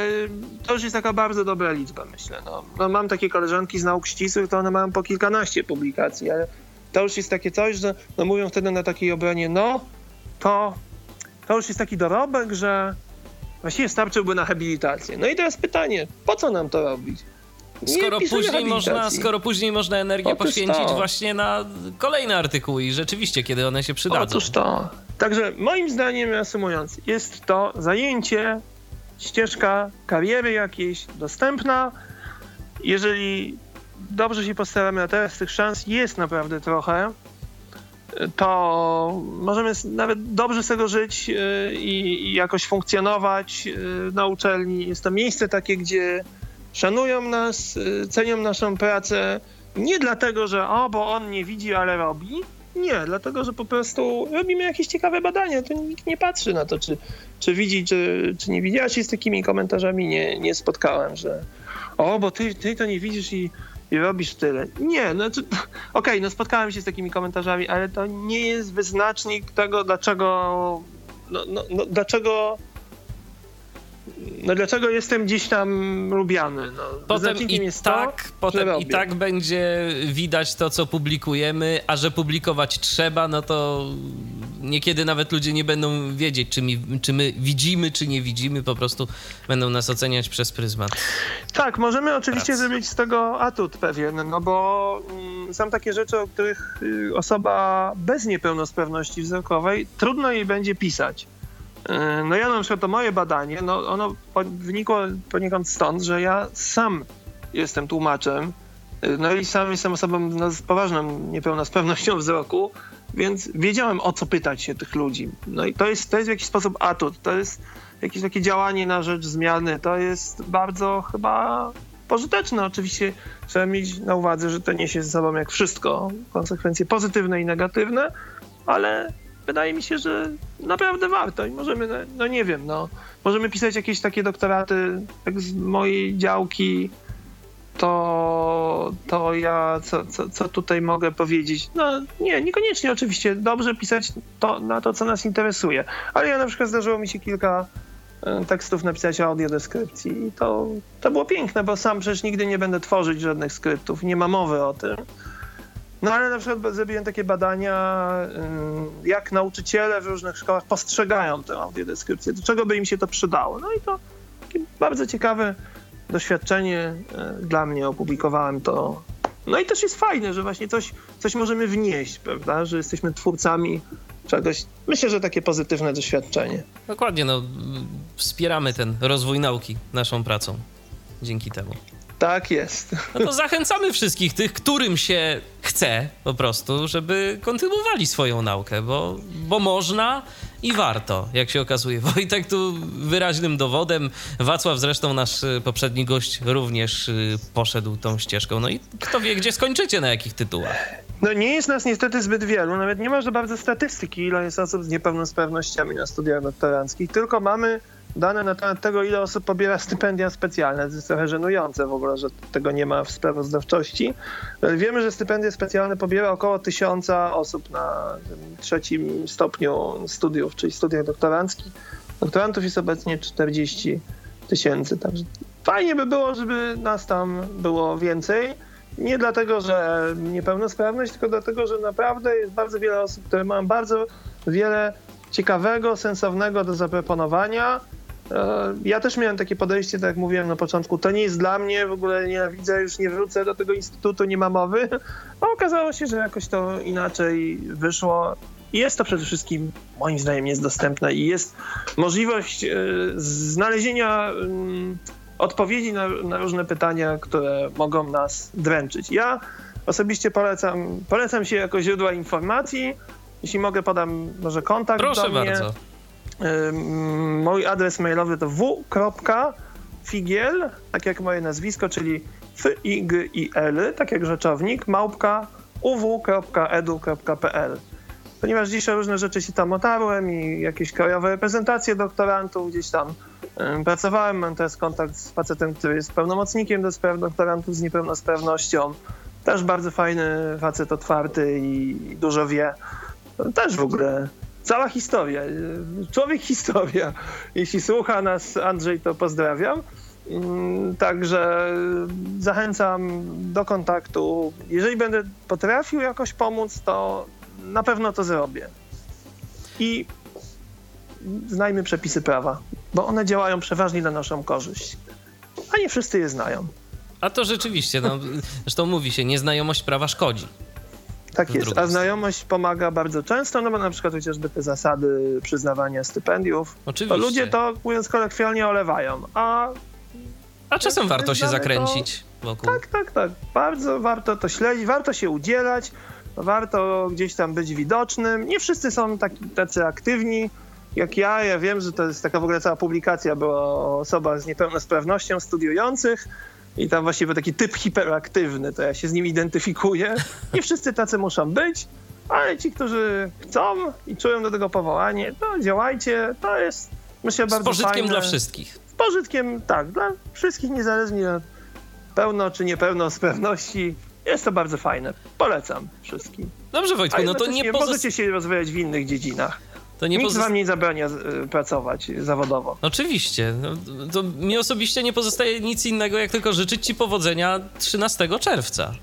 to już jest taka bardzo dobra liczba, myślę. No, no mam takie koleżanki z nauk ścisłych, to one mają po kilkanaście publikacji, ale to już jest takie coś, że no mówią wtedy na takiej obronie, no to, to już jest taki dorobek, że właściwie starczyłby na habilitację. No i teraz pytanie, po co nam to robić? Skoro później, można, skoro później można energię poświęcić to. właśnie na kolejne artykuły i rzeczywiście, kiedy one się przydadzą. Otóż to. Także moim zdaniem, reasumując, jest to zajęcie, ścieżka kariery jakiejś dostępna. Jeżeli dobrze się postaramy, a teraz tych szans jest naprawdę trochę, to możemy nawet dobrze z tego żyć y, i jakoś funkcjonować y, na uczelni. Jest to miejsce takie, gdzie szanują nas, y, cenią naszą pracę. Nie dlatego, że o, bo on nie widzi, ale robi. Nie, dlatego, że po prostu robimy jakieś ciekawe badania. To nikt nie patrzy na to, czy, czy widzi, czy, czy nie widzi. Ja się z takimi komentarzami nie, nie spotkałem, że o, bo ty, ty to nie widzisz i i robisz tyle. Nie, no okej, okay, no spotkałem się z takimi komentarzami, ale to nie jest wyznacznik tego, dlaczego, no, no, no dlaczego no dlaczego jestem gdzieś tam lubiany? No, potem i tak, to, potem i tak będzie widać to, co publikujemy, a że publikować trzeba, no to niekiedy nawet ludzie nie będą wiedzieć, czy, mi, czy my widzimy, czy nie widzimy, po prostu będą nas oceniać przez pryzmat. Tak, możemy oczywiście zrobić z tego atut pewien, no bo mm, są takie rzeczy, o których y, osoba bez niepełnosprawności wzrokowej trudno jej będzie pisać. Y, no ja na przykład to moje badanie, no ono wynikło poniekąd stąd, że ja sam jestem tłumaczem, y, no i sam jestem osobą no, z poważną niepełnosprawnością wzroku, więc wiedziałem o co pytać się tych ludzi. No i to jest, to jest w jakiś sposób atut, to jest jakieś takie działanie na rzecz zmiany, to jest bardzo chyba pożyteczne. Oczywiście trzeba mieć na uwadze, że to niesie ze sobą jak wszystko konsekwencje pozytywne i negatywne, ale wydaje mi się, że naprawdę warto i możemy, no, no nie wiem, no, możemy pisać jakieś takie doktoraty jak z mojej działki, to, to ja co, co, co tutaj mogę powiedzieć? No nie, niekoniecznie oczywiście. Dobrze pisać to, na to, co nas interesuje. Ale ja na przykład zdarzyło mi się kilka e, tekstów napisać audiodeskrypcji i to, to było piękne, bo sam przecież nigdy nie będę tworzyć żadnych skryptów, nie ma mowy o tym. No ale na przykład zrobiłem takie badania, jak nauczyciele w różnych szkołach postrzegają tę audiodeskrypcję, do czego by im się to przydało. No i to bardzo ciekawe doświadczenie y, dla mnie, opublikowałem to. No i też jest fajne, że właśnie coś, coś możemy wnieść, prawda, że jesteśmy twórcami czegoś. Myślę, że takie pozytywne doświadczenie. Dokładnie, no wspieramy ten rozwój nauki naszą pracą dzięki temu. Tak jest. No to zachęcamy wszystkich tych, którym się chce po prostu, żeby kontynuowali swoją naukę, bo, bo można i warto, jak się okazuje. Wojtek tu wyraźnym dowodem, Wacław zresztą nasz y, poprzedni gość również y, poszedł tą ścieżką. No i kto wie, gdzie skończycie, na jakich tytułach. No nie jest nas niestety zbyt wielu, nawet nie ma za bardzo statystyki, ile jest osób z niepełnosprawnościami na studiach doktoranckich, tylko mamy dane na temat tego, ile osób pobiera stypendia specjalne. To jest trochę żenujące w ogóle, że tego nie ma w sprawozdawczości. Wiemy, że stypendia specjalne pobiera około tysiąca osób na trzecim stopniu studiów, czyli studiach doktoranckich. Doktorantów jest obecnie 40 tysięcy, także fajnie by było, żeby nas tam było więcej. Nie dlatego, że niepełnosprawność, tylko dlatego, że naprawdę jest bardzo wiele osób, które mają bardzo wiele ciekawego, sensownego do zaproponowania ja też miałem takie podejście, tak jak mówiłem na początku, to nie jest dla mnie, w ogóle nienawidzę, już nie wrócę do tego instytutu, nie ma mowy. A okazało się, że jakoś to inaczej wyszło. I jest to przede wszystkim, moim zdaniem, jest dostępne i jest możliwość e, znalezienia mm, odpowiedzi na, na różne pytania, które mogą nas dręczyć. Ja osobiście polecam, polecam się jako źródła informacji. Jeśli mogę, podam może kontakt Proszę do mnie. bardzo mój adres mailowy to w.figiel, tak jak moje nazwisko, czyli f-i-g-i-l, tak jak rzeczownik, małpka uw.edu.pl. Ponieważ dzisiaj różne rzeczy się tam otarłem i jakieś krajowe reprezentacje doktorantów gdzieś tam pracowałem, mam teraz kontakt z facetem, który jest pełnomocnikiem do spraw doktorantów z niepełnosprawnością. Też bardzo fajny facet, otwarty i dużo wie. Też w ogóle cała historia. Człowiek historia. Jeśli słucha nas Andrzej, to pozdrawiam. Mm, także zachęcam do kontaktu. Jeżeli będę potrafił jakoś pomóc, to na pewno to zrobię. I znajmy przepisy prawa, bo one działają przeważnie na naszą korzyść. A nie wszyscy je znają. A to rzeczywiście, no, zresztą mówi się, nieznajomość prawa szkodzi. Tak jest, a znajomość pomaga bardzo często, no bo na przykład chociażby te zasady przyznawania stypendiów. Oczywiście. To ludzie to, mówiąc kolokwialnie, olewają, a... A czasem warto się zakręcić to... wokół. Tak, tak, tak. Bardzo warto to śledzić, warto się udzielać. warto gdzieś tam być widocznym. Nie wszyscy są taki, tacy aktywni jak ja. Ja wiem, że to jest taka w ogóle cała publikacja była o osobach z niepełnosprawnością studiujących i tam właściwie taki typ hiperaktywny, to ja się z nim identyfikuję. Nie wszyscy tacy muszą być, ale ci, którzy chcą i czują do tego powołanie, to działajcie. To jest, myślę, bardzo Z pożytkiem fajne. dla wszystkich. Z pożytkiem, tak, dla wszystkich, niezależnie od pełno czy niepełnosprawności. Jest to bardzo fajne. Polecam wszystkim. Dobrze, Wojtku, no to nie możecie się rozwijać w innych dziedzinach. To nie Nikt wam nie zabrania y, pracować zawodowo. Oczywiście. No, to mi osobiście nie pozostaje nic innego, jak tylko życzyć ci powodzenia 13 czerwca.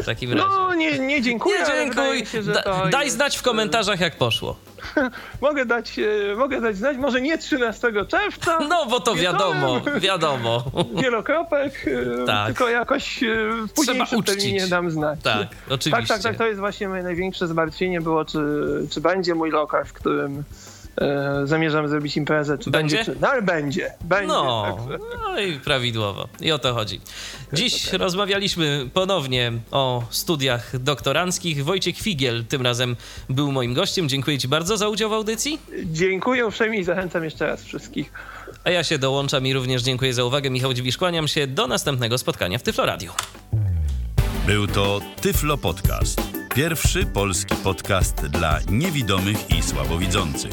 W takim razie. No, nie, nie dziękuję. nie dziękuj. Się, Da, daj jest, znać w komentarzach, jak poszło. Mogę dać, e, mogę dać znać, może nie 13 czerwca, No, bo to wiadomo, wiadomo. wielokropek, e, Tak. tylko jakoś e, w późniejszym terminie dam znać. Tak, Tak, oczywiście. tak, tak, to jest właśnie moje największe zmartwienie było, czy, czy będzie mój lokal, w którym e, zamierzam zrobić imprezę, czy Będzie? będzie, czy, no ale będzie, będzie. No, także. no i prawidłowo. I o to chodzi. Dziś rozmawialiśmy ponownie o studiach doktoranckich. Wojciech Figiel tym razem był moim gościem. Dziękuję Ci bardzo za udział w audycji. Dziękuję uprzejmie i zachęcam jeszcze raz wszystkich. A ja się dołączam i również dziękuję za uwagę. Michał Dziwisz, kłaniam się. Do następnego spotkania w Tyfloradiu. Był to Tyflo Podcast. Pierwszy polski podcast dla niewidomych i słabowidzących.